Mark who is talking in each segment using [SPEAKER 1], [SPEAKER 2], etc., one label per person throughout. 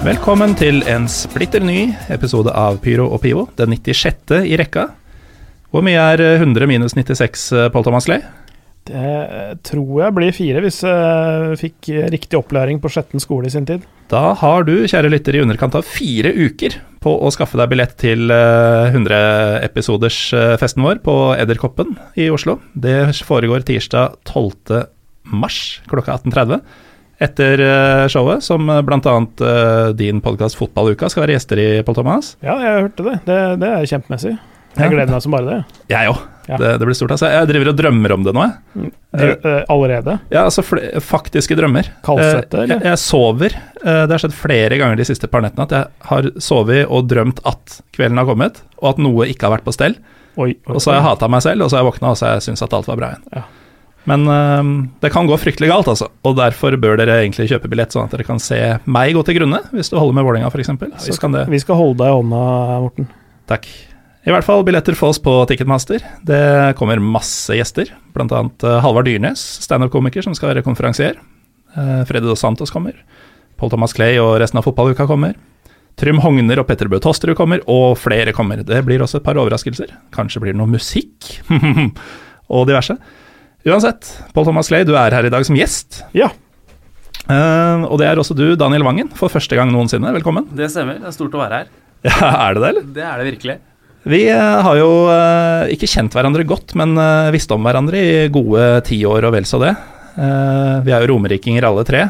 [SPEAKER 1] Velkommen til en splitter ny episode av Pyro og Pivo, den 96. i rekka. Hvor mye er eh, 100 minus 96, eh, Pål Thomas Lee?
[SPEAKER 2] Det tror jeg blir fire, hvis jeg fikk riktig opplæring på Skjetten skole i sin tid.
[SPEAKER 1] Da har du, kjære lytter, i underkant av fire uker på å skaffe deg billett til eh, 100-episoders-festen vår på Edderkoppen i Oslo. Det foregår tirsdag 12. mars klokka 18.30. Etter eh, showet, som bl.a. Uh, din podkast Fotballuka skal være gjester i, Pål Thomas.
[SPEAKER 2] Ja, jeg hørte det. Det, det er kjempemessig. Jeg gleder meg som bare det.
[SPEAKER 1] Jeg òg.
[SPEAKER 2] Ja.
[SPEAKER 1] Det, det blir stort. Altså. Jeg driver og drømmer om det nå, jeg.
[SPEAKER 2] Eh, allerede?
[SPEAKER 1] Ja, altså faktiske drømmer.
[SPEAKER 2] Kaldsvette,
[SPEAKER 1] Eh,
[SPEAKER 2] eller?
[SPEAKER 1] Jeg, jeg sover. Eh, Det har skjedd flere ganger de siste par nettene at jeg har sovet og drømt at kvelden har kommet, og at noe ikke har vært på stell.
[SPEAKER 2] Oi, oi,
[SPEAKER 1] Og så har jeg
[SPEAKER 2] oi.
[SPEAKER 1] hata meg selv, og så har jeg våkna og så har jeg syntes at alt var bra igjen.
[SPEAKER 2] Ja.
[SPEAKER 1] Men eh, det kan gå fryktelig galt, altså. Og derfor bør dere egentlig kjøpe billett, sånn at dere kan se meg gå til grunne, hvis du holder med Vålerenga f.eks.
[SPEAKER 2] vi,
[SPEAKER 1] kan det
[SPEAKER 2] skal, vi skal holde deg i hånda, Morten.
[SPEAKER 1] Takk. I hvert fall billetter fås på Ticketmaster. Det kommer masse gjester, bl.a. Halvard Dyrnes, standup-komiker, som skal være konferansier. Uh, Freddy Dos Santos kommer. Paul Thomas Clay og resten av fotballuka kommer. Trym Hogner og Petter Bø Tosterud kommer, og flere kommer. Det blir også et par overraskelser. Kanskje blir det noe musikk, og diverse. Uansett, Paul Thomas Clay, du er her i dag som gjest.
[SPEAKER 2] Ja.
[SPEAKER 1] Uh, og det er også du, Daniel Wangen, for første gang noensinne. Velkommen.
[SPEAKER 3] Det stemmer. Det er stort å være her.
[SPEAKER 1] Ja, Er det det, eller?
[SPEAKER 3] Det er det virkelig.
[SPEAKER 1] Vi eh, har jo uh, ikke kjent hverandre godt, men uh, visst om hverandre i gode ti år og vel så det. Uh, vi er jo romerikinger alle tre.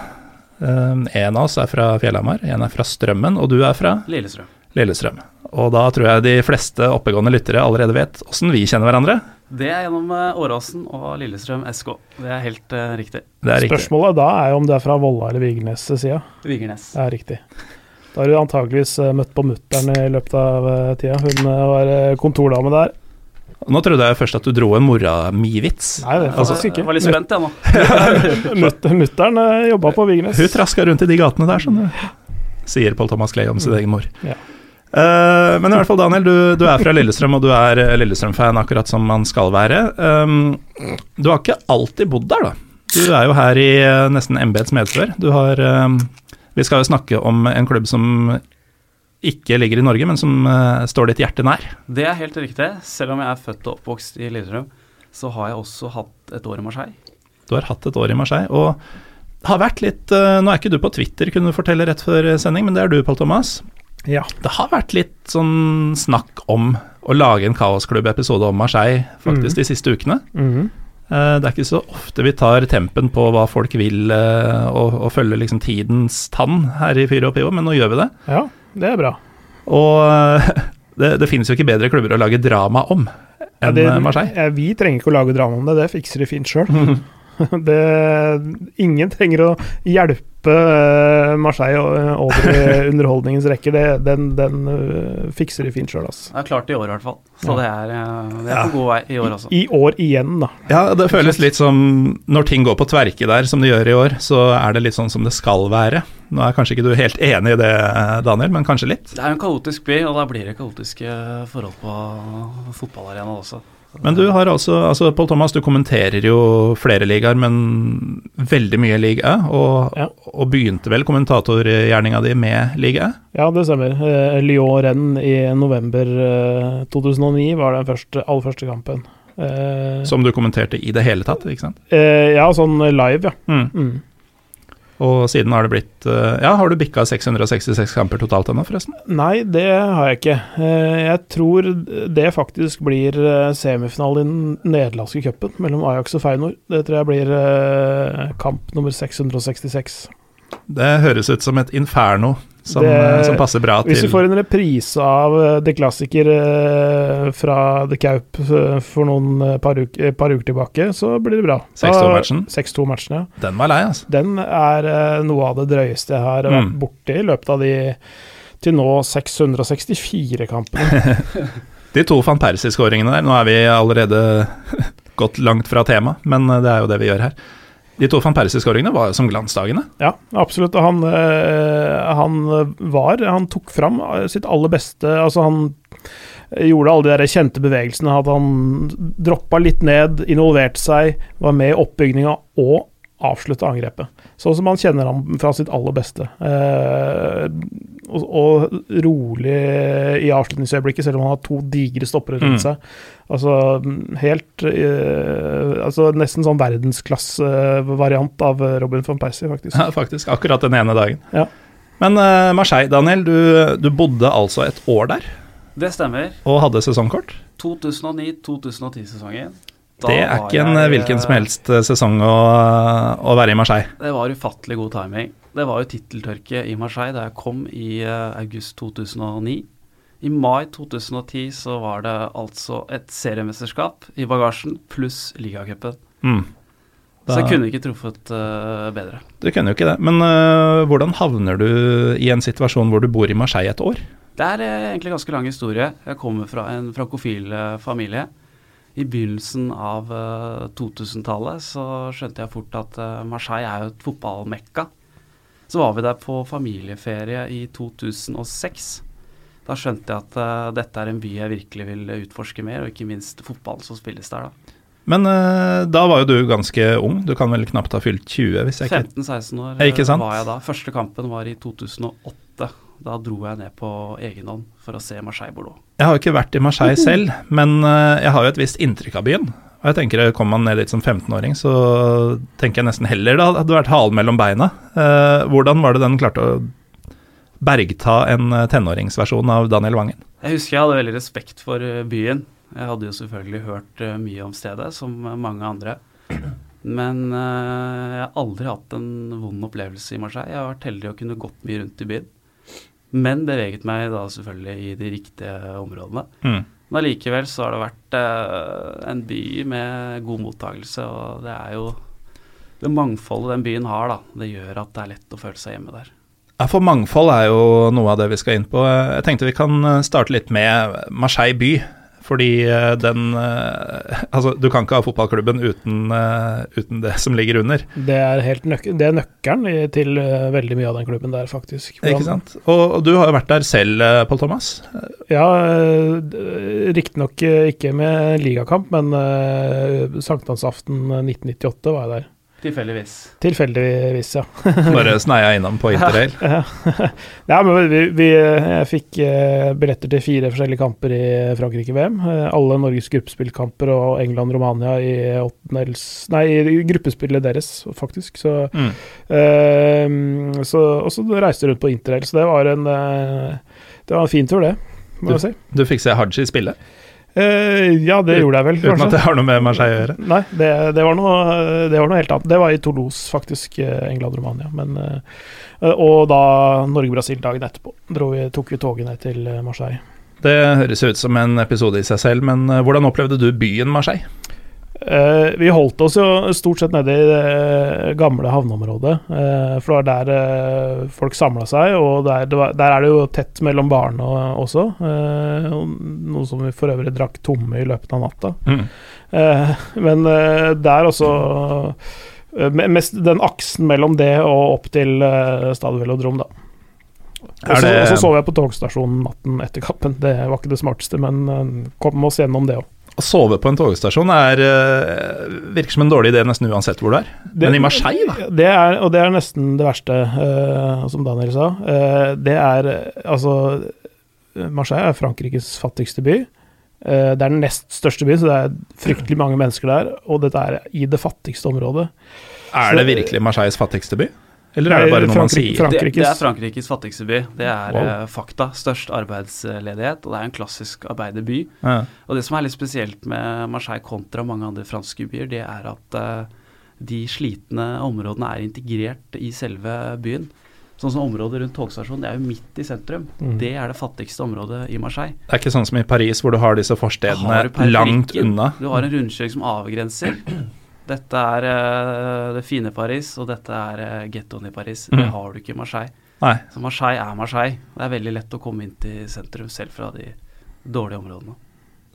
[SPEAKER 1] Uh, en av oss er fra Fjellhamar, en er fra Strømmen, og du er fra
[SPEAKER 3] Lillestrøm.
[SPEAKER 1] Lillestrøm. Og da tror jeg de fleste oppegående lyttere allerede vet åssen vi kjenner hverandre.
[SPEAKER 3] Det er gjennom eh, Åråsen og Lillestrøm SK. Det er helt uh, riktig.
[SPEAKER 1] Det er riktig.
[SPEAKER 2] Spørsmålet da er jo om det er fra Volla eller Vigernes' side.
[SPEAKER 3] Vigernes.
[SPEAKER 2] Det er riktig. Da har du antageligvis eh, møtt på mutter'n i løpet av tida. Hun var kontordame der.
[SPEAKER 1] Nå trodde jeg først at du dro en mora mi-vits.
[SPEAKER 2] Nei, det er
[SPEAKER 1] Altså,
[SPEAKER 2] ikke.
[SPEAKER 3] Jeg var litt spent, jeg nå.
[SPEAKER 2] Mut- Mutter'n jobba på Vigernes.
[SPEAKER 1] Hun traska rundt i de gatene der, du. Sier Pål Thomas Clay om sin egen mor.
[SPEAKER 2] Ja.
[SPEAKER 1] Eh, men i hvert fall, Daniel, du, du er fra Lillestrøm, og du er eh, Lillestrøm-fan akkurat som man skal være. Um, du har ikke alltid bodd der, da. Du er jo her i uh, nesten embets medfør. Du har um, Vi skal jo snakke om en klubb som ikke ligger i Norge, men som uh, står ditt hjerte nær.
[SPEAKER 3] Det er helt riktig. Selv om jeg er født og oppvokst i Lillestrøm, så har jeg også hatt et år i Marseille.
[SPEAKER 1] Du har hatt et år i Marseille, og har vært litt Nå er ikke du på Twitter, kunne du fortelle rett før sending, men det er du, Pål Thomas.
[SPEAKER 2] Ja.
[SPEAKER 1] Det har vært litt sånn snakk om å lage en Kaosklubb-episode om Marseille faktisk
[SPEAKER 2] mm.
[SPEAKER 1] de siste ukene. Mm. Det er ikke så ofte vi tar tempen på hva folk vil, eh, og, og følger liksom tidens tann her i Fyro og Pivo, men nå gjør vi det.
[SPEAKER 2] ja, det er bra.
[SPEAKER 1] Og det, det finnes jo ikke bedre klubber å lage drama om
[SPEAKER 2] Ja,
[SPEAKER 1] enn
[SPEAKER 2] det,
[SPEAKER 1] eh, Marseille.
[SPEAKER 2] eh, vi trenger ikke å lage drama om det, det fikser de fint sjøl. ingen trenger å hjelpe eh, Marseille over i underholdningens rekker. Det, den den eh, fikser de fint sjøl, altså.
[SPEAKER 3] Det er klart i år, i hvert fall. Så det er, eh, det er
[SPEAKER 1] Ja.
[SPEAKER 3] på god vei i år også.
[SPEAKER 2] I år igjen, da.
[SPEAKER 1] Ja, det føles litt som når ting går på tverke der, som det gjør i år, så er det litt sånn som det skal være. Nå er kanskje ikke du helt enig i det, Daniel, men kanskje litt.
[SPEAKER 3] Det er en kaotisk by, og da blir det kaotiske forhold på fotballarenaen også.
[SPEAKER 1] Men du har altså, altså Pål Thomas, du kommenterer jo flere ligaer, men veldig mye liga, og,
[SPEAKER 2] Ja.
[SPEAKER 1] og begynte vel kommentatorgjerninga di med liga?
[SPEAKER 2] Ja, det stemmer. Eh, Lyon-renn i november eh, 2009 var den første, aller første kampen. Eh,
[SPEAKER 1] Som du kommenterte i det hele tatt, ikke sant?
[SPEAKER 2] eh, ja, sånn live, ja.
[SPEAKER 1] Mm.
[SPEAKER 2] Mm.
[SPEAKER 1] Og siden har det blitt eh, Ja, har du bikka 666 kamper totalt ennå, forresten?
[SPEAKER 2] Nei, det har jeg ikke. Eh, Jeg tror det faktisk blir eh, semifinale i den nederlandske cupen mellom Ajax og Feinor. Det tror jeg blir kamp nummer 666.
[SPEAKER 1] Det høres ut som et inferno som,
[SPEAKER 2] Det-
[SPEAKER 1] som passer bra
[SPEAKER 2] Hvis vi
[SPEAKER 1] til
[SPEAKER 2] får en reprise av eh, The Klassiker eh, fra The Kaup eh, for noen eh, par, uker, eh, par uker tilbake, så blir det bra.
[SPEAKER 1] 6-2-matchen?
[SPEAKER 2] 6-2-matchen, ja.
[SPEAKER 1] Den var lei, altså.
[SPEAKER 2] Den er eh, noe av det drøyeste jeg har vært
[SPEAKER 1] Mm.
[SPEAKER 2] borti i løpet av de til nå 664 kampene.
[SPEAKER 1] De to van Persie-skåringene der, nå er vi allerede gått langt fra tema, men det er jo det vi gjør her. De to van Persie-skåringene var som glansdagene.
[SPEAKER 2] Ja, absolutt. Han, eh, han var Han tok fram sitt aller beste. Altså, han gjorde alle de der kjente bevegelsene. At han droppa litt ned, involverte seg, var med i oppbygninga og avslutta angrepet. Sånn som man kjenner ham fra sitt aller beste. Eh, og, og rolig i avslutningsøyeblikket, selv om han har to digre stoppere rundt
[SPEAKER 1] Mm.
[SPEAKER 2] seg. Altså helt eh, Altså nesten sånn verdensklassevariant av Robin van Persie, faktisk.
[SPEAKER 1] Ja, faktisk. Akkurat den ene dagen.
[SPEAKER 2] Ja.
[SPEAKER 1] Men eh, Marseille, Daniel, du, du bodde altså et år der
[SPEAKER 3] Det stemmer.
[SPEAKER 1] og hadde sesongkort.
[SPEAKER 3] 2009-2010-sesongen.
[SPEAKER 1] Det er ikke en jeg, hvilken som helst eh, sesong å, å være i Marseille.
[SPEAKER 3] Det var ufattelig god timing. Det var jo titteltørke i Marseille da jeg kom i eh, august 2009. I mai 2010 så var det altså et seriemesterskap i bagasjen pluss ligacupen.
[SPEAKER 1] Mm.
[SPEAKER 3] Så jeg kunne ikke truffet uh, bedre.
[SPEAKER 1] Du kunne jo ikke det. Men uh, hvordan havner du i en situasjon hvor du bor i Marseille et år?
[SPEAKER 3] Det er eh, egentlig ganske lang historie. Jeg kommer fra en frankofil eh, familie. I begynnelsen av eh, 2000-tallet så skjønte jeg fort at eh, Marseille er jo et fotballmekka. Så var vi der på familieferie i 2006. Da skjønte jeg at eh, dette er en by jeg virkelig vil utforske mer, og ikke minst fotballen som spilles der, da.
[SPEAKER 1] Men uh, da var jo du ganske ung, du kan vel knapt ha fylt 20? hvis jeg ikke...
[SPEAKER 3] 15-16 år
[SPEAKER 1] ikke
[SPEAKER 3] eh,
[SPEAKER 1] sant?
[SPEAKER 3] var jeg da. Første kampen var i 2008. Da dro jeg ned på egen hånd for å se Marseille-Bordeaux.
[SPEAKER 1] Jeg har jo ikke vært i Marseille selv, men eh, jeg har jo et visst inntrykk av byen. Og jeg tenker eh, Kommer man ned dit som 15-åring, så tenker jeg nesten heller det hadde vært halen mellom beina. Eh, hvordan var det den klarte å bergta en tenåringsversjon av Daniel Wangen?
[SPEAKER 3] Jeg husker jeg hadde veldig respekt for byen. Jeg hadde jo selvfølgelig hørt mye om stedet, som mange andre. Men eh, jeg har aldri hatt en vond opplevelse i Marseille. Jeg har vært heldig å kunne gått mye rundt i byen. Men beveget meg da selvfølgelig i de riktige områdene.
[SPEAKER 1] Mm.
[SPEAKER 3] Men allikevel så har det vært eh, en by med god mottagelse, og det er jo det mangfoldet den byen har, da. Det gjør at det er lett å føle seg hjemme der.
[SPEAKER 1] Ja, For mangfold er jo noe av det vi skal inn på. Jeg tenkte vi kan starte litt med Marseille by. Fordi eh, den eh, Altså, du kan ikke ha fotballklubben uten, eh, uten det som ligger under.
[SPEAKER 2] Det er, helt nøk det er nøkkelen til veldig mye av den klubben der, faktisk.
[SPEAKER 1] Ikke sant? Og, og du har jo vært der selv, Pål Thomas.
[SPEAKER 2] Ja, riktignok ikke med ligakamp, men sankthansaften 1998 var jeg der.
[SPEAKER 3] Tilfeldigvis.
[SPEAKER 2] Tilfeldigvis, ja.
[SPEAKER 1] Bare sneia innom på interrail.
[SPEAKER 2] ja, men vi, vi, jeg fikk eh, billetter til fire forskjellige kamper i Frankrike-VM. Eh, alle Norges gruppespillkamper og England-Romania i, åttendels- nei, i gruppespillet deres, faktisk. Så,
[SPEAKER 1] Mm.
[SPEAKER 2] eh, så Og så reiste jeg rundt på interrail, så det var en eh, Det var en fin tur, det. Må jeg si.
[SPEAKER 1] Du fikk se Haji spille,
[SPEAKER 2] Eh, ja, det gjorde jeg vel,
[SPEAKER 1] uten at det har noe med Marseille å gjøre.
[SPEAKER 2] Nei, det, det, var noe, det var noe helt annet. Det var i Toulouse, faktisk. eh, England-Romania. Men eh, Og da Norge-Brasil dagen etterpå. Vi, tok vi toget ned til Marseille.
[SPEAKER 1] Det høres ut som en episode i seg selv, men hvordan opplevde du byen Marseille?
[SPEAKER 2] Eh, vi holdt oss jo stort sett nede i det gamle havneområdet, Uh, for det var der uh, folk samla seg. Og der, det var, der er det jo tett mellom barene og- også, eh, noe som vi for øvrig drakk tomme i løpet av natta.
[SPEAKER 1] Mm.
[SPEAKER 2] Eh, men eh, der også eh, Mest den aksen mellom det og opp til uh, Stade Velodrom, da. Og så
[SPEAKER 1] det-
[SPEAKER 2] og så sov jeg på togstasjonen natten etter kappen. Det var ikke det smarteste, men eh, kom oss gjennom det òg.
[SPEAKER 1] Å sove på en togstasjon er, eh, virker som en dårlig idé nesten uansett hvor du er. Men i Marseille, da?
[SPEAKER 2] Det er, og det er nesten det verste, uh, som Daniel sa. Uh, det er altså Marseille er Frankrikes fattigste by. Uh, det er den nest største byen, så det er fryktelig mange mennesker der. Og dette er i det fattigste området.
[SPEAKER 1] Er det virkelig Marseilles fattigste by? Eller er det bare noe man sier?
[SPEAKER 3] Det, det er Frankrikes fattigste by. Det er
[SPEAKER 1] Wow.
[SPEAKER 3] eh, fakta. Størst arbeidsledighet, og det er en klassisk arbeiderby.
[SPEAKER 1] Ja.
[SPEAKER 3] Og det som er litt spesielt med Marseille kontra mange andre franske byer, det er at eh, de slitne områdene er integrert i selve byen. Sånn som området rundt togstasjonen, det er jo midt i sentrum.
[SPEAKER 2] Mm.
[SPEAKER 3] Det er det fattigste området i Marseille.
[SPEAKER 1] Det er ikke sånn som i Paris, hvor du har disse forstedene
[SPEAKER 3] Har
[SPEAKER 1] langt unna.
[SPEAKER 3] Du har en rundkjøring som avgrenser. Dette er uh, det fine Paris, og dette er uh, gettoen i Paris.
[SPEAKER 1] Mm.
[SPEAKER 3] Det har du ikke i Marseille.
[SPEAKER 1] Nei.
[SPEAKER 3] Så Marseille er Marseille. Det er veldig lett å komme inn til sentrum, selv fra de dårlige områdene.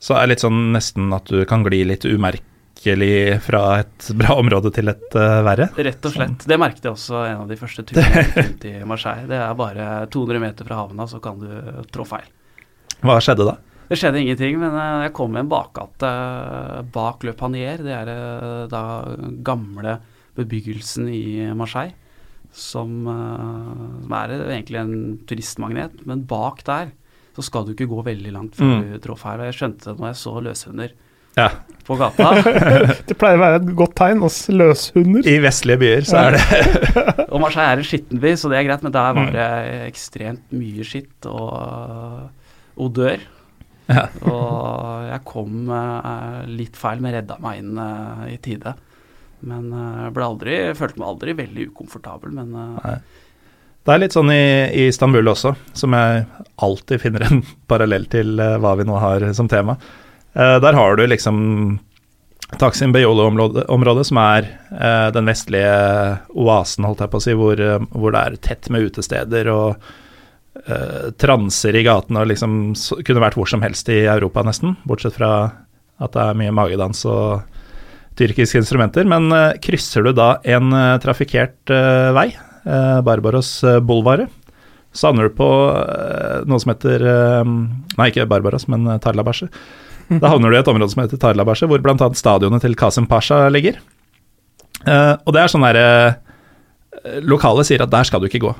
[SPEAKER 1] Så er det litt sånn nesten at du kan gli litt umerkelig fra et bra område til et uh, verre.
[SPEAKER 3] Rett og slett. Det merket jeg også en av de første turene rundt i Marseille. Det er bare 200 meter fra havna, så kan du trå feil.
[SPEAKER 1] Hva skjedde da?
[SPEAKER 3] Det skjedde ingenting, men eh, jeg kom i en bakgate eh, bak Le Panier. Det er eh, da gamle bebyggelsen i Marseille. Som, som er egentlig en turistmagnet. Men bak der så skal du ikke gå veldig langt før
[SPEAKER 1] Mm.
[SPEAKER 3] du trår feil. Og jeg skjønte det når jeg så løshunder
[SPEAKER 1] Ja.
[SPEAKER 3] på gata.
[SPEAKER 2] Det pleier å være et godt tegn hos løshunder.
[SPEAKER 1] I vestlige byer så er det
[SPEAKER 3] Og Marseille er en skitten by, så det er greit, men der
[SPEAKER 1] Mm.
[SPEAKER 3] var det ekstremt mye skitt og odør.
[SPEAKER 1] Ja.
[SPEAKER 3] Og jeg kom uh, litt feil, men redda meg inn uh, i tide. Men jeg ble aldri, følte meg aldri veldig ukomfortabel, men
[SPEAKER 1] Nei. Det er litt sånn i, i Istanbul også, som jeg alltid finner en parallell til eh, hva vi nå har som tema. Eh, der har du liksom Taksim Beyolo-området, som er eh, den vestlige oasen, holdt jeg på å si, hvor, eh, hvor det er tett med utesteder og eh, transer i gatene og liksom kunne vært hvor som helst i Europa, nesten. Bortsett fra at det er mye magedans og tyrkiske instrumenter. Men uh, krysser du da en uh, trafikkert vei, Barbaros Bulvaret, så havner du på noe som heter Nei, ikke Barbaros, men Tarlabache. Da havner du i et område som heter Tarlabasje, hvor bl.a. stadionet til Kasim Pasha ligger. Og det er sånn derre Lokale sier at der skal du ikke gå.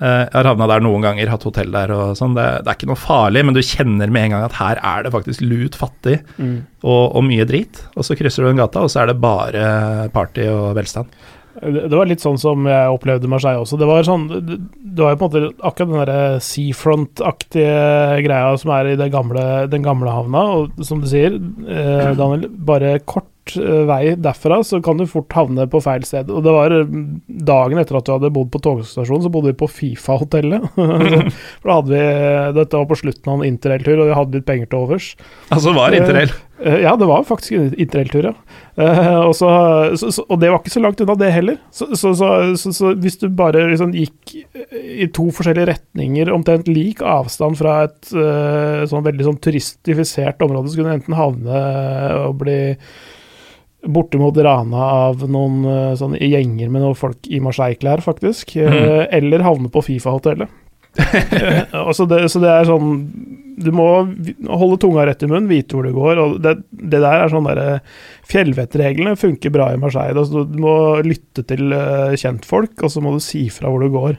[SPEAKER 1] Eh, jeg har havna der noen ganger, hatt hotell der og sånn. Det, det er ikke noe farlig, men du kjenner med en gang at her er det faktisk lut fattig
[SPEAKER 2] Mm.
[SPEAKER 1] og, og mye drit. Og så krysser du den gata, og så er det bare party og velstand.
[SPEAKER 2] Det det var litt sånn som jeg opplevde Marseille også. Det var sånn Det var jo på en måte akkurat den derre seafront-aktige greia som er i det gamle, den gamle havna. Og som du sier, eh, Daniel, bare kort eh, vei derfra, så kan du fort havne på feil sted. Og det var eh, dagen etter at du hadde bodd på togstasjonen, så bodde vi på Fifa-hotellet. For da hadde vi Dette var på slutten av en interrailtur, og vi hadde litt penger til overs.
[SPEAKER 1] Altså var interrail.
[SPEAKER 2] Eh, Ja, det var faktisk en interrailtur, ja. Eh, og, så, så, og det var ikke så langt unna, det heller. Så, så, så, så, så hvis du bare liksom gikk i to forskjellige retninger, omtrent lik avstand fra et eh, sånn veldig sånn turistifisert område, så kunne du enten havne og bli bortimot rana av noen eh, sånne gjenger med noen folk i Marseille-klær, faktisk. eh, Eller havne på Fifa-hotellet. Eh, altså det, så det er sånn Du må holde tunga rett i munnen, vite hvor det går. og Det, det der er sånn derre Fjellvettreglene funker bra i Marseille. Altså, du må lytte til kjentfolk, og så må du si fra hvor du går.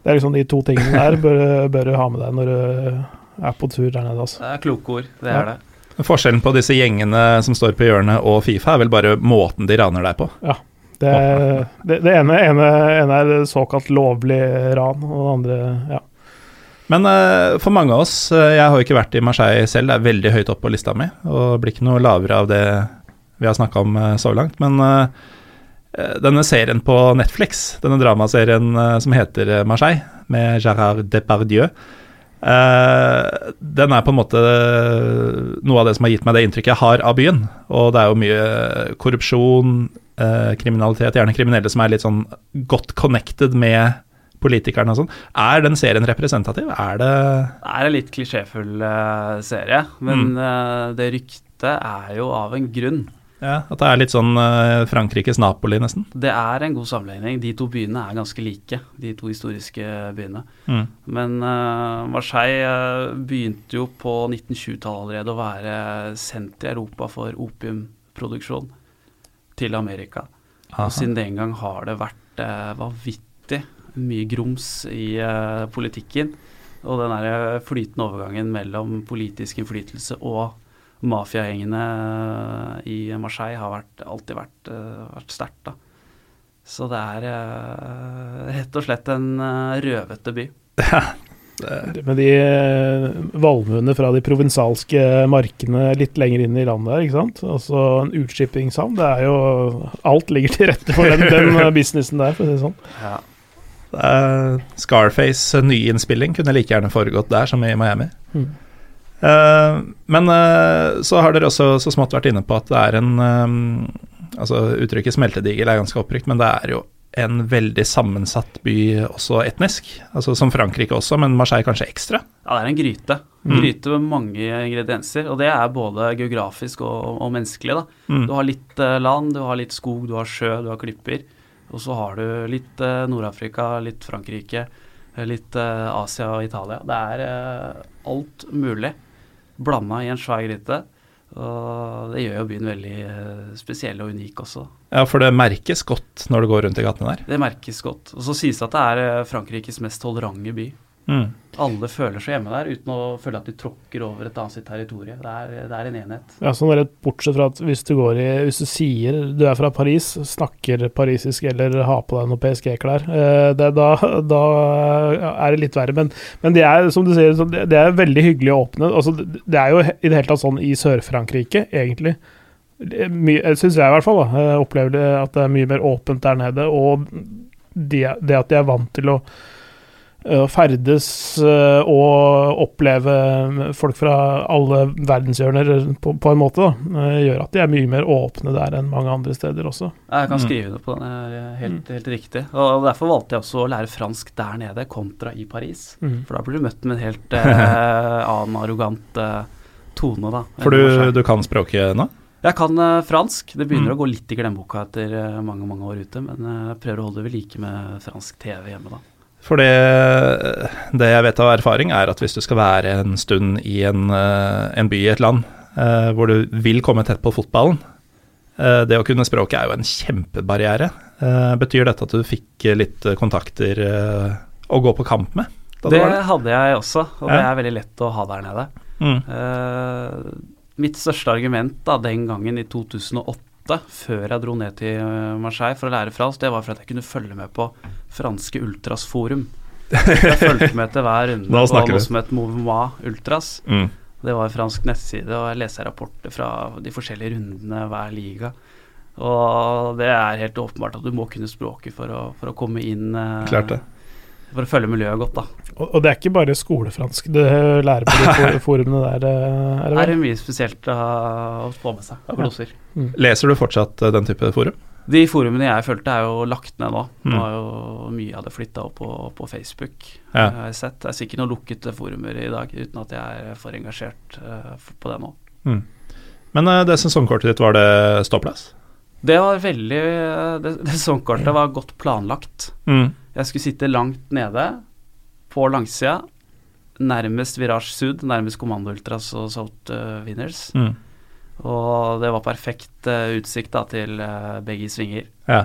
[SPEAKER 2] Det er liksom de to tingene der bør, bør du ha med deg når du er på tur der nede. Altså.
[SPEAKER 3] det er kloke ord. Det
[SPEAKER 2] Ja.
[SPEAKER 3] er det.
[SPEAKER 1] Forskjellen på disse gjengene som står på hjørnet og Fifa, er vel bare måten de raner deg på.
[SPEAKER 2] Det, det, det ene, ene, ene er såkalt lovlig ran, og det andre ja.
[SPEAKER 1] Men uh, for mange av oss, eh, jeg har jo ikke vært i Marseille selv, det er veldig høyt opp på lista mi, og blir ikke noe lavere av det vi har snakka om eh, så langt. Men denne serien på Netflix, denne dramaserien som heter Marseille, med Gérard Depardieu, eh, den er på en måte noe av det som har gitt meg det inntrykket jeg har av byen. Og det er jo mye korrupsjon, uh, kriminalitet, gjerne kriminelle som er litt sånn godt connected med politikerne og sånn. Er den serien representativ? Er det
[SPEAKER 3] Det er en litt klisjéfull uh, serie, men
[SPEAKER 1] Mm.
[SPEAKER 3] det ryktet er jo av en grunn.
[SPEAKER 1] Ja, at det er litt sånn eh, Frankrikes Napoli, nesten?
[SPEAKER 3] Det er en god sammenligning. De to byene er ganske like, de to historiske byene.
[SPEAKER 1] Mm.
[SPEAKER 3] Men uh, Marseille eh, begynte jo på 1920-tallet allerede å være senter i Europa for opiumproduksjon til Amerika.
[SPEAKER 1] Aha.
[SPEAKER 3] Og siden den gang har det vært uh, vanvittig mye grums i uh, politikken. Og den der flytende overgangen mellom politisk innflytelse og mafiagjengene eh, i Marseille har vært, alltid vært, eh, vært sterkt. Så det er eh, rett og slett en røvete by.
[SPEAKER 2] Med de valmuene fra de provinsalske markene litt lenger inn i landet her, ikke sant. Altså en utskippingshavn. Det er jo Alt ligger til rette for den, den businessen der, for å si det sånn.
[SPEAKER 3] Ja.
[SPEAKER 1] Scarface nyinnspilling kunne like gjerne foregått der som i Miami.
[SPEAKER 2] Mm.
[SPEAKER 1] Eh, men eh, så har dere også så smått vært inne på at det er en eh, Altså uttrykket smeltedigel er ganske opprykt, men det er jo en veldig sammensatt by også etnisk. Altså Som Frankrike også, men Marseille kanskje ekstra.
[SPEAKER 3] Ja, det er en gryte. En gryte med mange ingredienser. Og det er både geografisk og, og menneskelig. da.
[SPEAKER 1] Mm.
[SPEAKER 3] Du har litt land, du har litt skog, du har sjø, du har klipper. Og så har du litt eh, Nord-Afrika, litt Frankrike, litt eh, Asia og Italia. Det er eh, alt mulig blanda i en svær gryte. Og det gjør jo byen veldig eh, spesiell og unik også.
[SPEAKER 1] Ja, for det merkes godt når du går rundt i gatene der.
[SPEAKER 3] Det merkes godt. Og så sies det at det er eh, Frankrikes mest tolerante by.
[SPEAKER 1] Mm.
[SPEAKER 3] Alle føler seg hjemme der uten å føle at de tråkker over et annet sitt territorium. Det er, det er en enhet.
[SPEAKER 2] Ja, sånn rett Bortsett fra at hvis du går i Hvis du sier du er fra Paris, snakker parisisk eller har på deg noen PSG-klær, eh, da, da er det litt verre. Men, men det er, som du sier, det er veldig hyggelig å åpne. Altså, det er jo i det hele tatt sånn i Sør-Frankrike, egentlig. Syns jeg i hvert fall da, jeg opplever det at det er mye mer åpent der nede. Og det, det at de er vant til å ferdes eh, og oppleve folk fra alle verdenshjørner på, på en måte, da, eh, gjør at de er mye mer åpne der enn mange andre steder også.
[SPEAKER 3] Jeg kan
[SPEAKER 1] Mm.
[SPEAKER 3] skrive under på den. Det er helt, helt riktig. Og Derfor valgte jeg også å lære fransk der nede kontra i Paris.
[SPEAKER 2] Mm.
[SPEAKER 3] For da blir du møtt med en helt eh, annen arrogant eh, tone, da.
[SPEAKER 1] For du, du kan språket nå?
[SPEAKER 3] Jeg kan eh, fransk. Det begynner
[SPEAKER 1] Mm.
[SPEAKER 3] å gå litt i glemmeboka etter eh, mange mange år ute, men eh, jeg prøver å holde det ved like med fransk TV hjemme, da.
[SPEAKER 1] For det, det jeg vet av erfaring, er at hvis du skal være en stund i en, eh, en by i et land eh, hvor du vil komme tett på fotballen eh, Det å kunne språket er jo en kjempebarriere. Eh, betyr dette at du fikk litt kontakter eh, å gå på kamp med? Du
[SPEAKER 3] Det hadde jeg også, og det er veldig lett å ha der nede.
[SPEAKER 1] Mm.
[SPEAKER 3] Eh, mitt største argument da, den gangen i 2008, før jeg dro ned til eh, Marseille for å lære fransk, det var for at jeg kunne følge med på franske Ultras forum. Jeg fulgte med til hver runde
[SPEAKER 1] Nå
[SPEAKER 3] på noe
[SPEAKER 1] vi.
[SPEAKER 3] som het Mouvement Ultras.
[SPEAKER 1] Mm.
[SPEAKER 3] Det var en fransk nettside, og jeg leser rapporter fra de forskjellige rundene hver liga. Og det er helt åpenbart at du må kunne språket for å, for å komme inn eh,
[SPEAKER 1] Klart det.
[SPEAKER 3] For å følge miljøet godt, da.
[SPEAKER 2] Og, og det er ikke bare skolefransk du lærer på de forumene der, eh, er det
[SPEAKER 3] Det er
[SPEAKER 2] vel?
[SPEAKER 3] mye spesielt å, å få med seg av gloser.
[SPEAKER 1] Leser du fortsatt eh, den type forum?
[SPEAKER 3] De forumene jeg fulgte, er jo lagt ned nå.
[SPEAKER 1] Mm.
[SPEAKER 3] Nå er jo mye av det flytta opp på, på Facebook.
[SPEAKER 1] Ja.
[SPEAKER 3] Jeg har sett. Det er sikkert noen lukkede forumer i dag, uten at jeg er for engasjert uh, på det nå.
[SPEAKER 1] Men uh, det sesongkortet ditt, var det ståplass?
[SPEAKER 3] Det var veldig Det, det sesongkortet var godt planlagt.
[SPEAKER 1] Mm.
[SPEAKER 3] Jeg skulle sitte langt nede på langsida, nærmest Virage Sud, nærmest Kommando Ultras og South Winners.
[SPEAKER 1] Mm.
[SPEAKER 3] Og det var perfekt uh, utsikt da til uh, begge svinger.
[SPEAKER 1] Ja.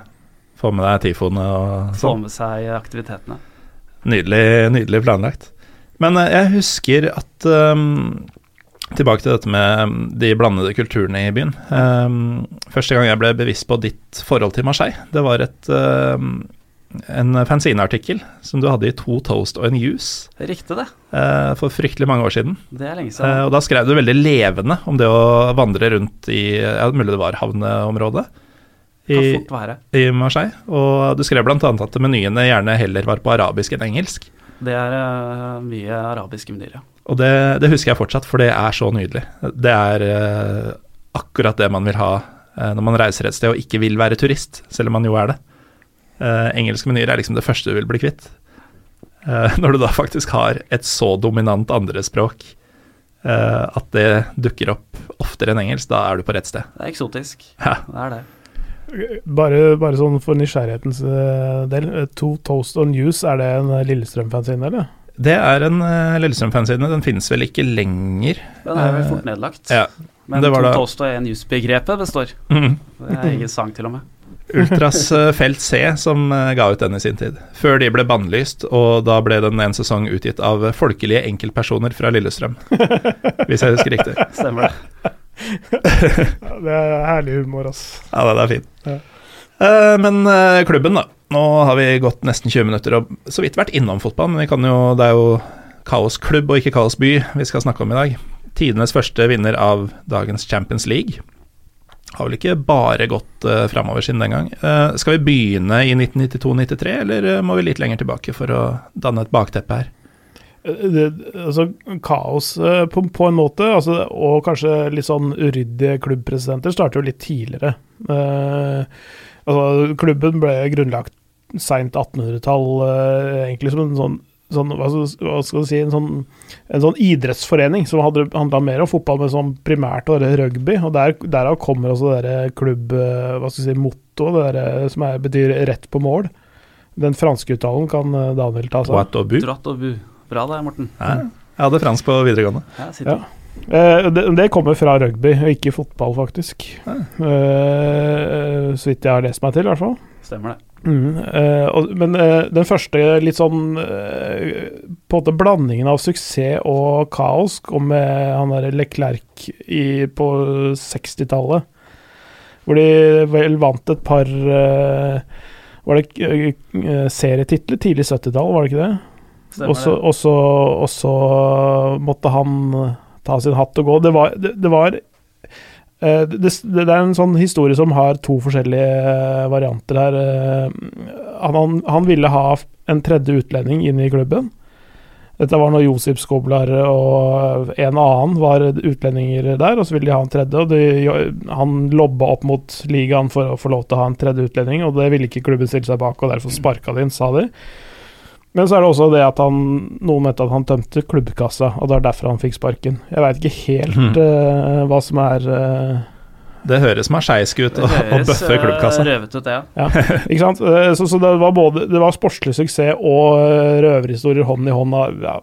[SPEAKER 1] Få med deg tifoene og
[SPEAKER 3] Få
[SPEAKER 1] sånn.
[SPEAKER 3] med seg aktivitetene.
[SPEAKER 1] Nydelig, nydelig planlagt. Men uh, jeg husker at um, Tilbake til dette med um, de blandede kulturene i byen. Um, første gang jeg ble bevisst på ditt forhold til Marseille, det var et um, en fanzineartikkel som du hadde i To Toast og en Juice
[SPEAKER 3] Riktig, det.
[SPEAKER 1] eh, for fryktelig mange år siden.
[SPEAKER 3] Det er lenge
[SPEAKER 1] Eh,
[SPEAKER 3] siden.
[SPEAKER 1] og da skrev du veldig levende om det å vandre rundt i ja, Mulig det var havneområdet i,
[SPEAKER 3] kan fort være.
[SPEAKER 1] i Marseille. Og du skrev bl.a. at menyene gjerne heller var på arabisk enn engelsk.
[SPEAKER 3] Det er uh, mye arabiske menyer, ja.
[SPEAKER 1] Og det, det husker jeg fortsatt, for det er så nydelig. Det er uh, akkurat det man vil ha uh, når man reiser et sted og ikke vil være turist, selv om man jo er det. Eh, engelske menyer er liksom det første du vil bli kvitt. Uh, når du da faktisk har et så dominant andrespråk uh, at det dukker opp oftere enn engelsk, da er du på rett sted.
[SPEAKER 3] Det er eksotisk.
[SPEAKER 1] Ja.
[SPEAKER 3] Det er det.
[SPEAKER 2] Bare, bare sånn for nysgjerrighetens eh, del. eh, To Toast on News, er det en eh, Lillestrøm-fanzine, eller?
[SPEAKER 1] Det er en uh, Lillestrøm-fanside. Den finnes vel ikke lenger.
[SPEAKER 3] Den er vel
[SPEAKER 1] Eh,
[SPEAKER 3] fort nedlagt.
[SPEAKER 1] Ja.
[SPEAKER 3] Men
[SPEAKER 1] det
[SPEAKER 3] to
[SPEAKER 1] da-
[SPEAKER 3] toast og en jusbegrepet består.
[SPEAKER 1] Mm.
[SPEAKER 3] Det er egen sang, til og med.
[SPEAKER 1] Ultras eh, Felt C som eh, ga ut den i sin tid. Før de ble bannlyst, og da ble den en sesong utgitt av folkelige enkeltpersoner fra Lillestrøm. hvis jeg husker riktig.
[SPEAKER 3] Stemmer det.
[SPEAKER 2] Ja, det er herlig humor, ass.
[SPEAKER 1] Ja, den er fin.
[SPEAKER 2] Ja.
[SPEAKER 1] Eh, men klubben, da. Nå har vi gått nesten 20 minutter og så vidt vært innom fotball, men vi kan jo, det er jo kaosklubb og ikke kaosby vi skal snakke om i dag. Tidenes første vinner av dagens Champions League. Har vel ikke bare gått uh, framover siden den gang. Uh, skal vi begynne i 1992-93, eller uh, må vi litt lenger tilbake for å danne et bakteppe her?
[SPEAKER 2] Det, altså, kaos på, på, en måte, altså, og kanskje litt sånn uryddige klubbpresidenter, starter jo litt tidligere. altså, klubben ble grunnlagt seint 1800-tall, egentlig som en sånn sånn, hva skal du si, en sånn, en sånn idrettsforening som hadde handla mer om fotball, men som primært var rugby. og der, Derav kommer også det der klubb... Eh, si, det der, som er, betyr 'rett på mål'. Den franske uttalen kan eh, Daniel ta seg
[SPEAKER 1] av.
[SPEAKER 3] Dratt og bu. Bra det, Morten.
[SPEAKER 1] Ja, jeg hadde fransk på videregående.
[SPEAKER 2] Ja, eh, det, det, kommer fra rugby, og ikke fotball, faktisk. Ja. Eh, så vidt jeg har lest meg til, i hvert fall.
[SPEAKER 3] Stemmer det.
[SPEAKER 2] Mm, uh, og, men uh, den første litt sånn uh, På en måte blandingen av suksess og kaos kom med han der Leclerc i, på 60-tallet. Hvor de vel vant et par Var det serietitler tidlig 70-tall, var det ikke det? Og så måtte han ta sin hatt og gå. Det var, det, det var Eh, det, det, er en sånn historie som har to forskjellige eh, varianter her. Han, han, han ville ha en tredje utlending inn i klubben. Dette var når Josip Skoblar og en annen var utlendinger der, og så ville de ha en tredje. og de, Han lobba opp mot ligaen for å få lov til å ha en tredje utlending, og det ville ikke klubben stille seg bak, og derfor sparka de inn, sa de. Men så er det også det at han, noen mente at han tømte klubbkassa, og det er derfor han fikk sparken. Jeg veit ikke helt mm. uh, hva som er uh,
[SPEAKER 1] det høres marseisk ut å, bøffe klubbkassa.
[SPEAKER 3] Det høres ut, ja.
[SPEAKER 2] ja. Ikke sant? Eh, så, så, det var både det var sportslig suksess og røverhistorier hånd i hånd av, ja,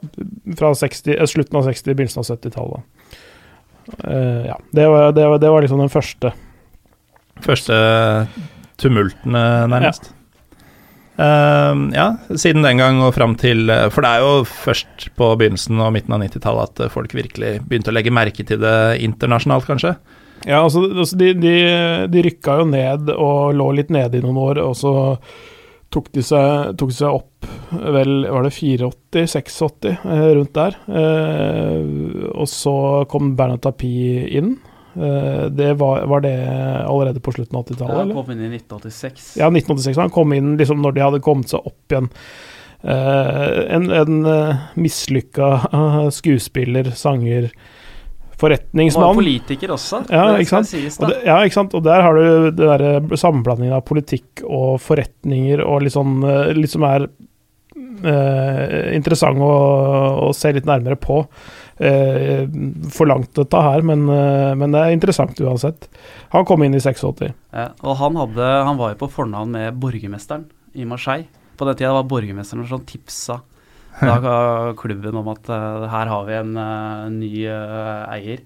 [SPEAKER 2] fra 60, slutten av 60-, begynnelsen av 70-tallet. Uh, ja. Det var, det, var, det var, liksom den første.
[SPEAKER 1] Første tumultene, nærmest? Ja. Uh, ja, siden den gang og fram til eh, For det er jo først på begynnelsen og midten av 90-tallet at eh, folk virkelig begynte å legge merke til det internasjonalt, kanskje?
[SPEAKER 2] Ja, altså, altså de, de, de, rykka jo ned og lå litt nede i noen år, og så tok de seg, tok seg opp vel, var det 84-86, rundt der. Uh, og så kom Bernard Tapie inn. Eh, det var, var, det allerede på slutten av 80-tallet?
[SPEAKER 3] Ja, han kom inn i 1986.
[SPEAKER 2] Ja, 1986. Han kom inn liksom når de hadde kommet seg opp igjen. Uh, en en uh, mislykka skuespiller, sanger, forretningsmann.
[SPEAKER 3] Var politiker også,
[SPEAKER 2] ja, det skal sies. da. Det, ja, ikke sant. Og der har du det der sammenblandingen av politikk og forretninger og litt sånn Litt som er interessant å, å, se litt nærmere på eh, for langt å ta her, men, eh, men, det er interessant uansett. Han kom inn i 86.
[SPEAKER 3] Ja, og han, hadde, han var jo på fornavn med borgermesteren i Marseille. På den tida var borgermesteren som tipsa da klubben om at uh, her har vi en uh, ny uh, eier.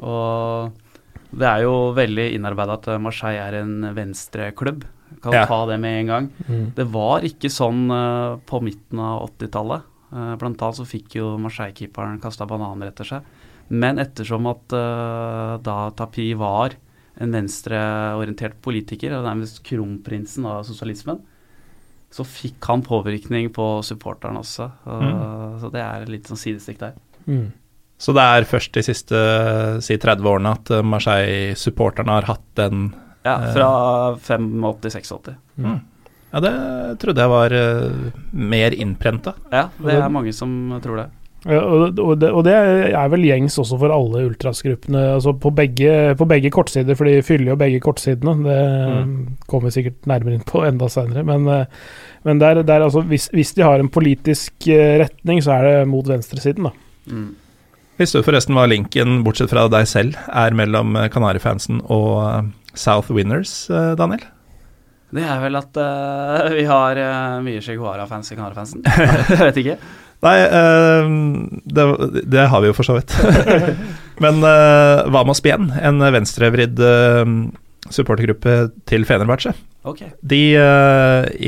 [SPEAKER 3] Og det er jo veldig innarbeida at Marseille er en venstreklubb. Kan ja. ta det med en gang. Mm. Det var ikke sånn på midten av 80-tallet. Uh, blant annet så fikk jo Marseille-keeperen kasta bananer etter seg. Men ettersom at uh, da Tapi var en venstreorientert politiker, og nærmest kronprinsen av sosialismen, så fikk han påvirkning på supporteren også. Uh, mm. Så det er litt sånn sidestikk der. Mm.
[SPEAKER 1] Så det er først de siste si 30 årene at Marseille-supporterne har hatt den
[SPEAKER 3] Ja, fra 85-86. Mm.
[SPEAKER 1] Ja, det trodde jeg var uh, mer innprenta.
[SPEAKER 3] Ja, det er mange som tror det.
[SPEAKER 2] Ja, og, det, og, det, er vel gjengs også for alle ultrasgruppene, altså på begge, på begge kortsider, for de fyller jo begge kortsidene. Det mm. kommer vi sikkert nærmere inn på enda senere. Men, eh, men der, der, altså, hvis, hvis, de har en politisk eh, retning, så er det mot venstresiden, da. Mm.
[SPEAKER 1] Visste du forresten hva linken, bortsett fra deg selv, er mellom Kanarifansen og South Winners, Daniel?
[SPEAKER 3] Det er vel at uh, vi har uh, mye Che Guevara-fans i Kanarifansen. Jeg vet ikke.
[SPEAKER 1] Nei, uh, det, det, har vi jo for så vidt. Men uh, Vamos Bien, en venstrevridd supportergruppe til Fenerbahçe,
[SPEAKER 3] okay.
[SPEAKER 1] de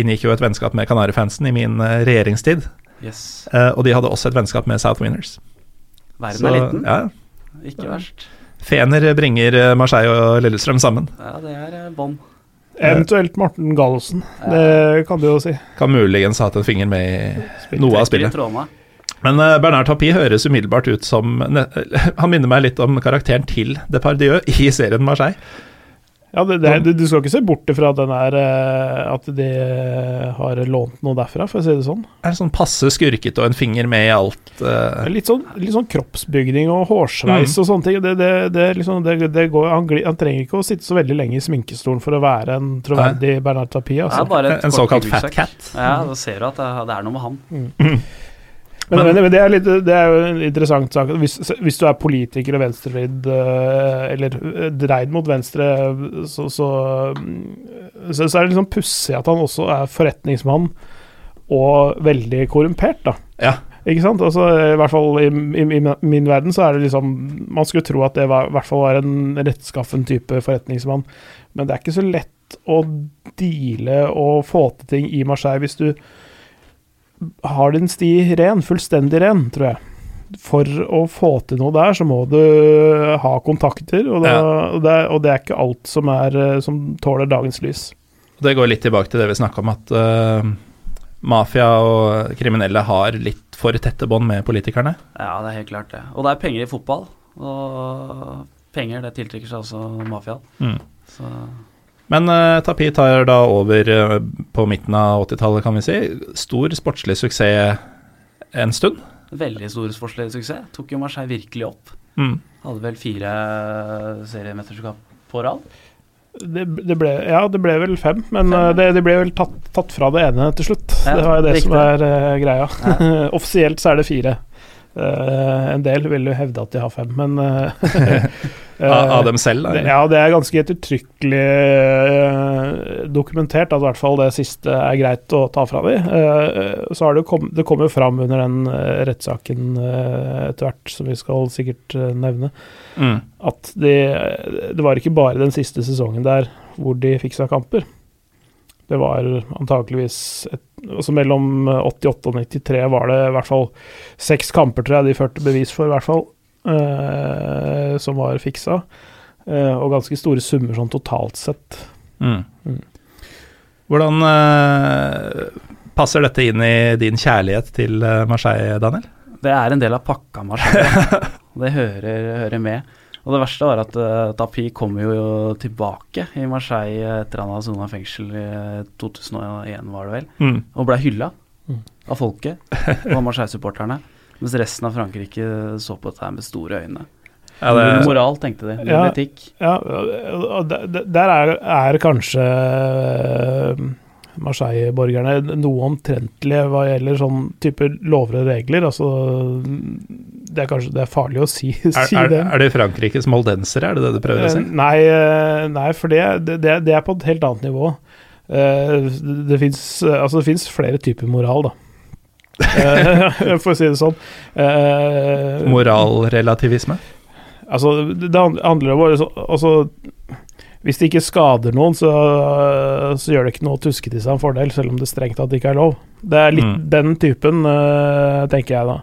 [SPEAKER 1] inngikk jo et vennskap med Kanarifansen i min regjeringstid.
[SPEAKER 3] Yes.
[SPEAKER 1] og de hadde også et vennskap med South Winners.
[SPEAKER 3] Verden er liten.
[SPEAKER 1] Ja.
[SPEAKER 3] Ikke verst.
[SPEAKER 1] Fener bringer Marseille og Lillestrøm sammen.
[SPEAKER 3] Ja, det er bånd.
[SPEAKER 2] Eventuelt Morten Gallosen, det kan du jo si.
[SPEAKER 1] Kan muligens ha hatt en finger med i noe av spillet. Men uh, Bernard Tapie høres umiddelbart ut som Han minner meg litt om karakteren til Depardieu i serien Marseille.
[SPEAKER 2] Ja, det, det, du, du skal ikke se bort fra at, den er, eh, at de eh, har lånt noe derfra, for å si det sånn.
[SPEAKER 1] Er det sånn passe skurket og en finger med i alt? Uh...
[SPEAKER 2] Litt, sånn, litt, sånn, kroppsbygning og hårsveis mm. og sånne ting. Det, liksom, går, han, han, trenger ikke å sitte så veldig lenge i sminkestolen for å være en troverdig Bernard Tapie. Altså.
[SPEAKER 1] en såkalt fat cat.
[SPEAKER 3] Ja, da ser du at det, det er noe med han.
[SPEAKER 2] Mm. Men, men, men, det, er litt, det er jo en interessant sak. Hvis, hvis du er politiker og venstrevridd, eh, eller eh, dreid mot venstre, så, så, så, så er det liksom pussig at han også er forretningsmann og veldig korrumpert, da.
[SPEAKER 1] Ja.
[SPEAKER 2] Ikke sant? Altså, I hvert fall i, i, i, min verden så er det liksom Man skulle tro at det var, i hvert fall var en rettskaffen type forretningsmann, men det er ikke så lett å deale og få til ting i Marseille hvis du har din sti ren, fullstendig ren, tror jeg. For å få til noe der, så må du ha kontakter, og, da, ja. og, det, og det, er ikke alt som, er, eh, som tåler dagens lys.
[SPEAKER 1] Det går litt tilbake til det vi snakka om, at uh, mafia og kriminelle har litt for tette bånd med politikerne.
[SPEAKER 3] Ja, det er helt klart det. Og det er penger i fotball, og penger det tiltrekker seg også mafiaen. Mm. Så
[SPEAKER 1] men uh, Tapi tar da over uh, på midten av 80-tallet, kan vi si. Stor sportslig suksess en stund.
[SPEAKER 3] Veldig stor sportslig suksess. Tok jo Marseille virkelig opp.
[SPEAKER 1] Mm.
[SPEAKER 3] Hadde vel fire seriemesterskap på rad.
[SPEAKER 2] Det, det, ble, ja, det ble vel fem, men fem, det, det, ble vel tatt, tatt, fra det ene til slutt. Ja, det var jo det riktig. som er uh, greia. Ja. Offisielt så er det fire. Uh, en del vil jo hevde at de har fem, men uh,
[SPEAKER 1] Av dem selv?
[SPEAKER 2] Eller? Ja, det er ganske ettertrykkelig uh, dokumentert at i hvert fall det siste er greit å ta fra dem. så har det, kom, det kommer fram under den rettssaken etter hvert, som vi skal sikkert nevne,
[SPEAKER 1] mm.
[SPEAKER 2] at de, det var ikke bare den siste sesongen der hvor de fiksa kamper. Det var antakeligvis et, altså Mellom 88 og 93 var det i hvert fall seks kamper, tror jeg de førte bevis for, i hvert fall, uh, som var fiksa. Uh, og ganske store summer sånn totalt sett.
[SPEAKER 1] Mm. Mm. Hvordan uh, passer dette inn i din kjærlighet til Marseille, Daniel?
[SPEAKER 3] Det er en del av pakka Marseille. det hører, hører med. Og det verste var at uh, Tapi kom jo tilbake i Marseille etter han hadde sona fengsel i 2001, var det vel,
[SPEAKER 1] mm.
[SPEAKER 3] og ble hylla mm. av folket og Marseille-supporterne. Mens resten av Frankrike så på dette med store øyne. Ja, det, moral, tenkte de.
[SPEAKER 2] Ja, etikk. Ja, og der er, er kanskje Marseille-borgerne noe omtrentlige hva gjelder sånn type lover og regler. Altså, det er kanskje det er farlig å si, si
[SPEAKER 1] er,
[SPEAKER 2] det.
[SPEAKER 1] Er det Frankrikes moldensere, er det det du prøver å si?
[SPEAKER 2] Eh, nei, eh, nei for det, det, det, er på et helt annet nivå. Eh, det fins altså, flere typer moral, da. For å si det sånn.
[SPEAKER 1] Moralrelativisme?
[SPEAKER 2] Altså, det handler om altså, hvis det ikke skader noen, så, så gjør det ikke noe å tuske til seg en fordel, selv om det strengt tatt ikke er lov. Det er litt mm. den typen, uh, tenker jeg da.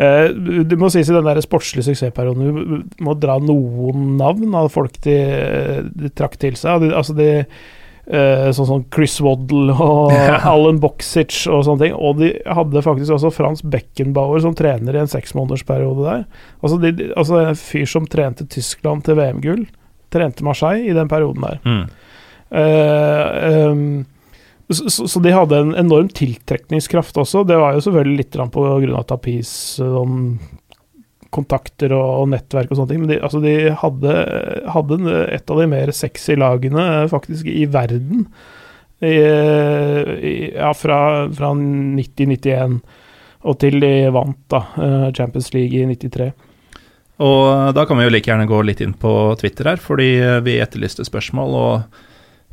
[SPEAKER 2] Uh, du må sies i den der sportslige suksessperioden Du må dra noen navn av folk de, de trakk til seg. De, altså de, uh, sånn som Chris Waddle og ja. Alan Boxic og sånne ting. Og de hadde faktisk også Frans Beckenbauer som trener i en seksmånedersperiode der. Altså, de, altså en fyr som trente Tyskland til VM-gull trente Marseille i den perioden der.
[SPEAKER 1] Mm.
[SPEAKER 2] Uh, um, så, så, de hadde en enorm tiltrekningskraft også. Det var jo selvfølgelig litt på grunn av Tapis um, kontakter og, og, nettverk og sånne ting, men de, altså de hadde, hadde, et av de mer sexy lagene faktisk i verden i, i, ja, fra, fra 90-91 og til de vant da, Champions League i 93.
[SPEAKER 1] Og da kan vi jo like gjerne gå litt inn på Twitter her, fordi vi etterlyste spørsmål, og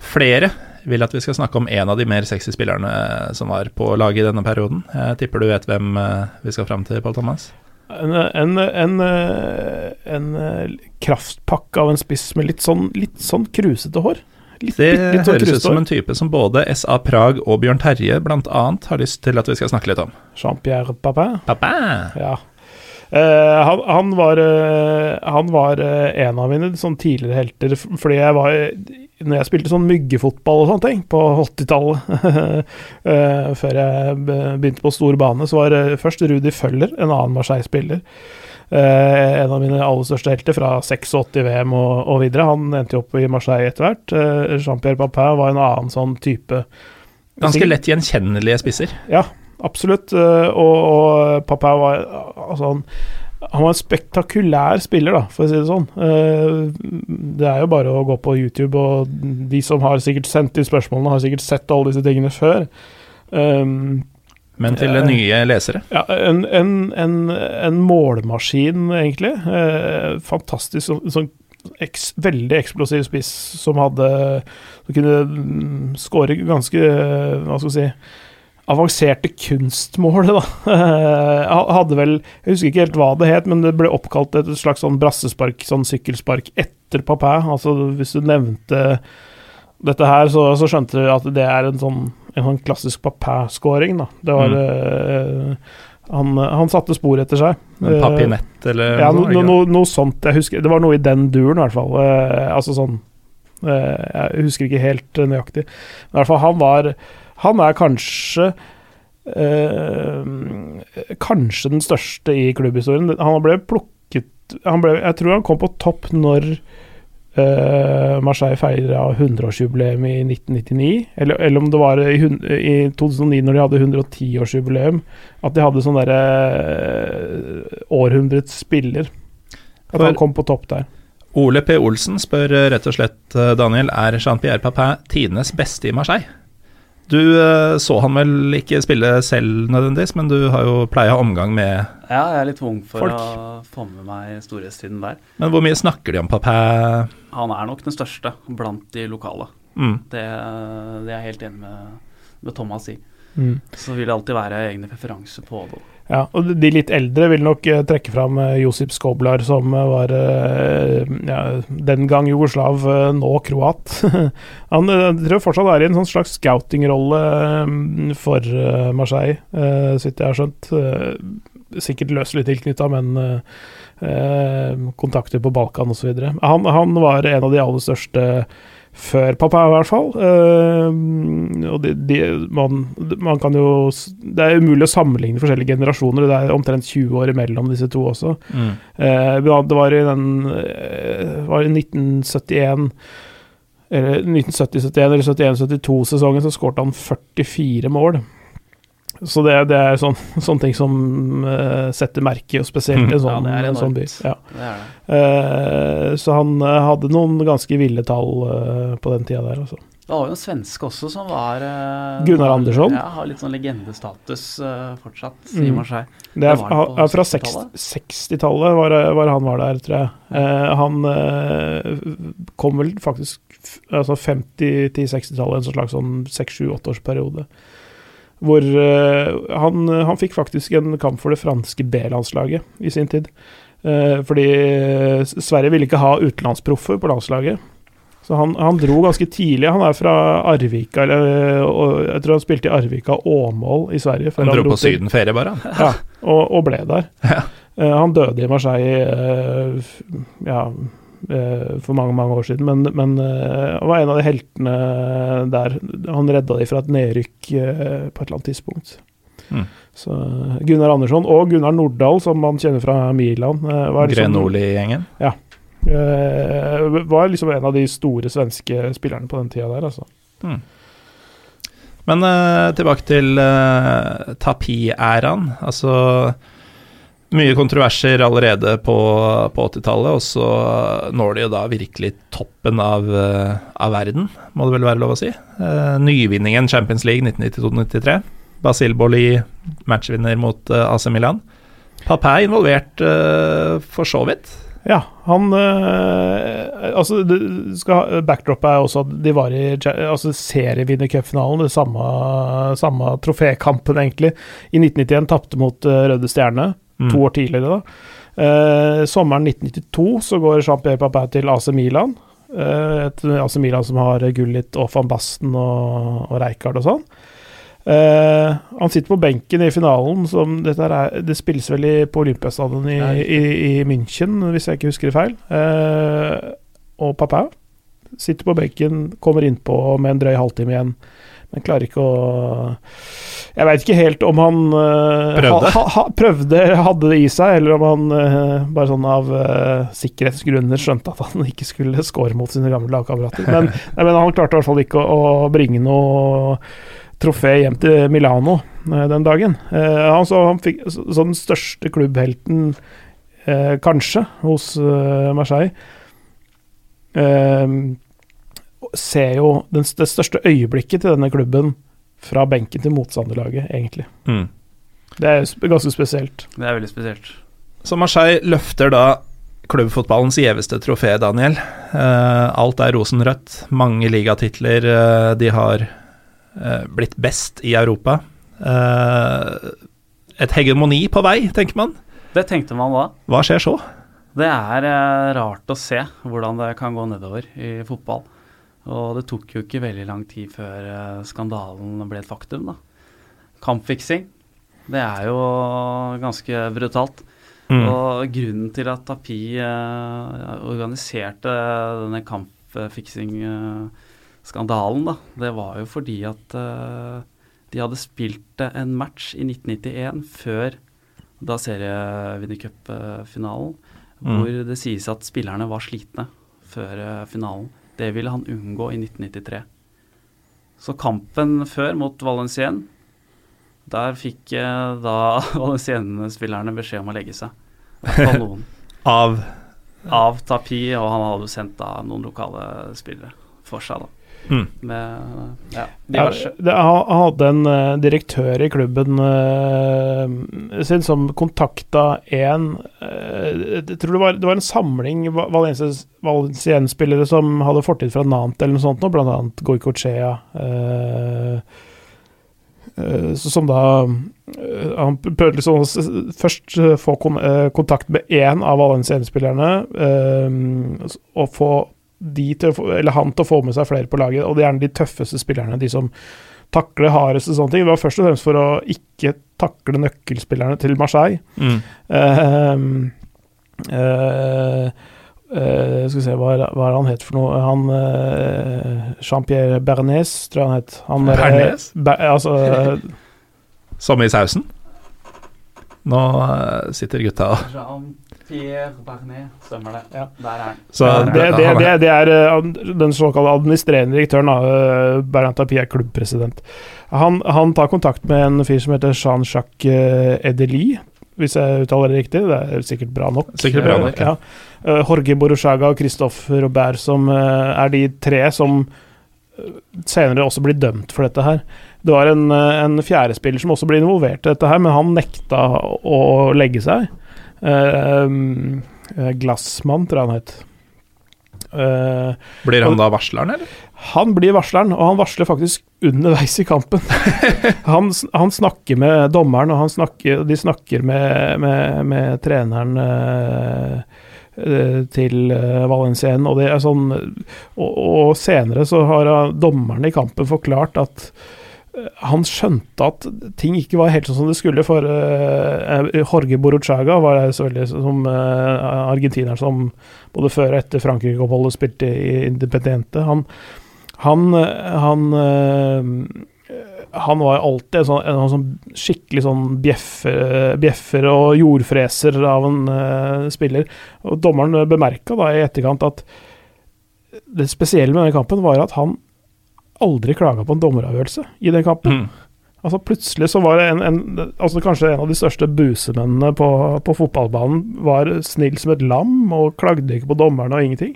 [SPEAKER 1] flere vil at vi skal snakke om en av de mer sexy spillerne som var på laget i denne perioden. Jeg tipper du vet hvem eh, vi skal fram til, Pål Thomas?
[SPEAKER 2] En, en, en, eh, en, eh, kraftpakke av en spiss med litt sånn, litt sånn krusete hår.
[SPEAKER 1] Litt, det litt, litt sånn høres ut som en type som både SA Prag og Bjørn Terje bl.a. har lyst til at vi skal snakke litt om.
[SPEAKER 2] Jean-Pierre Papin.
[SPEAKER 1] Papin.
[SPEAKER 2] Ja. Uh, han, han, var, uh, han var uh, en av mine sånn tidligere helter, fordi jeg var når jeg spilte sånn myggefotball og sånne ting på 80-tallet, eh, før jeg begynte på stor bane, så var først Rudi Føller, en annen Marseille-spiller. Uh, en av mine aller største helter fra 86-VM og, og videre. Han endte jo opp i Marseille etter hvert. Uh, Jean-Pierre Papin var en annen sånn type
[SPEAKER 1] Ganske lett gjenkjennelige spisser.
[SPEAKER 2] Ja, absolutt. eh, Og, og Papin var altså han, han var en spektakulær spiller, da, for å si det sånn. Eh, Det er jo bare å gå på YouTube, og de som har sikkert sendt inn spørsmålene, har sikkert sett alle disse tingene før. Um,
[SPEAKER 1] Men til
[SPEAKER 2] Eh,
[SPEAKER 1] nye lesere.
[SPEAKER 2] ja, en, en, en, en målmaskin, egentlig. Eh, fantastisk. Sånn, sånn eks, veldig eksplosiv spiss som hadde Som kunne mm, skåre ganske Hva skal vi si Avanserte kunstmål, da. Eh, hadde vel Jeg husker ikke helt hva det het, men det ble oppkalt et slags sånn brassespark, sånn sykkelspark, etter Papin. Altså, hvis du nevnte dette her, så, så skjønte du at det er en sånn, en sånn klassisk Papin-scoring, da. Det var eh, han, han satte spor etter seg.
[SPEAKER 1] En
[SPEAKER 2] Eh,
[SPEAKER 1] papinett eller
[SPEAKER 2] ja,
[SPEAKER 1] noe
[SPEAKER 2] no, no, noe, sånt. Jeg husker, det var noe i den duren, i hvert fall. Altså sånn Jeg husker ikke helt nøyaktig. Men i hvert fall, han var Han er kanskje eh, Kanskje den største i klubbhistorien. Han ble plukket han ble, Jeg tror han kom på topp når eh, Marseille feira 100-årsjubileum i 1999, eller, eller om det var i, i 2009 når de hadde 110-årsjubileum, at de hadde sånn derre eh, århundrets spiller. At
[SPEAKER 1] For-
[SPEAKER 2] han kom på topp der.
[SPEAKER 1] Ole P. Olsen spør eh, rett og slett, eh, Daniel, er Jean-Pierre Papin tidenes beste i Marseille? Du eh, så han vel ikke spille selv nødvendigvis, men du har jo pleia omgang med folk.
[SPEAKER 3] Ja, jeg er litt ung for
[SPEAKER 1] Folk.
[SPEAKER 3] å få med meg storhetstiden der.
[SPEAKER 1] Men hvor mye snakker de om Papæ?
[SPEAKER 3] Han er nok den største blant de lokale.
[SPEAKER 1] Mm.
[SPEAKER 3] Det, det er jeg helt enig med, med Thomas i.
[SPEAKER 2] Mm.
[SPEAKER 3] Så vil det alltid være egne preferanser på det.
[SPEAKER 2] Ja, og de litt eldre vil nok eh, trekke fram eh, Josip Skoblar, som eh, var ja, den gang jugoslav, nå kroat. Han tror fortsatt er i en sånn slags scoutingrolle eh, for Marseille, så jeg har skjønt. Sikkert løselig tilknytta, men kontakter på Balkan osv. Han, han var en av de aller største før pappa, i hvert fall. Uh, og de, de, man, man kan jo Det er umulig å sammenligne forskjellige generasjoner. Det er omtrent 20 år imellom disse to også.
[SPEAKER 1] Mm.
[SPEAKER 2] Uh, det var i den eh, var i 1971 eller 1970-71 eller 71-72-sesongen så skårte han 44 mål. Så det, det er sånn, sånne ting som uh, setter merke, og spesielt i en
[SPEAKER 3] Ja,
[SPEAKER 2] sånn,
[SPEAKER 3] det er
[SPEAKER 2] en sånn by. Ja.
[SPEAKER 3] Det det.
[SPEAKER 2] Eh, så han uh, hadde noen ganske ville tall på den tida der, altså.
[SPEAKER 3] Det var jo en svenske også som var
[SPEAKER 2] Gunnar Andersson.
[SPEAKER 3] Ja, har litt sånn legendestatus fortsatt i
[SPEAKER 2] Mm.
[SPEAKER 3] seg.
[SPEAKER 2] Det er,
[SPEAKER 3] på
[SPEAKER 2] er fra
[SPEAKER 3] 60-tallet?
[SPEAKER 2] 60-tallet var, var han var der, tror jeg. Eh, han kom vel faktisk altså 50- til 60-tallet, en slags sånn 6-7-8-årsperiode. Hvor eh, han, han fikk faktisk en kamp for det franske B-landslaget i sin tid. Eh, fordi Sverige ville ikke ha utenlandsproffer på landslaget. Så han, han dro ganske tidlig. Han er fra Arvika, eller, og jeg tror han spilte i Arvika Åmål i Sverige.
[SPEAKER 1] Han dro på sydenferie, bare.
[SPEAKER 2] ja, og, og ble der.
[SPEAKER 1] Ja.
[SPEAKER 2] Eh, han døde i Marseille eh, ja, eh, for mange mange år siden, men, men eh, var en av de heltene der. Han redda de fra et nedrykk eh, på et eller annet tidspunkt.
[SPEAKER 1] Mm.
[SPEAKER 2] Så eh, Gunnar Andersson og Gunnar Nordahl, som man kjenner fra Milan, eh, liksom,
[SPEAKER 1] Grenoli-gjengen.
[SPEAKER 2] Ja. var liksom en av de store svenske spillerne på den tida der, altså.
[SPEAKER 1] Men eh, tilbake til uh, Tapi-æraen. Altså mye kontroverser allerede på, på 80-tallet, og så når de jo da virkelig toppen av, eh, av verden, må det vel være lov å si. Eh, nyvinningen Champions League 1992-93. Basil Boli, matchvinner mot eh, AC Milan. Papin involvert for så vidt.
[SPEAKER 2] Ja, han øh, Altså, skal, backdrop er også at de var i altså serievinnercupfinalen, samme, samme trofékampen, egentlig. I 1991 tapte mot Røde Stjerne,
[SPEAKER 1] Mm.
[SPEAKER 2] to år tidligere, da. Eh, sommeren 1992 så går Jean-Pierre Papin til AC Milan. Eh, et AC Milan som har Gullit og van Basten og, og Reykard og sånn. Uh, han sitter på benken i finalen, som er, det spilles vel i, på Olympiastadion i, i, i München, hvis jeg ikke husker det feil. Uh, og Papin Sitter på benken, kommer innpå med en drøy halvtime igjen. Men klarer ikke å Jeg veit ikke helt om han uh,
[SPEAKER 1] Prøvde?
[SPEAKER 2] Ha, ha, prøvde, hadde det i seg, eller om han uh, bare sånn av uh, sikkerhetsgrunner skjønte at han ikke skulle score mot sine gamle lagkamerater. Men, men han klarte i hvert fall ikke å, å bringe noe trofé hjem til Milano den dagen. han, så, han fikk så den største klubbhelten, kanskje, hos Marseille ser jo den, det største øyeblikket til denne klubben fra benken til motstanderlaget, egentlig.
[SPEAKER 1] Mm.
[SPEAKER 2] Det er ganske spesielt.
[SPEAKER 3] Det er veldig spesielt.
[SPEAKER 1] Så Marseille løfter da klubbfotballens gjeveste trofé, Daniel. Uh, alt er rosenrødt. Mange ligatitler. Uh, de har uh, blitt best i Europa. et hegemoni på vei, tenker man.
[SPEAKER 3] Det tenkte man da.
[SPEAKER 1] Hva skjer så?
[SPEAKER 3] Det er rart å se hvordan det kan gå nedover i fotball. Og det tok jo ikke veldig lang tid før uh, skandalen ble et faktum, da. Kampfiksing, det er jo ganske brutalt. Mm. Og grunnen til at Tapi uh, organiserte denne kampfiksing-skandalen, da, det var jo fordi at uh, de hadde spilt en match i 1991 før da serievinnercupfinalen, mm. hvor det sies at spillerne var slitne før finalen. Det ville han unngå i 1993. Så kampen før mot Valenciennes, der fikk eh, da Valenciennes-spillerne beskjed om å legge seg.
[SPEAKER 1] Av?
[SPEAKER 3] Av Tapi, og han hadde sendt da noen lokale spillere for seg, da. Mm. Med ja, diverse.
[SPEAKER 2] Jeg, hadde en uh, direktør i klubben uh, sin som kontakta en uh, Jeg tror det var, det var en samling Valencien-spillere som hadde fortid fra Nant eller noe sånt, blant annet Goicochea. som da Han prøvde liksom å først få kontakt med én av Valenciennes-spillerne og få til få, han til å få med seg flere på laget, og det er gjerne de tøffeste spillerne. De som takler hardest og sånne ting. Det var først og fremst for å ikke takle nøkkelspillerne til Marseille. Mm. Uh, uh, uh, skal vi se, hva, hva er han het for noe? Han uh, Jean-Pierre Bernes, tror jeg han het. Han,
[SPEAKER 1] Bernes?
[SPEAKER 2] Ber, altså,
[SPEAKER 1] Som i sausen? Nå sitter gutta
[SPEAKER 3] og Pierre Barnet, stemmer det. Ja. Der er han.
[SPEAKER 2] Så det, det, det, det er uh, den såkalte administrerende direktøren, uh, Bernt Tapie er klubbpresident. Han, han, tar kontakt med en fyr som heter Jean-Jacques uh, Edeli, hvis jeg uttaler det riktig. Det er sikkert bra nok.
[SPEAKER 1] Sikkert bra nok, ja.
[SPEAKER 2] ja. Jorge Borushaga og Christophe Robert som er de tre som senere også blir dømt for dette her. Det var en, en fjerdespiller som også ble involvert i dette her, men han nekta å legge seg. Uh, Glassmann, tror jeg han het.
[SPEAKER 1] Uh, blir han og, da varsleren, eller?
[SPEAKER 2] Han blir varsleren, og han varsler faktisk underveis i kampen. han, han, snakker med dommeren, og snakker, de snakker med, med, med treneren uh, til Valencien, og det er sånn og, og senere så har dommeren i kampen forklart at han skjønte at ting ikke var helt sånn som det skulle, for uh, Jorge Boruchaga var veldig, som uh, argentineren som både før og etter Frankrike-oppholdet spilte i Independiente. Han, han, han, uh, han var alltid en sånn, en sånn skikkelig sånn bjeffer, bjeffer, og jordfreser av en spiller. Og Dommeren bemerka i etterkant at det spesielle med denne kampen var at han aldri klaga på en dommeravgjørelse i den kampen. Mm. Altså Plutselig så var det en, en, altså kanskje en av de største busemennene på, på, fotballbanen var snill som et lam og klagde ikke på dommerne og ingenting.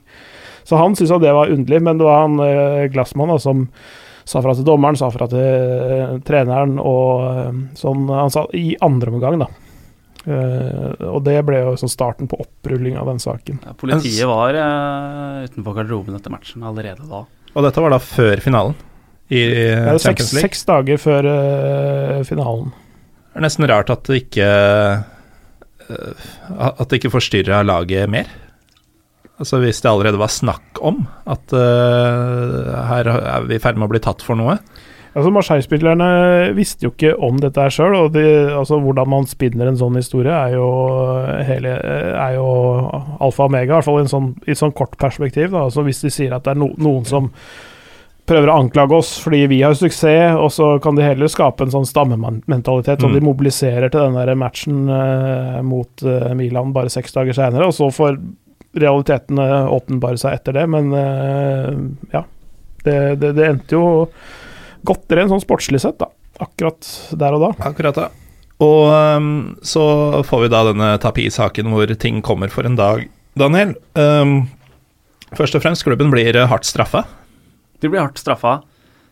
[SPEAKER 2] Så han syntes det var underlig, men det var han eh, Glassmann da, som sa fra til dommeren, sa fra til eh, treneren og eh, sånn Han sa i andre omgang, da. Uh, og det ble jo sånn starten på opprulling av den saken.
[SPEAKER 3] Ja, politiet var uh, utenfor garderoben etter matchen allerede da.
[SPEAKER 1] Og dette var da før finalen i ja, Champions League?
[SPEAKER 2] Seks dager før uh, finalen.
[SPEAKER 1] Det er nesten rart at det ikke uh, At det ikke forstyrra laget mer. Altså Hvis det allerede var snakk om at uh, her er vi i ferd med å bli tatt for noe.
[SPEAKER 2] Altså Marseille-spillerne visste jo ikke om dette her sjøl, og de, altså, hvordan man spinner en sånn historie, er jo, hele, er jo alfa og omega, i hvert fall i, et sånn, et sånn kort perspektiv. Altså, hvis de sier at det er no, noen som prøver å anklage oss fordi vi har suksess, og så kan de heller skape en sånn stammementalitet, så
[SPEAKER 1] Mm.
[SPEAKER 2] de mobiliserer til den der matchen uh, mot uh, Milan bare seks dager seinere, og så får realitetene åpenbare seg etter det, men uh, ja. Det, det, det endte jo godt rent sånn sportslig sett, da. Akkurat der og da.
[SPEAKER 1] Akkurat, ja. Og um, så får vi da denne Tapi-saken hvor ting kommer for en dag. Daniel, Um, først og fremst, klubben blir hardt straffa.
[SPEAKER 3] De blir hardt straffa.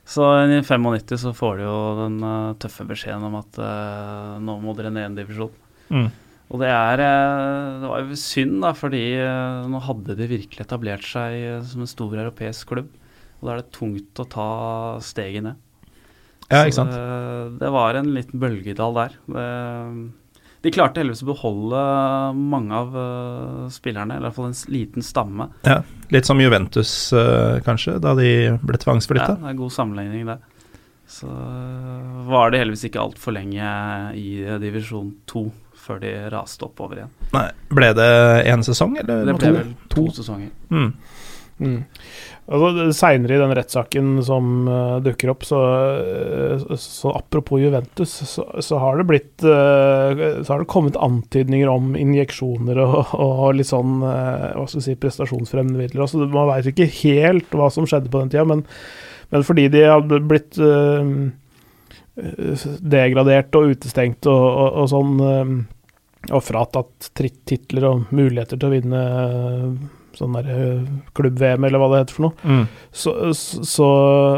[SPEAKER 3] Så i 95 så får de jo den uh, tøffe beskjeden om at uh, nå må dere ned en divisjon.
[SPEAKER 1] Mm.
[SPEAKER 3] Og det er eh, Det var jo synd, da, fordi nå hadde de virkelig etablert seg som en stor europeisk klubb. Og da er det tungt å ta steget ned.
[SPEAKER 1] Ja, ikke sant.
[SPEAKER 3] Det, det var en liten bølgedal der. Det, de klarte heldigvis å beholde mange av uh, spillerne, eller i hvert fall en liten stamme.
[SPEAKER 1] Ja, litt som Juventus, uh, kanskje, da de ble
[SPEAKER 3] Ja, det er god sammenligning, det. Så var det heldigvis ikke altfor lenge i eh, divisjon to før de raste oppover igjen.
[SPEAKER 1] Nei, ble det én sesong, eller
[SPEAKER 3] Det
[SPEAKER 1] to?
[SPEAKER 3] ble vel to sesonger.
[SPEAKER 1] Mm.
[SPEAKER 2] Mm. Altså, Seinere i den rettssaken som uh, dukker opp, så, eh, så apropos Juventus, så, så har det blitt uh, Så har det kommet antydninger om injeksjoner og, og litt sånn hva skal vi si, prestasjonsfremmende midler. Altså, man veit ikke helt hva som skjedde på den tida, men, men fordi de hadde blitt degradert og utestengt og, og, sånn og fratatt titler og muligheter til å vinne sånn der eh, klubb-VM, eller hva det heter for noe,
[SPEAKER 1] Mm.
[SPEAKER 2] så, så,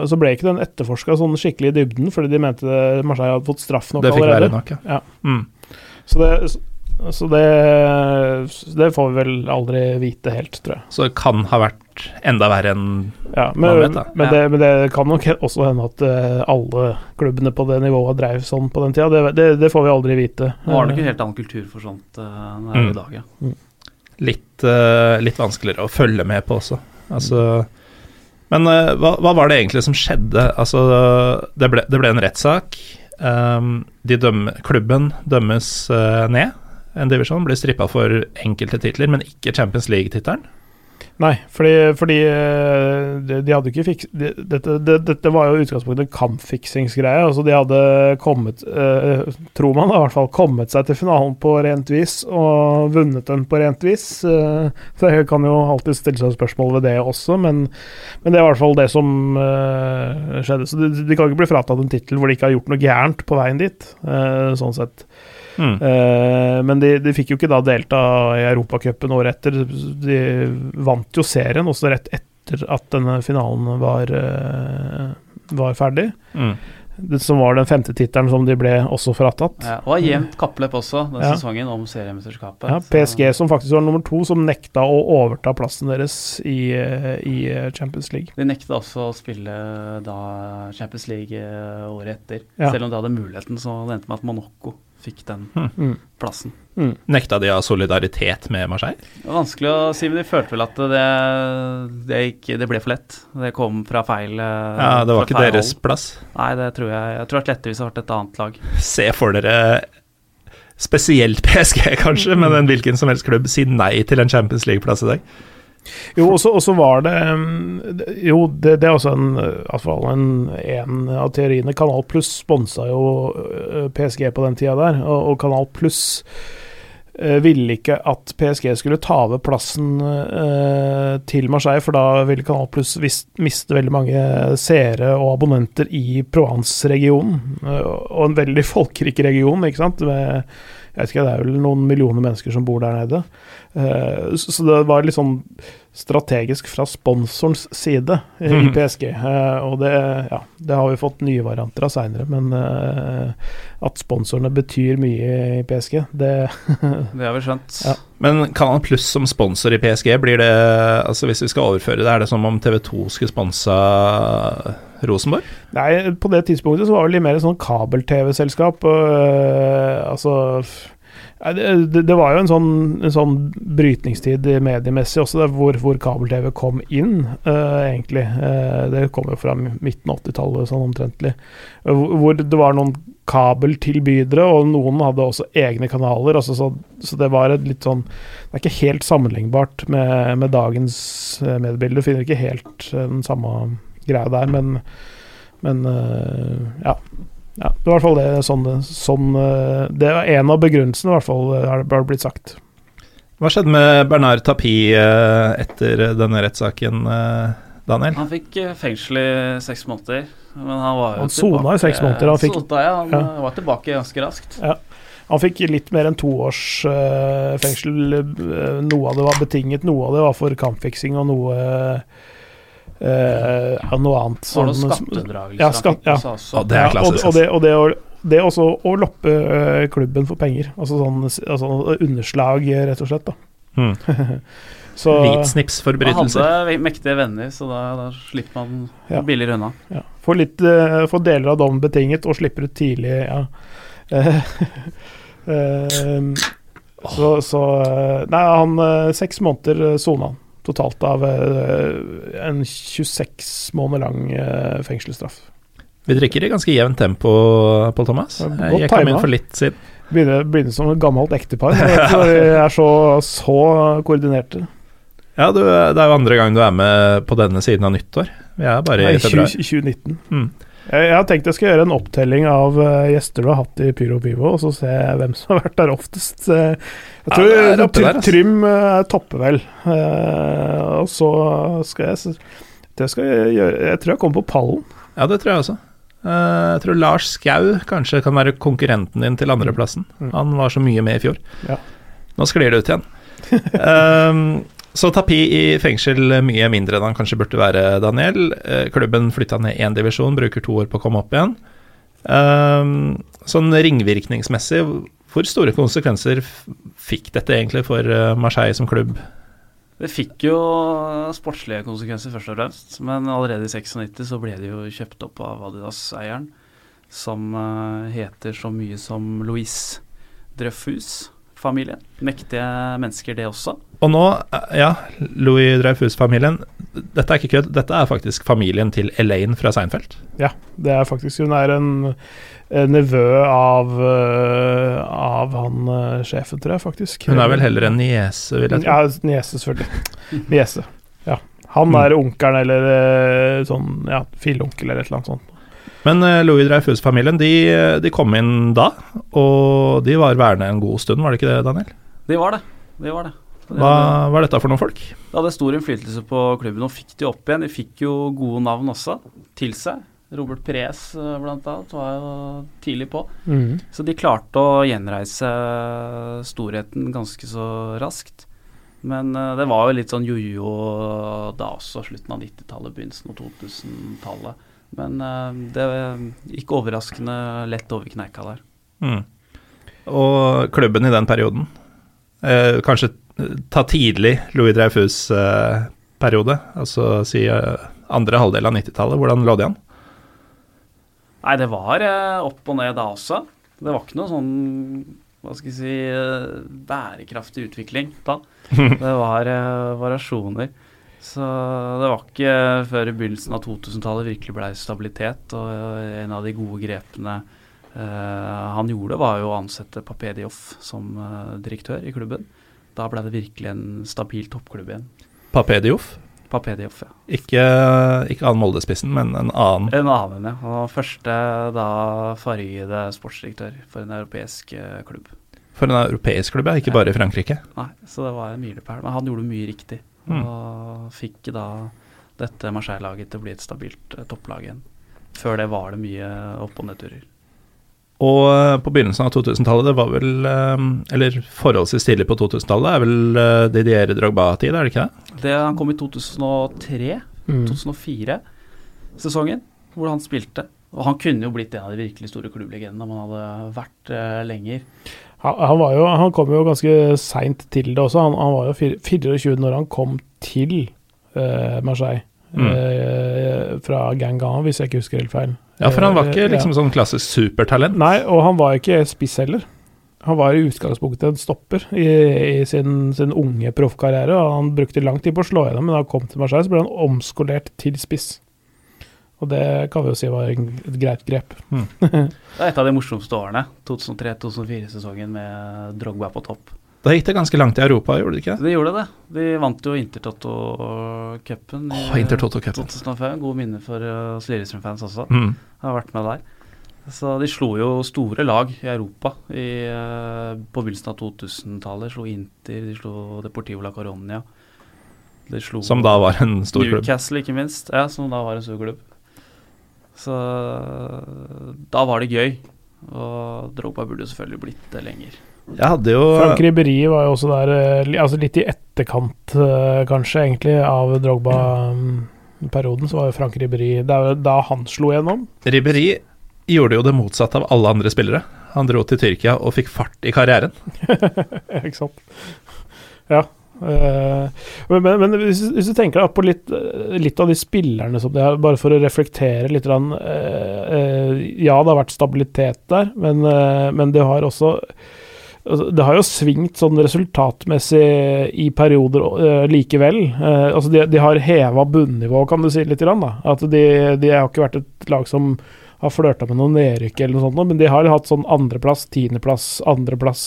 [SPEAKER 2] så ble ikke den etterforska sånn skikkelig i dybden, fordi de mente Marseille hadde fått straff nok
[SPEAKER 1] Det fikk være
[SPEAKER 2] allerede.
[SPEAKER 1] nok, ja.
[SPEAKER 2] Ja.
[SPEAKER 1] Mm.
[SPEAKER 2] Så, det, så det, det får vi vel aldri vite helt, tror jeg.
[SPEAKER 1] Så det kan ha vært enda verre enn
[SPEAKER 2] Ja,
[SPEAKER 1] Man
[SPEAKER 2] men,
[SPEAKER 1] vet da.
[SPEAKER 2] men, det, men det kan nok også hende at eh, alle klubbene på det nivået dreiv sånn på den tida. Det, det, det får vi aldri vite.
[SPEAKER 3] Nå har det ikke helt annen kultur for sånt uh, enn det er
[SPEAKER 1] Mm.
[SPEAKER 3] i dag, ja.
[SPEAKER 1] Litt, uh, litt vanskeligere å følge med på også. Altså Men uh, hva, hva var det egentlig som skjedde? Altså, det ble, det ble en rettssak. Um, de døm, klubben dømmes uh, ned. En divisjon blir strippa for enkelte titler, men ikke Champions League-tittelen.
[SPEAKER 2] Nei, fordi, fordi eh, de, de hadde ikke fiks... De, dette, det, dette var jo utgangspunktet en kampfiksingsgreie. Altså de hadde kommet, eh, tror man da, i hvert fall, kommet seg til finalen på rent vis og vunnet den på rent vis. Eh, så jeg kan jo alltid stille seg spørsmål ved det også, men, men det er i hvert fall det som eh, skjedde. Så de, de kan ikke bli fratatt en tittel hvor de ikke har gjort noe gærent på veien dit, eh, sånn sett.
[SPEAKER 1] Mm.
[SPEAKER 2] Eh, men de, de fikk jo ikke da delta i Europacupen året etter. De vant jo serien også rett etter at denne finalen var, eh, var ferdig.
[SPEAKER 1] Mm.
[SPEAKER 2] Det som var den femte tittelen som de ble også fratatt.
[SPEAKER 3] Ja, og var jevnt kappløp også den
[SPEAKER 2] Ja.
[SPEAKER 3] sesongen om seriemesterskapet.
[SPEAKER 2] Ja, PSG, som faktisk var nummer to, som nekta å overta plassen deres i, eh, i Champions League.
[SPEAKER 3] De nekta også å spille da Champions League året etter.
[SPEAKER 2] Ja.
[SPEAKER 3] Selv om de hadde muligheten, så det endte med at Monaco fikk den
[SPEAKER 2] Mm.
[SPEAKER 3] plassen.
[SPEAKER 1] Nekta de av solidaritet med Marseille?
[SPEAKER 3] Vanskelig å si, men de følte vel at det, det, gikk, det ble for lett. Det kom fra feil eh,
[SPEAKER 1] Ja, det var ikke deres
[SPEAKER 3] hold.
[SPEAKER 1] plass.
[SPEAKER 3] Nei, det tror jeg. Jeg tror Atlettevis har vært et annet lag.
[SPEAKER 1] Se for dere spesielt PSG, kanskje, men en hvilken som helst klubb si nei til en Champions League-plass i dag.
[SPEAKER 2] Jo, og så var det Jo, det, det er også en, uh, fall en, en av teoriene. Kanal Pluss sponsa jo uh, PSG på den tida der, og, og Kanal Pluss ville ikke at PSG skulle ta over plassen uh, til Marseille, for da ville Kanal Pluss miste veldig mange seere og abonnenter i Provence-regionen. Uh, og en veldig folkerik region, ikke sant. Med, jeg vet ikke, Det er vel noen millioner mennesker som bor der nede. Eh, så det var litt sånn strategisk fra sponsorens side eh, i
[SPEAKER 1] Mhm.
[SPEAKER 2] PSG. eh, og det, ja, det har vi fått nye varianter av seinere, men eh, at sponsorene betyr mye i PSG, det
[SPEAKER 3] Det har vi skjønt.
[SPEAKER 2] Ja.
[SPEAKER 1] Men Kanal Pluss som sponsor i PSG, blir det Altså Hvis vi skal overføre det, er det som om TV2 skulle sponsa Rosenborg?
[SPEAKER 2] Nei, på det tidspunktet så var det litt mer sånn kabel-TV-selskap. og, eh, altså Det, det, var jo en sånn, en sånn brytningstid mediemessig også, der, hvor, hvor kabel-TV kom inn, uh, egentlig. Uh, det kom jo fra midten av 80-tallet, sånn omtrentlig. Uh, hvor, det var noen kabeltilbydere, og noen hadde også egne kanaler. Altså, så, så det var et litt sånn Det er ikke helt sammenlignbart med, med dagens mediebilde. Du finner ikke helt den samme greia der, men, men ja. Ja, det var i hvert fall det sånn, sånn eh, Det er en av begrunnelsene, i hvert fall, eh, har det blitt sagt.
[SPEAKER 1] Hva skjedde med Bernard Tapie eh, etter denne rettssaken, Daniel?
[SPEAKER 3] Han fikk fengsel i seks måneder. Men han var jo
[SPEAKER 2] Han sona i seks måneder, han fikk-
[SPEAKER 3] Sota, ja, han
[SPEAKER 2] Ja.
[SPEAKER 3] var tilbake ganske raskt.
[SPEAKER 2] Han fikk litt mer enn to års fengsel. Noe av det var betinget, noe av det var for kampfiksing, og noe eh, ja, noe annet.
[SPEAKER 3] Var det skatteunndragelse?
[SPEAKER 2] Ja, skatt- ja.
[SPEAKER 3] altså.
[SPEAKER 1] Ja, det er
[SPEAKER 2] Ja,
[SPEAKER 1] klassisk.
[SPEAKER 2] Og, og, det, og det, å, det også å loppe eh, klubben for penger. Altså sånn altså underslag, rett og slett. da
[SPEAKER 1] Mm.
[SPEAKER 2] Så
[SPEAKER 3] Han
[SPEAKER 1] Hvitsnipsforbrytelser.
[SPEAKER 3] hadde mektige venner, så da, da slipper man
[SPEAKER 2] Ja.
[SPEAKER 3] billigere unna.
[SPEAKER 2] ja, får, litt, uh, får deler av dommen betinget og slipper ut tidlig. Ja. uh, så, så Nei, han Seks måneder sona han totalt av eh, en 26 måneder lang eh, fengselsstraff.
[SPEAKER 1] Vi drikker i ganske jevnt tempo, Pål Thomas.
[SPEAKER 2] Ja, godt
[SPEAKER 1] Jeg kom inn for litt siden.
[SPEAKER 2] Begynner, begynner som et gammelt ektepar. Vi er så, så koordinerte.
[SPEAKER 1] Ja, du, det er jo andre gang du er med på denne siden av nyttår. Vi er bare i februar.
[SPEAKER 2] 2019.
[SPEAKER 1] Mm.
[SPEAKER 2] Jeg, jeg har tenkt jeg skal gjøre en opptelling av eh, gjester du har hatt i Pyro Pivo, og så se hvem som har vært der oftest. Eh, jeg tror
[SPEAKER 1] ja, er oppe der, altså.
[SPEAKER 2] Trym eh, topper vel. Eh, og så skal jeg det skal jeg gjøre Jeg tror jeg kommer på pallen.
[SPEAKER 1] Ja, det tror jeg også. Eh, jeg tror Lars Skau kanskje kan være konkurrenten din til andreplassen.
[SPEAKER 2] Mm.
[SPEAKER 1] Han var så mye med i fjor.
[SPEAKER 2] Ja.
[SPEAKER 1] Nå sklir det ut igjen. um, så Tapi i fengsel mye mindre enn han kanskje burde være, Daniel. Eh, klubben flytta ned én divisjon, bruker to år på å komme opp igjen. Um, sånn ringvirkningsmessig, hvor store konsekvenser fikk dette egentlig for eh, Marseille som klubb?
[SPEAKER 3] Det fikk jo sportslige konsekvenser, først og fremst. Men allerede i 96 så ble de jo kjøpt opp av Adidas-eieren, som eh, heter så mye som Louise Dreyfus-familien. Mektige mennesker, det også.
[SPEAKER 1] Og nå, eh, ja, Louis Dreyfus-familien. Dette er ikke kødd, dette er faktisk familien til Elaine fra Seinfeld.
[SPEAKER 2] Ja, det er faktisk Hun er en, en nevø av, eh, av han eh, sjefen, tror jeg faktisk.
[SPEAKER 1] Hun er vel heller en niese, vil jeg tro.
[SPEAKER 2] Ja, niese, selvfølgelig. Niese. Ja. Han
[SPEAKER 1] Mm.
[SPEAKER 2] er onkelen eller sånn, ja, filleonkel eller et eller annet sånt.
[SPEAKER 1] Men eh, Louis Dreyfus-familien, de, de kom inn da, og de var værende en god stund, var det ikke det, Daniel?
[SPEAKER 3] De var det. De var det. De
[SPEAKER 1] Hva var dette for noen folk?
[SPEAKER 3] De hadde stor innflytelse på klubben, og fikk de opp igjen. De fikk jo gode navn også til seg. Robert Perez eh, blant annet var jo tidlig på.
[SPEAKER 2] Mm.
[SPEAKER 3] Så de klarte å gjenreise storheten ganske så raskt. Men eh, det var jo litt sånn jojo da også, slutten av 90-tallet, begynnelsen av 2000-tallet. Men eh, det gikk overraskende lett over kneika der.
[SPEAKER 1] Mm. Og klubben i den perioden, eh, kanskje eh, ta tidlig Louis Dreyfus-periode, altså si eh, andre halvdel av 90-tallet, hvordan lå det an?
[SPEAKER 3] Nei, det var eh, opp og ned da også. Det var ikke noe sånn hva skal jeg si eh, bærekraftig utvikling da. Det var eh, variasjoner. Så det var ikke før i begynnelsen av 2000-tallet virkelig blei stabilitet. Og eh, en av de gode grepene eh, han gjorde, var jo å ansette Papedioff som eh, direktør i klubben. Da blei det virkelig en stabil toppklubb igjen.
[SPEAKER 1] Papedioff?
[SPEAKER 3] Papedioff, ja.
[SPEAKER 1] Ikke, ikke annen Molde-spissen, men en annen.
[SPEAKER 3] En annen, ja. Han var første da fargede sportsdirektør for en europeisk eh, klubb.
[SPEAKER 1] For en europeisk klubb, ja, ikke bare i Frankrike.
[SPEAKER 3] Nei, så det var en milepæl. Men han gjorde mye riktig.
[SPEAKER 1] Mm.
[SPEAKER 3] Og fikk da dette Marseille-laget til å bli et stabilt eh, topplag igjen. Før det var det mye opp- og nedturer.
[SPEAKER 1] Og eh, på begynnelsen av 2000-tallet, det var vel eh, Eller forholdsvis tidlig på 2000-tallet, er vel Didier Drogba-tid, er det ikke det?
[SPEAKER 3] Det Han kom i 2003,
[SPEAKER 2] Mm.
[SPEAKER 3] 2004-sesongen, hvor han spilte. Og han kunne jo blitt en av de virkelig store klubblegendene om han hadde vært lenger.
[SPEAKER 2] Han, jo, han kom jo ganske seint til det også. Han, han var jo fir- 24 når han kom til uh, Marseille.
[SPEAKER 1] Mm.
[SPEAKER 2] uh, fra Gangan, hvis jeg ikke husker helt feil.
[SPEAKER 1] Ja, for han var ikke
[SPEAKER 2] Eh,
[SPEAKER 1] liksom
[SPEAKER 2] ja.
[SPEAKER 1] sånn klassisk supertalent.
[SPEAKER 2] Nei, og han var ikke spiss heller. Han var i utgangspunktet en stopper i, i sin, sin unge proffkarriere. og Han brukte lang tid på å slå gjennom, men da han kom til Marseille, så ble han omskolert til spiss. Og det kan vi jo si var et greit grep.
[SPEAKER 3] Det er et av de morsomste årene. 2003-2004-sesongen med Drogba på topp.
[SPEAKER 1] Da gikk det ganske langt i Europa, gjorde det ikke?
[SPEAKER 3] Det gjorde det. De vant jo Intertoto-cupen i
[SPEAKER 1] oh, Intertoto-cupen.
[SPEAKER 3] 2005. Gode minner for oss Lillestrøm-fans også.
[SPEAKER 1] Mm.
[SPEAKER 3] Jeg har vært med der. Så de slo jo store lag i Europa i, eh, på begynnelsen av 2000-tallet. Slo Inter, de slo Deportivo la Coronia. De slo
[SPEAKER 1] Som da var en stor klubb.
[SPEAKER 3] Newcastle, ikke minst. Ja, som da var en stor klubb. Så da var det gøy. Og Drogba burde jo selvfølgelig blitt det lenger.
[SPEAKER 1] Jeg hadde jo
[SPEAKER 2] Frank Ribberi var jo også der, eh, altså litt i etterkant, eh, kanskje, egentlig, av Drogba-perioden. Så var jo Frank Ribberi Det er jo da han slo gjennom.
[SPEAKER 1] Riberi gjorde jo det motsatte av alle andre spillere. Han dro til Tyrkia og fikk fart i karrieren.
[SPEAKER 2] Ikke sant. Ja. Eh, men, men, men hvis, hvis du tenker deg på litt, litt av de spillerne som det er, bare for å reflektere litt rann, eh, eh, Ja, det har vært stabilitet der, men, men det har også altså, Det har jo svingt sånn resultatmessig i perioder eh, likevel. Eh, altså de, de har heva bunnivået, kan du si, litt. Grann, da. At de, de har ikke vært et lag som har flørta med noe nedrykk eller noe sånt, men de har hatt sånn andreplass, tiendeplass, andreplass,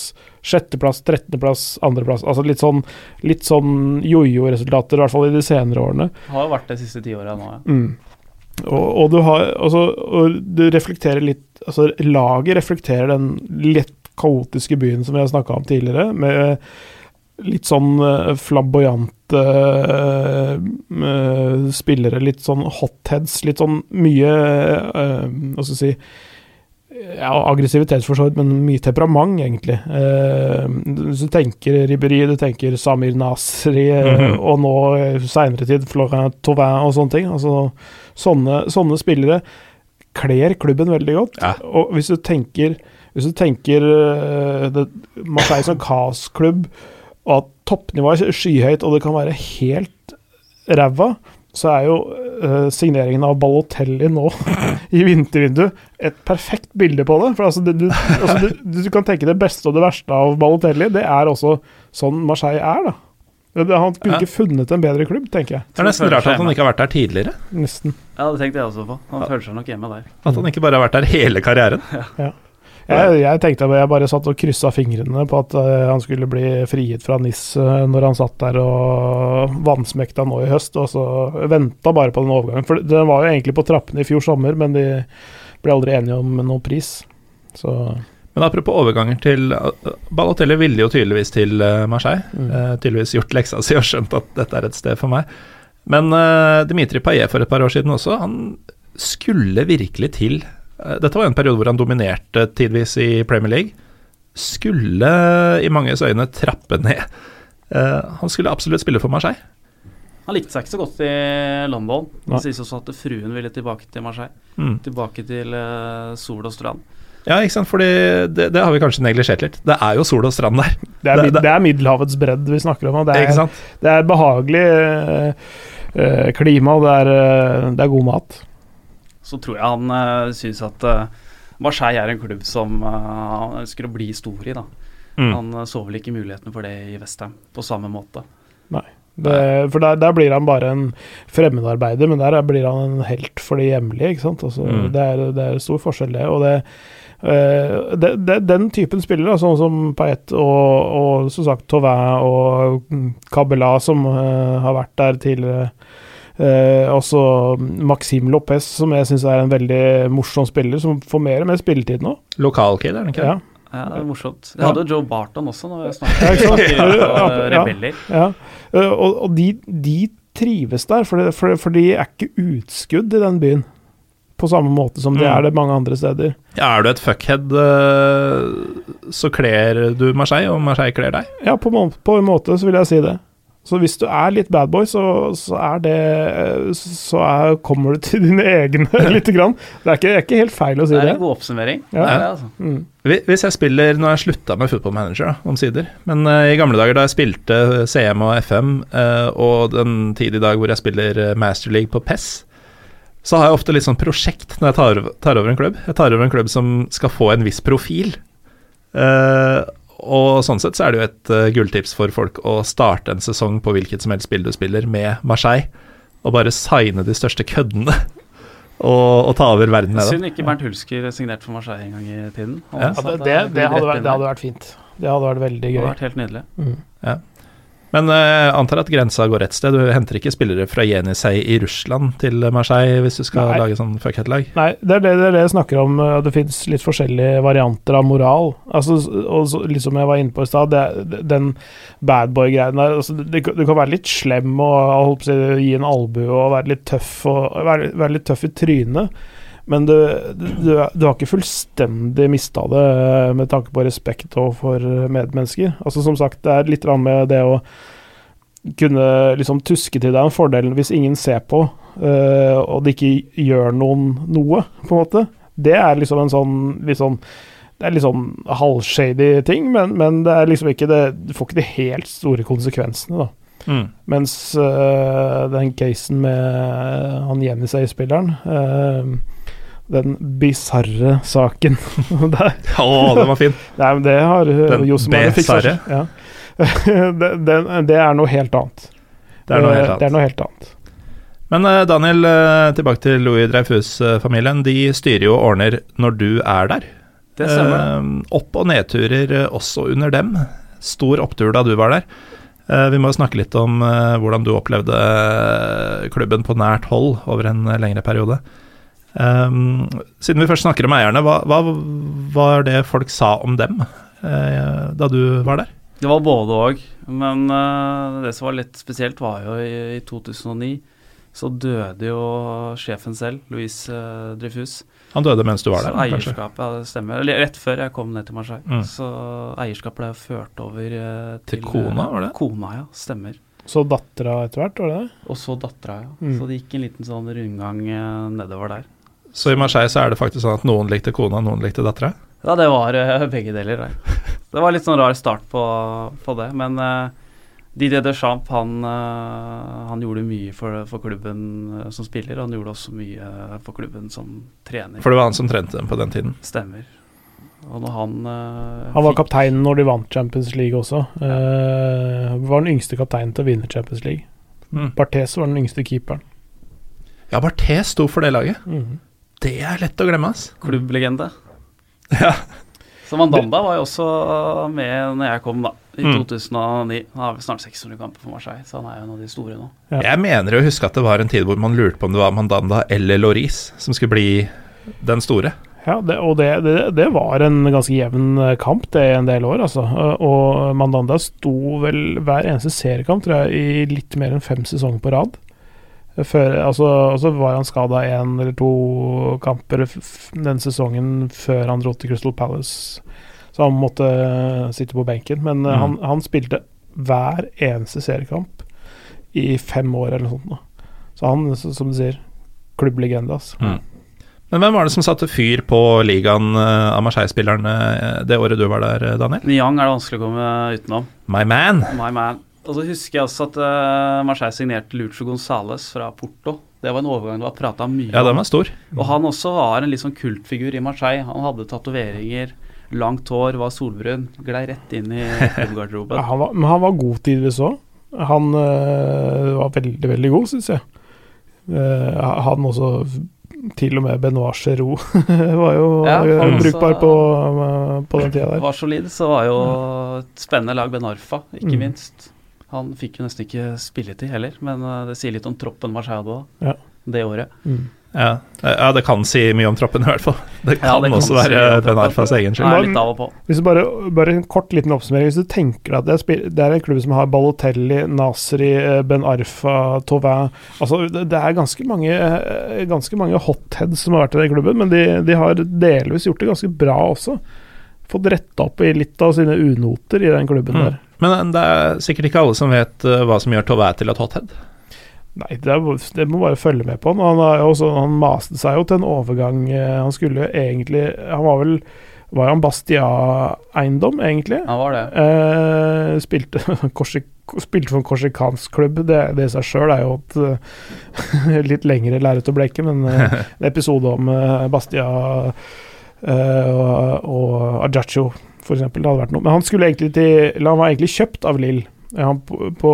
[SPEAKER 2] sjetteplass, trettendeplass, andreplass. Altså litt sånn, litt sånn jojo-resultater, i hvert fall i de senere årene.
[SPEAKER 3] Det Har jo vært det de siste ti åra nå, ja.
[SPEAKER 2] Mm. Og, og du har altså, og du reflekterer litt Altså, laget reflekterer den lett kaotiske byen som vi har snakka om tidligere, med litt sånn eh, flamboyante uh, eh, spillere, litt sånn hotheads, litt sånn mye uh, Hva skal jeg si ja, aggressivitet for så vidt, men mye temperament, egentlig. Eh, hvis du tenker Ribberi, du tenker Samir Nasri, mm
[SPEAKER 1] -hmm.
[SPEAKER 2] og nå i seinere tid Florent Tauvin og sånne ting. Altså, sånne, sånne spillere kler klubben veldig godt.
[SPEAKER 1] Ja.
[SPEAKER 2] Og hvis du tenker, hvis du tenker eh, det, Marseille som kaosklubb, og at toppnivået er skyhøyt, og det kan være helt ræva, så er jo uh, signeringen av Balotelli nå i vintervinduet et perfekt bilde på det. For altså, det, du, altså, du, du kan tenke det beste og det verste av Balotelli. Det er også sånn Marseille er, da. Han kunne ikke funnet en bedre klubb, tenker jeg.
[SPEAKER 1] Det er nesten rart at han ikke har vært der tidligere.
[SPEAKER 2] Nesten.
[SPEAKER 3] Ja, det tenkte jeg også på. Han føler seg nok hjemme der.
[SPEAKER 1] At han ikke bare har vært der hele karrieren.
[SPEAKER 2] Jeg, jeg tenkte jeg bare satt og kryssa fingrene på at eh, han skulle bli frigitt fra NIS eh, når han satt der og vansmekta nå i høst, og så venta bare på den overgangen. For den var jo egentlig på trappene i fjor sommer, men de ble aldri enige om noen pris. Så
[SPEAKER 1] Men apropos overganger til uh, Balotelli ville jo tydeligvis til Marseille.
[SPEAKER 2] Mm.
[SPEAKER 1] Uh, tydeligvis gjort leksa si og skjønt at dette er et sted for meg. Men uh, Dimitri Payet for et par år siden også, han skulle virkelig til Dette var en periode hvor han dominerte tidvis i Premier League. Skulle i manges øyne trappe ned. Uh, han skulle absolutt spille for Marseille.
[SPEAKER 3] Han likte seg ikke så godt i London. Det sies også at fruen ville tilbake til Marseille.
[SPEAKER 1] Mm.
[SPEAKER 3] Tilbake til eh, sol og strand.
[SPEAKER 1] Ja, ikke sant, fordi det, det har vi kanskje neglisjert litt. Det er jo sol og strand der.
[SPEAKER 2] det er,
[SPEAKER 1] Det- det-
[SPEAKER 2] det er Middelhavets bredd vi snakker om. Og det,
[SPEAKER 1] Ikke
[SPEAKER 2] er,
[SPEAKER 1] sant?
[SPEAKER 2] det er behagelig eh, eh, klima, og det er, eh, det er god mat.
[SPEAKER 3] Så tror jeg han uh, syns at eh, Marseille er en klubb som eh, han ønsker å bli stor i. da.
[SPEAKER 1] Mm.
[SPEAKER 3] Han eh, så vel ikke muligheten for det i Vestheim på samme måte.
[SPEAKER 2] Det, for der, der blir han bare en fremmedarbeider, men der blir han en helt for de hjemlige. ikke sant? Altså,
[SPEAKER 1] Mm.
[SPEAKER 2] det, er, det er stor forskjell, det. Og det, eh, det, den typen spillere, sånn som Payet og, og som sagt Tauvin og Cabela, som eh, har vært der tidligere. Eh, også Maxim Lopez, som jeg syns er en veldig morsom spiller, som får mer og mer spilletid nå.
[SPEAKER 1] Lokalkid, er han ikke det?
[SPEAKER 2] Ja,
[SPEAKER 3] Ja, det er morsomt. Jeg hadde jo Joe Barton også, når
[SPEAKER 2] jeg
[SPEAKER 3] snakket om
[SPEAKER 2] Ja,
[SPEAKER 3] eh,
[SPEAKER 2] ja. ja. Eh, og og de, de trives der, for, det, for, for de er ikke utskudd i den byen. På samme måte som de
[SPEAKER 1] Mm.
[SPEAKER 2] er det mange andre steder.
[SPEAKER 1] Ja, er du et fuckhead, eh, så kler du Marseille, og Marseille kler deg.
[SPEAKER 2] Ja, på, på en måte så vil jeg si det. Så hvis du er litt bad boy, så, så er det Så er, kommer du til dine egne lite grann. Det er ikke, det er ikke helt feil å si
[SPEAKER 3] Det er
[SPEAKER 2] det.
[SPEAKER 3] en god oppsummering.
[SPEAKER 2] Ja.
[SPEAKER 3] Det er det, altså.
[SPEAKER 2] Mm.
[SPEAKER 1] Hvis jeg spiller Nå har jeg slutta med Football Manager, da, omsider. Men uh, i gamle dager da jeg spilte CM og FM, uh, og den tid i dag hvor jeg spiller eh, Master League på PES, så har jeg ofte litt sånn prosjekt når jeg tar, tar over en klubb. Jeg tar over en klubb som skal få en viss profil. Eh, og sånn sett så er det jo et uh, gulltips for folk å starte en sesong på hvilket som helst spill du spiller med Marseille, og bare signe de største køddene. Og, og ta over verden med det.
[SPEAKER 3] Synd ikke Bernt Hulsker signerte for Marseille en gang i tiden.
[SPEAKER 1] Ja.
[SPEAKER 2] Ja, det, det, det, hadde vært, det hadde vært fint. Det hadde vært veldig gøy.
[SPEAKER 3] Det hadde vært helt nydelig.
[SPEAKER 1] Men eh, jeg antar at grensa går et sted. Du henter ikke spillere fra Jenisej i Russland til Marseille hvis du skal
[SPEAKER 2] Nei.
[SPEAKER 1] lage sånn fuckhead-lag?
[SPEAKER 2] Nei, det er det, det er det jeg snakker om. uh, Det fins litt forskjellige varianter av moral. Altså, og så, litt som jeg var inne på i stad, den badboy-greien der altså, Du kan være litt slem og holdt på å si, gi en albue og være litt tøff og være, være litt tøff i trynet. Men du, du, du har ikke fullstendig mista det uh, med tanke på respekt overfor medmennesker. Altså Som sagt, det er litt med det å kunne liksom tuske til deg en fordel hvis ingen ser på, uh, og det ikke gjør noen noe, på en måte. Det er liksom en sånn sånn det er litt sånn halvshady ting, men, men det er liksom ikke det Du får ikke de helt store konsekvensene, da.
[SPEAKER 1] Mm.
[SPEAKER 2] Mens uh, den casen med han Jenisei-spilleren eh, Den bisarre saken der
[SPEAKER 1] Å, den var fin!
[SPEAKER 2] Nei, men det har uh,
[SPEAKER 1] Den
[SPEAKER 2] Josemar fiksa
[SPEAKER 1] besarre?
[SPEAKER 2] Ja. det, det, det er noe helt annet.
[SPEAKER 1] Det er noe helt
[SPEAKER 2] Det er
[SPEAKER 1] annet.
[SPEAKER 2] noe helt annet.
[SPEAKER 1] Men eh, Daniel, eh, tilbake til Louis Dreyfus-familien. De styrer jo og ordner når du er der.
[SPEAKER 3] Det stemmer.
[SPEAKER 1] Eh, opp- og nedturer eh, også under dem. Stor opptur da du var der. Eh, vi må snakke litt om eh, hvordan du opplevde eh, klubben på nært hold over en eh, lengre periode. Um, siden vi først snakker om eierne, hva, hva var det folk sa om dem eh, da du var der?
[SPEAKER 3] Det var både òg, men uh, det som var litt spesielt, var jo i, i 2009 så døde jo sjefen selv, Louise uh, Dreyfus.
[SPEAKER 1] Han døde mens du var
[SPEAKER 3] Så
[SPEAKER 1] der, kanskje?
[SPEAKER 3] eierskapet, ja, det stemmer. Eller rett før jeg kom ned til Marseille.
[SPEAKER 1] Mm.
[SPEAKER 3] Så eierskapet ble ført over uh,
[SPEAKER 1] Til
[SPEAKER 3] til,
[SPEAKER 1] kona,
[SPEAKER 3] eh,
[SPEAKER 1] var det?
[SPEAKER 3] Kona, ja. Stemmer.
[SPEAKER 2] Så dattera etter hvert, var det det?
[SPEAKER 3] Og så dattera, ja.
[SPEAKER 2] Mm.
[SPEAKER 3] Så det gikk en liten sånn rundgang nedover der.
[SPEAKER 1] Så i Marseille så er det faktisk sånn at noen likte kona, noen likte dattera?
[SPEAKER 3] Ja, det var eh, begge deler der. Det var litt sånn rar start på, på det, men uh, Didier Deschamps han, uh, han gjorde mye for, for klubben som spiller, og han gjorde også mye for klubben som trener.
[SPEAKER 1] For det var han som trente dem på den tiden.
[SPEAKER 3] Stemmer. Og når han
[SPEAKER 2] Han var
[SPEAKER 3] fikk-
[SPEAKER 2] kapteinen når de vant Champions League også. Eh, var den yngste kapteinen til å vinne Champions League.
[SPEAKER 1] Mm.
[SPEAKER 2] Barthes var den yngste keeperen.
[SPEAKER 1] Ja, Barthes sto for det laget.
[SPEAKER 2] Mhm.
[SPEAKER 1] Det er lett å glemme, ass.
[SPEAKER 3] klubblegende.
[SPEAKER 1] Ja.
[SPEAKER 3] Så Mandanda var jo også med når jeg kom, da. I
[SPEAKER 1] Mm.
[SPEAKER 3] 2009. Han har snart 600 kamper for Marseille, så han er jo en av de store nå.
[SPEAKER 2] Ja.
[SPEAKER 1] Jeg mener å huske at det var en tid hvor man lurte på om det var Mandanda eller Loris som skulle bli den store.
[SPEAKER 2] Ja, det, og det, det, det var en ganske jevn eh, kamp det i en del år, altså. Eh, Og Mandanda sto vel hver eneste seriekamp, tror jeg, i litt mer enn fem sesonger på rad. Før, altså, og så var han skada én eller to kamper den sesongen før han dro til Crystal Palace, så han måtte eh, sitte på benken. Men eh,
[SPEAKER 1] Mm.
[SPEAKER 2] han, han spilte hver eneste seriekamp i fem år eller noe sånt. Da. Så han, så- som du sier, klubblegende, altså.
[SPEAKER 1] Mm. Men hvem var det som satte fyr på ligaen eh, av Marseille-spillerne det året du var der, Daniel?
[SPEAKER 3] Niang er det vanskelig å komme utenom.
[SPEAKER 1] My man.
[SPEAKER 3] My man. Og så husker jeg også at uh, Marseille signerte Lucho Gonzales fra Porto. Det var en overgang det var prata mye
[SPEAKER 1] Ja, den
[SPEAKER 3] om.
[SPEAKER 1] var stor.
[SPEAKER 3] Og han også var en litt sånn kultfigur i Marseille. Han hadde tatoveringer, langt hår, var solbrun. Glei rett inn i
[SPEAKER 2] Ja, han var, men han var god tidvis òg. Han øh, var veldig, veldig god, syns jeg. Uh, han også Til og med Benoit Giroux var jo
[SPEAKER 3] Ja, han også-
[SPEAKER 2] brukbar på, på den tida der.
[SPEAKER 3] var solid, så var jo et spennende lag Benarfa, ikke
[SPEAKER 2] Mm.
[SPEAKER 3] minst. Han fikk jo nesten ikke spilletid heller, men eh, det sier litt om troppen Marseille hadde da,
[SPEAKER 2] Ja.
[SPEAKER 3] det året.
[SPEAKER 2] Mm.
[SPEAKER 1] Ja. ja, det kan si mye om troppen, i hvert fall. Det
[SPEAKER 3] Ja,
[SPEAKER 1] kan
[SPEAKER 3] det kan
[SPEAKER 1] også
[SPEAKER 3] kan
[SPEAKER 1] være
[SPEAKER 3] si
[SPEAKER 1] Ben Arfas egen skyld.
[SPEAKER 2] Hvis du bare, bare en kort liten oppsummering. Hvis du tenker at det er, det er en klubb som har Balotelli, Nasri, eh, Ben Arfa, Tauvin Altså, det, det er ganske mange, eh, ganske mange hotheads som har vært i den klubben, men de, de har delvis gjort det ganske bra også. Fått retta opp i litt av sine unoter i den klubben
[SPEAKER 1] Mm.
[SPEAKER 2] der.
[SPEAKER 1] Men det er sikkert ikke alle som vet eh, hva som gjør Tauvin til et hothead.
[SPEAKER 2] Nei, det, er, det må bare følge med på han. Han, har også, han maste seg jo til en overgang. eh, Han skulle jo egentlig Han var vel Var han Bastia-eiendom, egentlig?
[SPEAKER 3] Han var det.
[SPEAKER 2] Eh, spilte, Korsik, spilte for en korsikansk klubb. Det, det i seg sjøl er jo et eh, litt lengre lerret å bleke, men eh, en episode om eh, Bastia eh, og, og Ajacho, for eksempel. Det hadde vært noe. Men han skulle egentlig til Han var egentlig kjøpt av Lill. Han på, på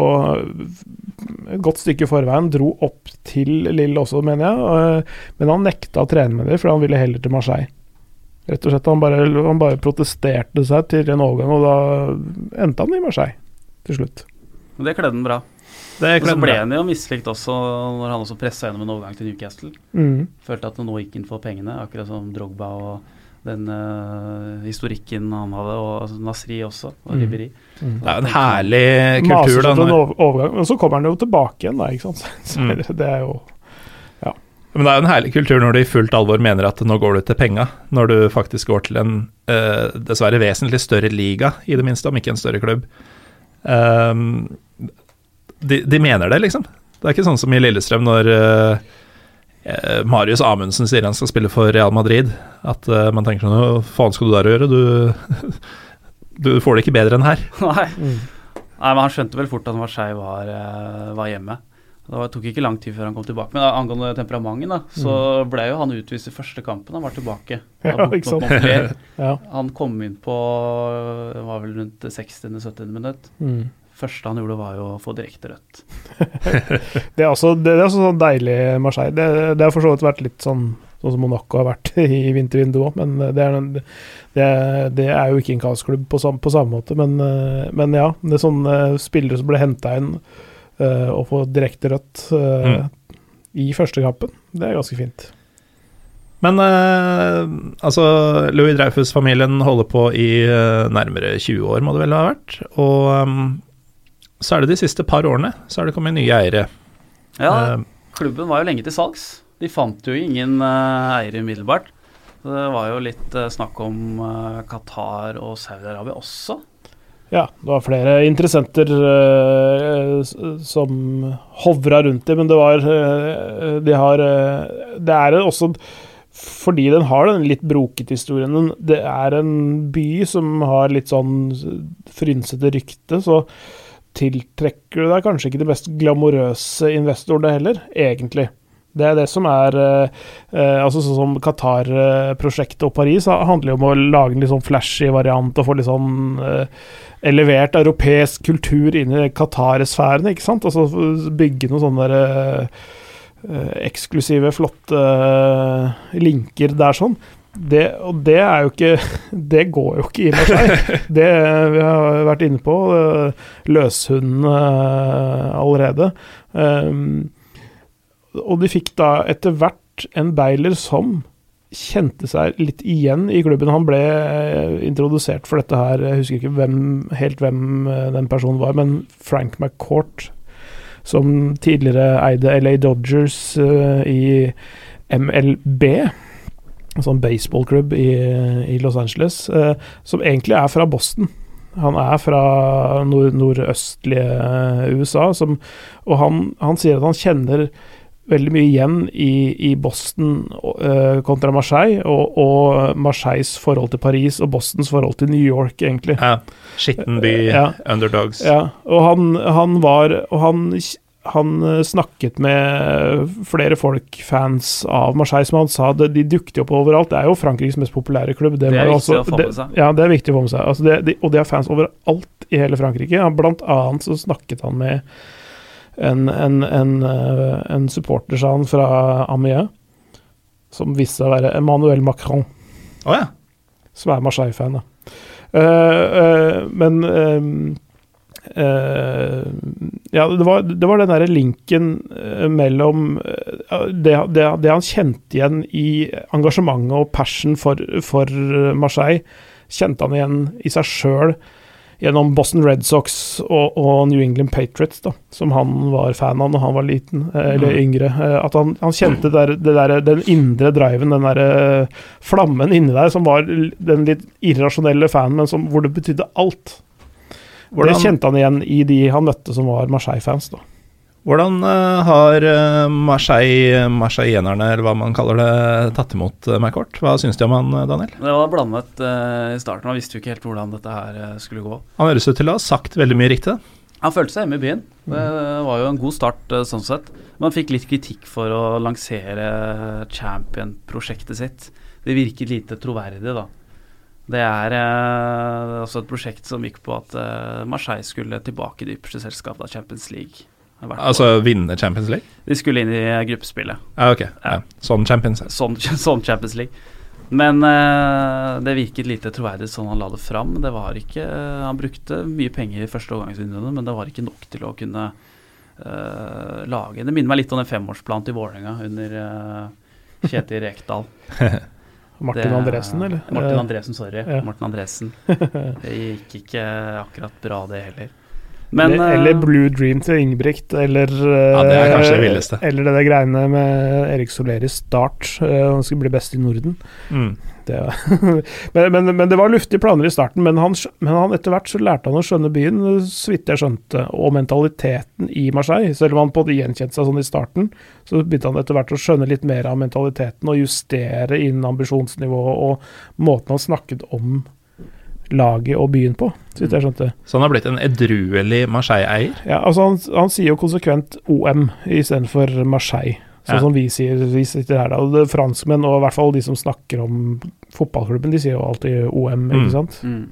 [SPEAKER 2] et godt stykke i forveien dro opp til Lill også, mener jeg. øh, Men han nekta å trene med dem, for han ville heller til Marseille. Rett og slett, Han bare, han bare protesterte seg til en overgang, og da endte han i Marseille til slutt.
[SPEAKER 3] Men det kledde han bra. Og så ble han jo mislikt også når han også pressa gjennom en overgang til Newcastle.
[SPEAKER 2] Mm.
[SPEAKER 3] Følte at nå gikk han for pengene, akkurat som Drogba og den uh, historikken han hadde, og Nasri også, og
[SPEAKER 2] Mm.
[SPEAKER 3] Ribéry.
[SPEAKER 1] Det er jo en herlig kultur,
[SPEAKER 2] Maser en
[SPEAKER 1] Når,
[SPEAKER 2] overgang, men så kommer han jo tilbake igjen, da, ikke sant. Så
[SPEAKER 1] Mm.
[SPEAKER 2] det- er jo
[SPEAKER 1] men det er jo en herlig kultur når du i fullt alvor mener at nå går du til penga, når du faktisk går til en uh, dessverre vesentlig større liga, i det minste, om ikke en større klubb. Um, de, de mener det, liksom. Det er ikke sånn som i Lillestrøm når eh, Marius Amundsen sier han skal spille for Real Madrid, at uh, man tenker sånn Hva faen skal du der gjøre? Du, du får det ikke bedre enn her.
[SPEAKER 3] Nei.
[SPEAKER 2] Mm.
[SPEAKER 3] Nei, men han skjønte vel fort at Marseille var, eh, var hjemme. Det tok ikke lang tid før han kom tilbake. Men angående temperamentet, da, så ble jo han utvist i første kampen. Han var tilbake.
[SPEAKER 2] Mm. Ja, ikke sant. Ja.
[SPEAKER 3] Han kom inn på det var vel rundt det 60.-70. minutt.
[SPEAKER 2] Mm.
[SPEAKER 3] Første han gjorde, var jo å få direkte rødt.
[SPEAKER 2] Det er også, det, er også sånn deilig Marseille. Det, det har for så vidt vært litt sånn Sånn som Monaco har vært i vintervinduet òg, men det er, det, det er jo ikke en kaosklubb på, sam, på samme måte. Men, eh, men ja, det er sånne spillere som ble henta inn uh, og får direkte rødt eh, i første kampen, det er ganske fint.
[SPEAKER 1] Men eh, altså, Louis Dreyfus-familien holder på i eh, nærmere 20 år, må det vel ha vært. Og ehm, så er det de siste par årene så er det kommet nye eiere.
[SPEAKER 3] Ja,
[SPEAKER 1] Eh,
[SPEAKER 3] klubben var jo lenge til salgs. De fant jo ingen uh, eiere umiddelbart. Det var jo litt uh, snakk om uh, Qatar og Saudi-Arabia også.
[SPEAKER 2] Ja, det var flere interessenter som hovra rundt dem, men det var De har Det er også fordi den har den litt brokete historien. Det er en by som har litt sånn frynsete rykte, så tiltrekker du deg kanskje ikke de mest glamorøse investorene heller, egentlig. Det er det som er eh, eh, altså Sånn som Qatar-prosjektet og Paris handler jo om å lage en litt sånn flashy variant og få litt sånn eh, elevert europeisk kultur inn i Qatar-sfæren, ikke sant? Altså bygge noen sånne der, eksklusive, flotte linker der sånn. Det, og det er jo ikke Det går jo ikke i Marseille. Det vi har vært inne på, eh, løshundene eh, allerede. Um, og de fikk da etter hvert en beiler som kjente seg litt igjen i klubben. Han ble eh, introdusert for dette her, jeg husker ikke hvem, helt hvem den personen var, men Frank McCourt, som tidligere eide LA Dodgers i MLB, en sånn baseballklubb i, i Los Angeles, eh, som egentlig er fra Boston. Han er fra nord nordøstlige eh, USA, som, og han, han sier at han kjenner veldig mye igjen i, i Boston eh, kontra Marseille, og, og Marseilles forhold til Paris og Bostons forhold til New York, egentlig.
[SPEAKER 1] ja, Skitten by,
[SPEAKER 2] Ja.
[SPEAKER 1] underdogs.
[SPEAKER 2] Ja, og han, han var Og han, han eh, snakket med flere folk, fans av Marseille, som han sa det, de dukket opp overalt. Det er jo Frankrikes mest populære klubb.
[SPEAKER 3] Det er
[SPEAKER 2] var jo
[SPEAKER 3] viktig å få med
[SPEAKER 2] det-
[SPEAKER 3] seg.
[SPEAKER 2] Ja, det er viktig å få med seg. Altså det, de, og det er fans overalt i hele Frankrike. Ja, blant annet så snakket han med en, en, en, eh, en supporter, sa han, fra Amiens, som viste seg å være Emmanuel Macron
[SPEAKER 1] Oh, ja.
[SPEAKER 2] som er Marseille-fan. da. Uh, uh, men eh, eh, Ja, det var, det var den derre linken eh, mellom eh, det, det, det han kjente igjen i engasjementet og passion for, for Marseille, kjente han igjen i seg sjøl gjennom Boston Red Sox og, og New England Patriots, da, som han var fan av når han var liten, eller yngre. Eh, At han, han kjente der, det der, den indre driven, den der eh, flammen inni der, som var den litt irrasjonelle fanen, men som, hvor det betydde alt.
[SPEAKER 1] Hvordan-
[SPEAKER 2] Det kjente han igjen i de han møtte som var Marseille-fans. da.
[SPEAKER 1] Hvordan eh, har uh, Marseille, marseillenerne, eller hva man kaller det, tatt imot uh, McCourt? Hva syns de om han, eh, Daniel?
[SPEAKER 3] Det var blandet uh, i starten. Han visste jo ikke helt hvordan dette her eh, skulle gå.
[SPEAKER 1] Han høres ut til å ha sagt veldig mye riktig.
[SPEAKER 3] Han følte seg hjemme i byen. Det var jo en god start eh, sånn sett. Men han fikk litt kritikk for å lansere Champion-prosjektet sitt. Det virket lite troverdig, da. Det er eh, også et prosjekt som gikk på at eh, Marseille skulle tilbake i det ypperste selskapet av Champions League. Altså år.
[SPEAKER 1] Altså vinne Champions League?
[SPEAKER 3] De skulle inn i gruppespillet.
[SPEAKER 1] Ah, ok. Ja. Sånn Champions League.
[SPEAKER 3] Sånn, sånn Champions League. Men eh, det virket lite troverdig sånn han la det fram. Det var ikke, eh, han brukte mye penger i første overgangsvinduene, men det var ikke nok til å kunne eh, lage Det minner meg litt om den femårsplanen til Vålerenga under eh, Kjetil Rekdal.
[SPEAKER 2] Martin
[SPEAKER 3] Det-
[SPEAKER 2] Andresen, eller?
[SPEAKER 3] Martin Andresen, sorry.
[SPEAKER 2] ja.
[SPEAKER 3] Martin Andresen. Det gikk ikke akkurat bra, det heller. Men,
[SPEAKER 2] eller,
[SPEAKER 3] eh,
[SPEAKER 2] eller Blue Dream til Ingebrigt, eller
[SPEAKER 1] Ja, det er kanskje det
[SPEAKER 2] eh,
[SPEAKER 1] villeste.
[SPEAKER 2] Eller det der greiene med Erik Soler i start, eh, han skulle bli best i Norden.
[SPEAKER 1] Mm.
[SPEAKER 2] Det, men, men, men det var luftige planer i starten, men, han, men han etter hvert så lærte han å skjønne byen, så vidt jeg skjønte, og mentaliteten i Marseille. Selv om han på en gjenkjente seg sånn i starten, så begynte han etter hvert å skjønne litt mer av mentaliteten og justere innen ambisjonsnivået og måten han snakket om laget og byen på, så vidt jeg skjønte.
[SPEAKER 1] Så han har blitt en edruelig Marseille-eier?
[SPEAKER 2] Ja, altså han, han sier jo konsekvent OM istedenfor Marseille. Sånn
[SPEAKER 1] Ja.
[SPEAKER 2] som vi sier vi sitter her da. Og det, franskmenn, og i hvert fall de som snakker om fotballklubben, de sier jo alltid OM,
[SPEAKER 1] Mm.
[SPEAKER 2] ikke sant?
[SPEAKER 3] mm,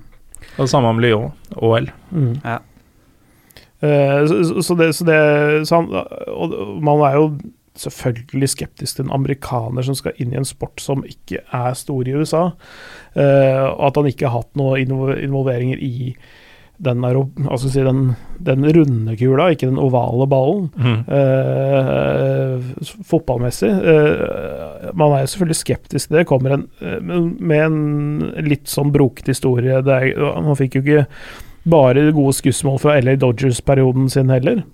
[SPEAKER 1] Og det samme om Lyon, OL.
[SPEAKER 2] Mm.
[SPEAKER 3] Ja.
[SPEAKER 2] Uh, så, så- så det, så det så han, Og man er jo selvfølgelig skeptisk til en amerikaner som skal inn i en sport som ikke er stor i USA. Eh, og at han ikke har hatt noen involveringer i den, euro- altså si den, den runde kula, ikke den ovale ballen.
[SPEAKER 1] Mm.
[SPEAKER 2] Eh, fotballmessig. Eh, man er jo selvfølgelig skeptisk til det. Kommer en, eh, med en litt sånn brokete historie. Er, man fikk jo ikke bare gode skussmål fra LA Dodgers-perioden sin heller.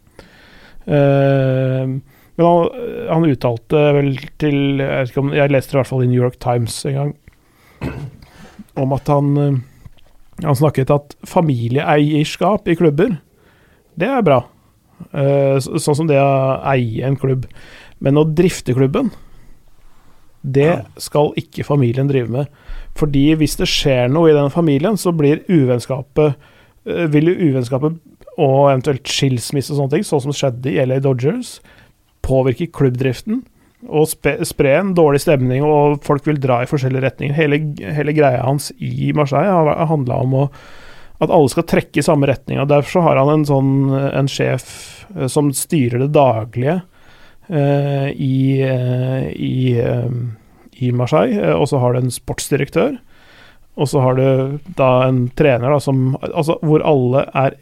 [SPEAKER 2] Eh, men han, han uttalte vel til jeg, om, jeg leste det i hvert fall i New York Times en gang, om at han eh, Han snakket at familieeierskap i klubber, det er bra. Eh, så- sånn som det å eie en klubb. Men å drifte klubben, det skal ikke familien drive med. Fordi hvis det skjer noe i den familien, så blir uvennskapet eh, Vil jo uvennskapet og eventuelt skilsmisse og sånne ting, sånn som skjedde i LA Dodgers, påvirke klubbdriften og spe, spre en dårlig stemning, og folk vil dra i forskjellige retninger. Hele, hele greia hans i Marseille har handla om å, at alle skal trekke i samme retning. og Derfor har han en sånn en sjef eh, som styrer det daglige eh, i, eh, i, eh, i Marseille, og så har du en sportsdirektør. Og så har du da en trener da, som, altså, hvor alle er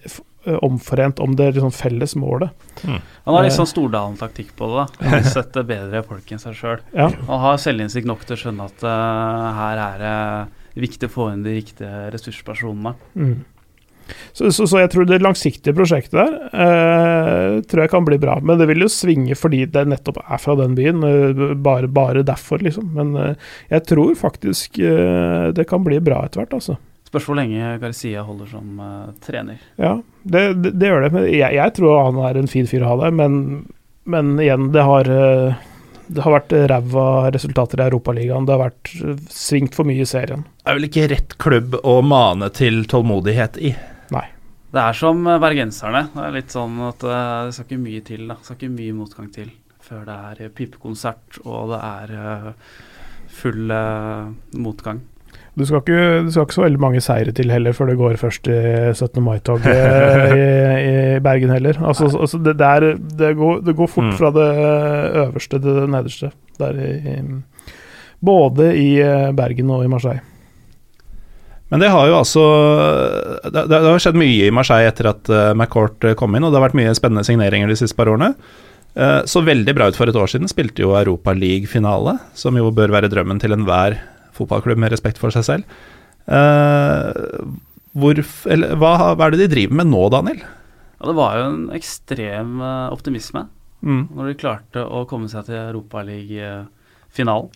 [SPEAKER 2] omforent om det liksom, felles målet.
[SPEAKER 3] Han har litt sånn Stordalen-taktikk på det. da. Han setter bedre folk enn seg sjøl.
[SPEAKER 2] Ja.
[SPEAKER 3] Han har selvinnsikt nok til å skjønne at uh, her er det viktig å få inn de riktige ressurspersonene.
[SPEAKER 2] Mm. Så, så, så jeg tror det langsiktige prosjektet der eh, tror jeg kan bli bra. Men det vil jo svinge fordi det nettopp er fra den byen. eh, bare, bare derfor, liksom. Men eh, jeg tror faktisk eh, det kan bli bra etter hvert, altså.
[SPEAKER 3] Spørs hvor lenge Garcia holder som uh, trener.
[SPEAKER 2] Ja, det, det, det gjør det. Men jeg, jeg tror han er en fin fyr å ha der, men, men igjen, det har eh, det har vært ræva resultater i Europaligaen. Det har vært eh, svingt for mye i serien.
[SPEAKER 1] Det er vel ikke rett klubb å mane til tålmodighet i?
[SPEAKER 2] Nei.
[SPEAKER 3] Det er som bergenserne. Det er litt sånn at det skal ikke mye til. da. Det skal ikke mye motgang til før det er pipekonsert og det er full uh, motgang.
[SPEAKER 2] Du skal, ikke, du skal ikke så veldig mange seire til heller før det går først i 17. mai-toget i, i Bergen heller. Altså, altså det, det, er, det, går, det går fort
[SPEAKER 1] Mm.
[SPEAKER 2] fra det øverste til det nederste. Der i, både i eh, Bergen og i Marseille.
[SPEAKER 1] Men det har jo altså Det, det, har skjedd mye i Marseille etter at uh, McCourt eh, kom inn, og det har vært mye spennende signeringer de siste par årene. Eh, så veldig bra ut for et år siden. Spilte jo Europa League-finale, som jo bør være drømmen til enhver fotballklubb med respekt for seg selv. Eh, hvor, eller, hva, hva er det de driver med nå, Daniel?
[SPEAKER 3] Ja, det var jo en ekstrem eh, optimisme
[SPEAKER 1] Mm.
[SPEAKER 3] når de klarte å komme seg til Europaliga-finalen.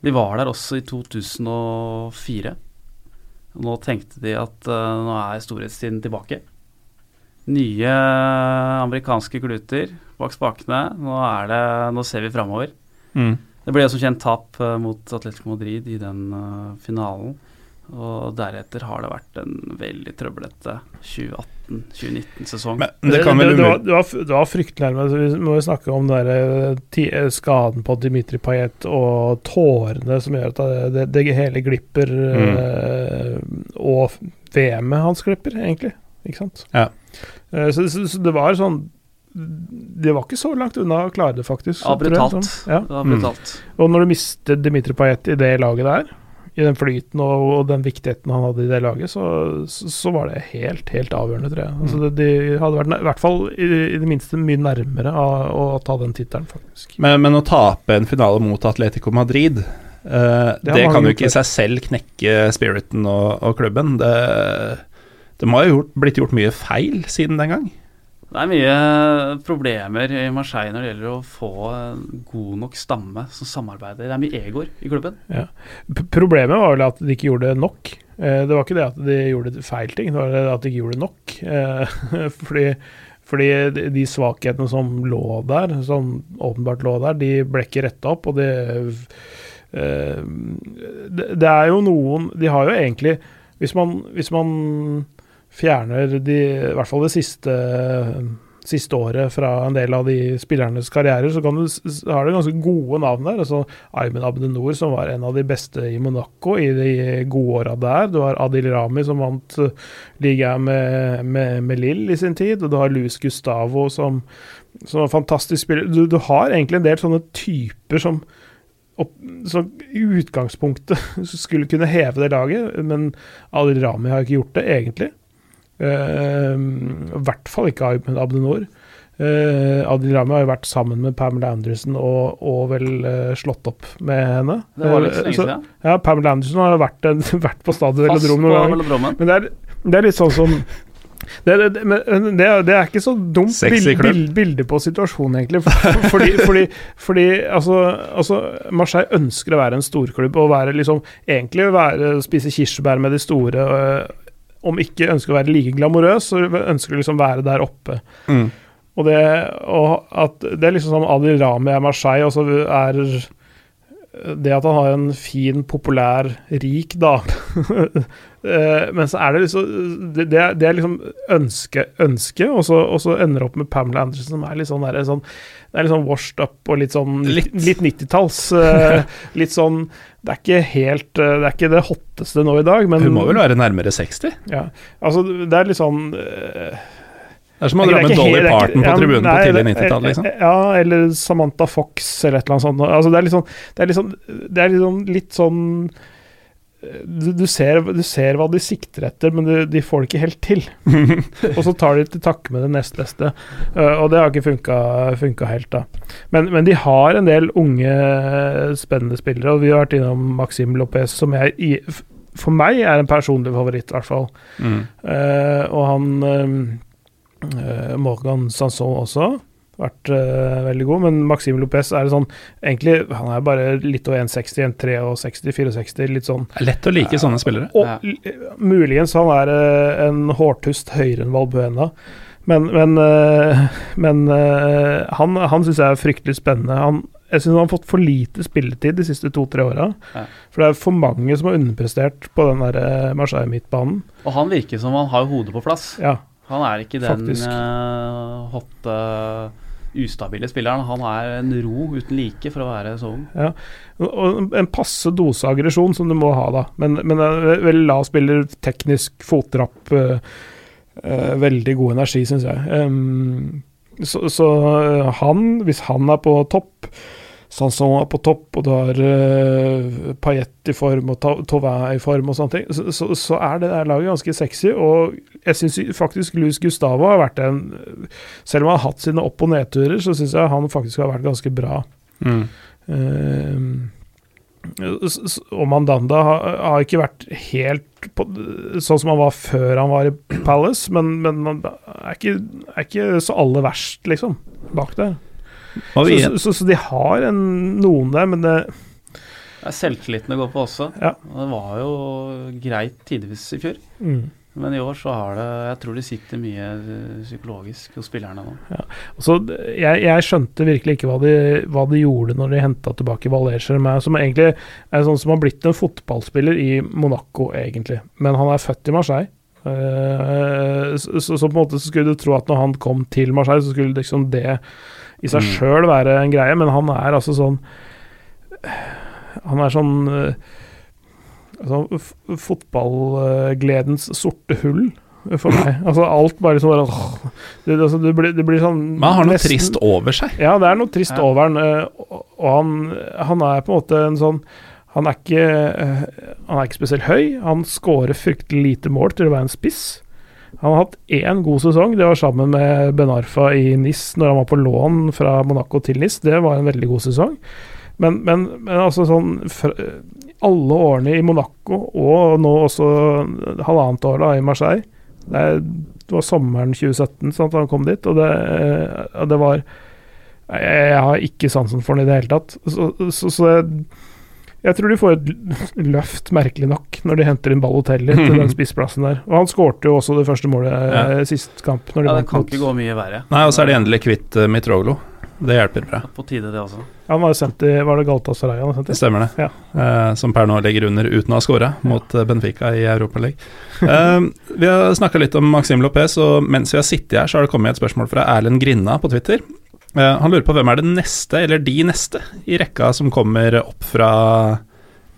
[SPEAKER 3] De var der også i 2004. Og nå tenkte de at uh, nå er storhetstiden tilbake. Nye amerikanske kluter bak spakene. Nå, er det, nå ser vi framover.
[SPEAKER 1] Mm.
[SPEAKER 3] Det ble jo som kjent tap eh, mot Atletico Madrid i den eh, finalen. Og deretter har det vært en veldig trøblete 2018-2019-sesong.
[SPEAKER 1] Det
[SPEAKER 2] det, det, det, var, det var fryktelig nærme. Vi må jo snakke om den der, eh, skaden på Dimitri Payet og tårene som gjør at det, det, det hele glipper.
[SPEAKER 1] Mm.
[SPEAKER 2] og VM-et hans glipper, egentlig. Ikke sant?
[SPEAKER 1] Ja.
[SPEAKER 2] Så, så, så det var sånn Det var ikke så langt unna å klare det, faktisk.
[SPEAKER 3] Ja, brutalt.
[SPEAKER 2] sånn. Ja.
[SPEAKER 3] Det var brutalt.
[SPEAKER 2] Og når du mister Dimitri Payet i det laget der, i den flyten og, og den viktigheten han hadde i det laget, så, så, så var det helt, helt avgjørende, tror jeg. Altså, det, de hadde vært, i hvert fall i, i det minste mye nærmere av å ta den tittelen, faktisk.
[SPEAKER 1] Men, men å tape en finale mot Atletico Madrid eh, det,
[SPEAKER 2] Det,
[SPEAKER 1] kan jo ikke i seg selv knekke spiriten og, og klubben. Det, det må ha gjort, blitt gjort mye feil siden den gang.
[SPEAKER 3] Det er mye problemer i Marseille når det gjelder å få god nok stamme som samarbeider. Det er mye egoer i klubben.
[SPEAKER 2] Ja. problemet var vel at de ikke gjorde nok. Eh, det var ikke det at de gjorde feil ting, det var det at de ikke gjorde nok. Eh, fordi, fordi de- svakhetene som lå der, som åpenbart lå der, de ble ikke retta opp, og eh, det, det er jo noen De har jo egentlig Hvis man, hvis man fjerner de, i hvert fall det siste siste året fra en del av de spillernes karrierer, så kan du, har du ganske gode navn der. altså Aymen Abdenour, som var en av de beste i Monaco i de gode åra der. Du har Adil Rami, som vant uh, ligaen med, med, med Lill i sin tid. Og du har Luis Gustavo, som, som er en fantastisk spiller. Du, du har egentlig en del sånne typer som som i utgangspunktet skulle kunne heve det laget, men Adil Rami har ikke gjort det, egentlig. Eh, I hvert fall ikke Ayman Abdenor. Uh, Adil Rami har jo vært sammen med Pamela Anderson og, og vel uh, slått opp med henne.
[SPEAKER 3] Det var litt lenge
[SPEAKER 2] så-
[SPEAKER 3] siden.
[SPEAKER 2] Ja, Pamela Anderson har vært, en, vært på stadion Velodrom noen ganger. Men det er, det er litt sånn som det, det, det, det, er- ikke så dumt bild,
[SPEAKER 1] klubb.
[SPEAKER 2] bilde på situasjonen, egentlig. For, fordi, fordi, fordi altså, altså, Marseille ønsker å være en storklubb og være liksom, egentlig være, spise kirsebær med de store. øh, om ikke ønsker å være like glamorøs, så ønsker du liksom være der oppe.
[SPEAKER 1] Mm.
[SPEAKER 2] Og det, og at det er liksom som Adil Rami er Marseille, og så er det at han har en fin, populær, rik dame Eh, Men så er det liksom Det, det, er, liksom ønske, ønske og, så, og så ender det opp med Pamela Anderson, som er litt sånn, der, sånn Det er litt sånn washed up og litt sånn Litt,
[SPEAKER 1] Litt.
[SPEAKER 2] litt 90-talls. eh, litt sånn Det er ikke helt eh, Det er ikke det hotteste nå i dag, men
[SPEAKER 1] Hun må vel være nærmere 60?
[SPEAKER 2] ja, Altså, det er litt sånn
[SPEAKER 1] Det er som å dra med Dolly Parton på
[SPEAKER 2] ja,
[SPEAKER 1] tribunen
[SPEAKER 2] nei,
[SPEAKER 1] på tidlig 90-tall, liksom.
[SPEAKER 2] Ja, eller Samantha Fox eller et eller annet sånt. Altså, det er litt sånn Det er litt sånn, det er litt sånn, litt sånn du, du, ser, du ser hva de sikter etter, men du, de får det ikke helt til. og så tar de til takke med det nest beste. Eh, og det har ikke funka, funka helt, da. Men, men de har en del unge, spennende spillere, og vi har vært innom Maxim Lopez, som jeg i, for meg er en personlig favoritt, i hvert fall.
[SPEAKER 1] Mm.
[SPEAKER 2] Uh, og han eh, Morgan Sanson også vært uh, veldig god, men Maxim Lopez er sånn Egentlig, han er bare litt over 1,60, 1,63-64, litt sånn
[SPEAKER 1] Det er lett å like sånne spillere.
[SPEAKER 2] Og
[SPEAKER 3] Ja.
[SPEAKER 2] muligens han er uh, en hårtust høyere enn Valbuena. Men, men, eh, men eh, han, han syns jeg er fryktelig spennende. Han, jeg syns han har fått for lite spilletid de siste to-tre åra.
[SPEAKER 3] Ja.
[SPEAKER 2] For det er for mange som har underprestert på den der eh, Marseille-midtbanen.
[SPEAKER 3] Og han virker som han har hodet på plass.
[SPEAKER 2] Ja.
[SPEAKER 3] Han er ikke den eh, hotte, ustabile spilleren. Han er en ro uten like for å være så ung.
[SPEAKER 2] Ja. Og- en passe dose aggresjon som du må ha, da. Men, men en veldig lav spiller, teknisk fotrapp. Uh, uh, veldig god energi, syns jeg. Um, så så eh, han, hvis han er på topp Sanson er på topp, og du har uh, Paillette i form og Ta- Tauvin i form og sånne ting, så, så, så er det der laget ganske sexy. Og jeg syns faktisk Luis Gustavo har vært en Selv om han har hatt sine opp- og nedturer, så syns jeg han faktisk har vært ganske bra.
[SPEAKER 1] Mm.
[SPEAKER 2] Eh, s- og Mandanda har, har ikke vært helt på, sånn som han var før han var i Palace, men, men er ikke, er ikke så aller verst, liksom, bak der. Så, så, så, så de har en, noen der, men det
[SPEAKER 3] Det er selvtilliten det går på også.
[SPEAKER 2] Ja.
[SPEAKER 3] Det var jo greit tidvis i fjor.
[SPEAKER 2] mm.
[SPEAKER 3] Men i år så har det Jeg tror det sitter mye eh, psykologisk hos spillerne nå.
[SPEAKER 2] Så jeg, jeg skjønte virkelig ikke hva de, hva de gjorde når de henta tilbake Valère Germain, som egentlig er sånn som har blitt en fotballspiller i Monaco, egentlig. Men han er født i Marseille. Uh, så, så, så på en måte så skulle du tro at når han kom til Marseille, så skulle liksom det i seg
[SPEAKER 1] Mm.
[SPEAKER 2] sjøl være en greie, men han er altså sånn Han er sånn eh, altså, fotballgledens sorte hull for meg. Altså alt bare sånn det, altså, det, blir, det blir sånn
[SPEAKER 1] Men han har noe
[SPEAKER 2] nesten-
[SPEAKER 1] trist over seg.
[SPEAKER 2] ja, det er noe trist
[SPEAKER 3] Ja.
[SPEAKER 2] over han, eh, og og han, han er på en måte en sånn Han er ikke, eh, han er ikke spesielt høy. Han scorer fryktelig lite mål til å være en spiss. Han har hatt én god sesong, det var sammen med Ben Arfa i NIS når han var på lån fra Monaco til NIS. Det var en veldig god sesong. Men, men, men altså sånn Alle årene i Monaco, og nå også halvannet år da i Marseille Det, det var sommeren 2017 sant, han kom dit, og det, det var jeg, jeg har ikke sansen for den i det hele tatt. Så, så, så jeg, jeg tror de får et løft, merkelig nok, når de henter inn Balotelli til den spissplassen der. Og han skårte jo også det første målet
[SPEAKER 1] Ja.
[SPEAKER 2] eh, sist kamp. Når de
[SPEAKER 3] Ja, det kan
[SPEAKER 2] mot-
[SPEAKER 3] ikke gå mye verre.
[SPEAKER 1] Nei, og så er de endelig kvitt uh, Mitroglo. Det hjelper bra.
[SPEAKER 3] På tide, det også.
[SPEAKER 2] Ja, Han var jo sendt i Var det Galtasaray han var sendt
[SPEAKER 1] Det
[SPEAKER 2] i?
[SPEAKER 1] stemmer det.
[SPEAKER 2] Ja.
[SPEAKER 1] Uh, som per nå ligger under uten å ha skåra mot eh, Benfica i Europaligaen. Uh, vi har snakka litt om Maxim Lopez, og mens vi har sittet her, så har det kommet et spørsmål fra Erlend Grinna på Twitter. Eh, han lurer på hvem er det neste, eller de neste, i rekka som kommer opp fra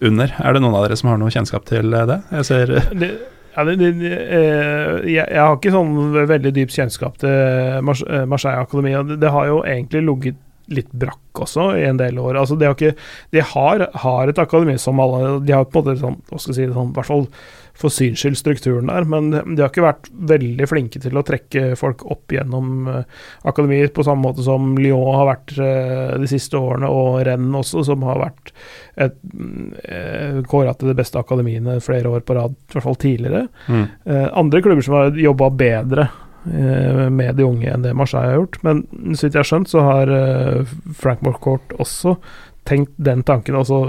[SPEAKER 1] under. Er det noen av dere som har noe kjennskap til eh, det? Jeg ser
[SPEAKER 2] Det, ja, det, det, eh, jeg, jeg har ikke sånn veldig dyp kjennskap til Marseille Akademi. Det, har jo egentlig ligget litt brakk også i en del år. Altså, de har, ikke, de har, har et akademi som alle De har på en måte sånn, hva skal jeg si, sånn, hvert fall for syns skyld strukturen der, men de har ikke vært veldig flinke til å trekke folk opp gjennom uh, akademier, på samme måte som Lyon har vært eh, de siste årene, og Rennes også, som har vært et, uh, kåra til det beste akademiene flere år på rad, i hvert fall tidligere.
[SPEAKER 1] mm.
[SPEAKER 2] Eh, andre klubber som har jobba bedre eh, med de unge enn det Marseille har gjort. Men så vidt jeg har skjønt, så har eh, Frank Morcourt også tenkt den tanken også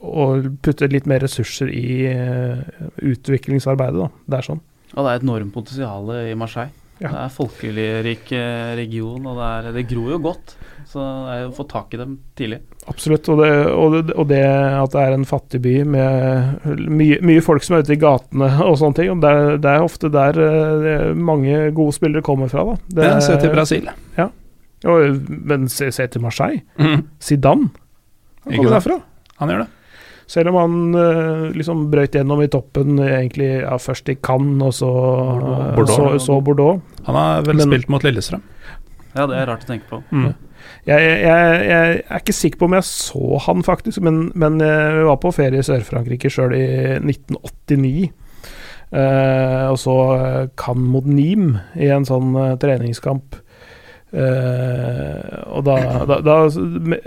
[SPEAKER 2] å putte litt mer ressurser i eh, utviklingsarbeidet. da. Det er sånn.
[SPEAKER 3] Og det er et enormt potensial i Marseille.
[SPEAKER 2] Ja.
[SPEAKER 3] Det er folkelig rik eh, region, og det, er, det gror jo godt. Så det er å få tak i dem tidlig.
[SPEAKER 2] Absolutt. Og det, og, det, og det at det er en fattig by med mye, mye folk som er ute i gatene og sånne ting. og Det er, det er ofte der eh, mange gode spillere kommer fra. da. Det,
[SPEAKER 1] se til Brasil.
[SPEAKER 2] Og, men se, se til Marseille.
[SPEAKER 1] Mm.
[SPEAKER 2] Zidane. Han kommer derfra.
[SPEAKER 1] Han gjør det.
[SPEAKER 2] Selv om han eh, liksom brøyt gjennom i toppen, egentlig ja, først i Cannes, og så
[SPEAKER 1] Bordeaux.
[SPEAKER 2] Så, så Bordeaux.
[SPEAKER 1] Han har vel
[SPEAKER 2] Men-
[SPEAKER 1] spilt mot Lillestrøm.
[SPEAKER 3] Ja, det er rart å tenke på.
[SPEAKER 1] Mm.
[SPEAKER 2] Jeg, jeg, jeg, er ikke sikker på om jeg så han, faktisk, men, men jeg var på ferie i Sør-Frankrike sjøl i 1989. eh, og så eh, Cannes mot Nîmes i en sånn eh, treningskamp. Eh, og da, da, da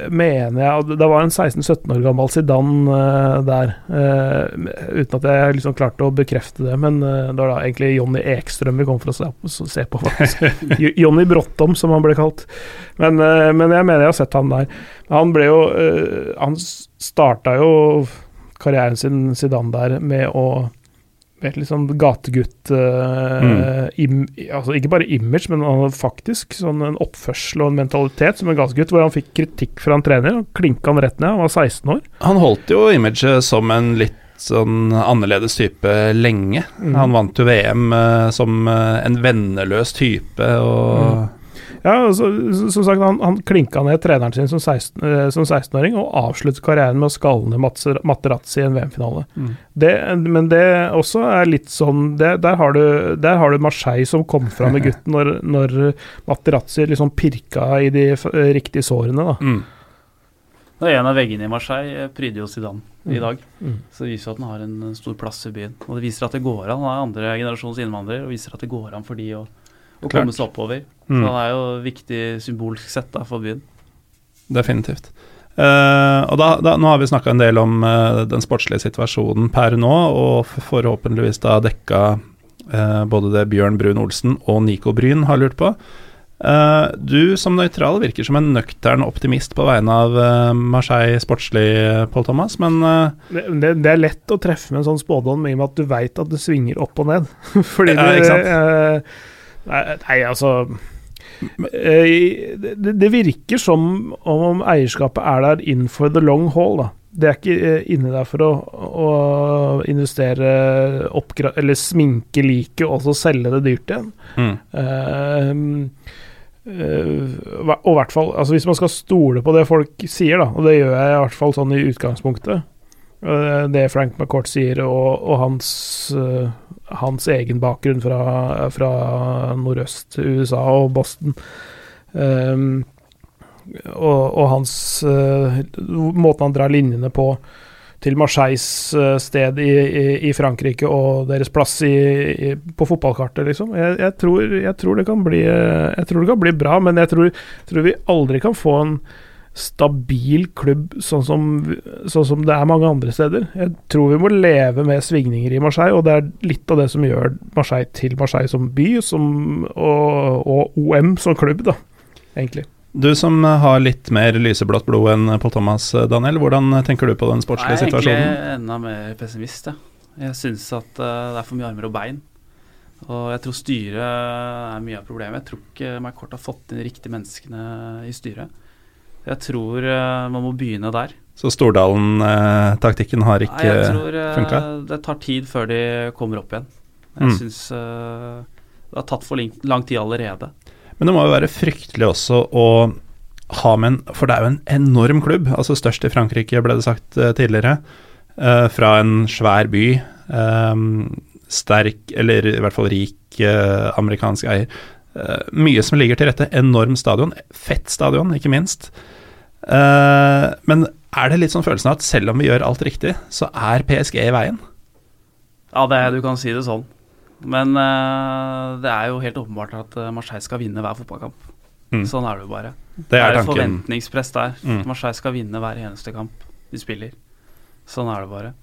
[SPEAKER 2] mener jeg Det var en 16-17 år gammel Zidane uh, der, Uh, uten at jeg liksom klarte å bekrefte det. Men eh, det var da egentlig Jonny Ekstrøm vi kom for å se, se på, Jonny Bråttom, som han ble kalt. Men, men jeg mener jeg har sett han der. Han ble jo Han starta jo karrieren sin Zidane der med å et litt sånn gategutt eh, im, altså Ikke bare image, men han hadde faktisk sånn en oppførsel og en mentalitet som en gategutt, hvor han fikk kritikk fra en trener. og Klinka han rett ned. Han var 16 år.
[SPEAKER 1] Han holdt jo imaget som en litt sånn annerledes type lenge.
[SPEAKER 2] Mm.
[SPEAKER 1] Han vant jo VM uh, som eh, en venneløs type, og
[SPEAKER 2] Ja, altså, så- Som sagt, han, han klinka ned treneren sin som 16-åring, 16 og avsluttet karrieren med å skalle ned Materazzi i en VM-finale.
[SPEAKER 1] Mm.
[SPEAKER 2] Det, men det også er litt sånn det, der, har du, der har du Marseille som kom fram med gutten når, når Materazzi liksom pirka i de riktige sårene. da.
[SPEAKER 1] mm.
[SPEAKER 3] Det er en av veggene i Marseille eh, pryder jo Zidane i
[SPEAKER 2] Mm.
[SPEAKER 3] dag.
[SPEAKER 2] Mm.
[SPEAKER 3] Så det viser jo at han har en eh, stor plass i byen. Og det viser at det går an. Han er andre generasjons innvandrer, og viser at det går an for de å, å
[SPEAKER 1] Klart.
[SPEAKER 3] komme seg oppover.
[SPEAKER 1] Mm.
[SPEAKER 3] Så han er jo viktig symbolsk sett da, for byen.
[SPEAKER 1] Definitivt. Uh, og da, da, Nå har vi snakka en del om uh, den sportslige situasjonen per nå, og forhåpentligvis da dekka uh, både det Bjørn Brun Olsen og Nico Bryn har lurt på. Eh, du som nøytral virker som en nøktern optimist på vegne av Marseille sportslig, Pål Thomas, men
[SPEAKER 2] Det, det, er lett å treffe med en sånn spådom i og med at du veit at det svinger opp og ned. Fordi
[SPEAKER 1] Ja,
[SPEAKER 2] det,
[SPEAKER 1] ikke sant?
[SPEAKER 2] eh, nei, nei, altså eh, det, det virker som om eierskapet er der in for the long haul, da. Det er ikke inni inne der for å, å investere, oppgra eller sminke liket og så selge det dyrt igjen.
[SPEAKER 1] mm.
[SPEAKER 2] Uh, uh, og hvert fall, altså Hvis man skal stole på det folk sier, da, og det gjør jeg i hvert fall sånn i utgangspunktet eh, Det Frank McCourt sier, og, og hans, eh, hans egen bakgrunn fra, fra nordøst USA og Boston Um, og, og hans uh, Måten han drar linjene på til Marseilles eh, sted i, i, i Frankrike og deres plass i, på fotballkartet, liksom. Jeg, jeg, tror, jeg, tror bli, eh, jeg tror det kan bli bra, men jeg tror, tror vi aldri kan få en stabil klubb sånn som, sånn som det er mange andre steder. Jeg tror vi må leve med svingninger i Marseille, og det er litt av det som gjør Marseille til Marseille som by som, og, og OM som klubb, da, egentlig.
[SPEAKER 1] Du som har litt mer lyseblått blod enn Pål Thomas, Daniel. Hvordan tenker du på den sportslige
[SPEAKER 3] Jeg er egentlig enda mer pessimist, jeg. Jeg syns at eh, det er for mye armer og bein. Og jeg tror styret er mye av problemet. Jeg tror ikke Mercourt har fått inn de riktige menneskene i styret. Jeg tror eh, man må begynne der.
[SPEAKER 1] Så Stordalen-taktikken har
[SPEAKER 3] Nei,
[SPEAKER 1] funka?
[SPEAKER 3] jeg tror eh,
[SPEAKER 1] funka?
[SPEAKER 3] det tar tid før de kommer opp igjen. Jeg
[SPEAKER 1] Mm.
[SPEAKER 3] syns eh, det har tatt for lang, tid allerede.
[SPEAKER 1] Men det må jo være fryktelig også å ha med en For det er jo en enorm klubb, altså størst i Frankrike, ble det sagt eh, tidligere. eh, fra en svær by. eh, sterk, eller i hvert fall rik eh, amerikansk eier. Eh, mye som ligger til rette. Enorm stadion. Fett stadion, ikke minst. Eh, men er det litt sånn følelsen av at selv om vi gjør alt riktig, så er PSG i veien?
[SPEAKER 3] Ja, det, du kan si det sånn. Men uh, det er jo helt åpenbart at eh, Marseille skal vinne hver fotballkamp.
[SPEAKER 1] Mm.
[SPEAKER 3] Sånn er det jo bare.
[SPEAKER 1] Det er
[SPEAKER 3] et
[SPEAKER 1] tanken.
[SPEAKER 3] forventningspress der.
[SPEAKER 1] Mm.
[SPEAKER 3] Marseille skal vinne hver eneste kamp de spiller. Sånn er det bare.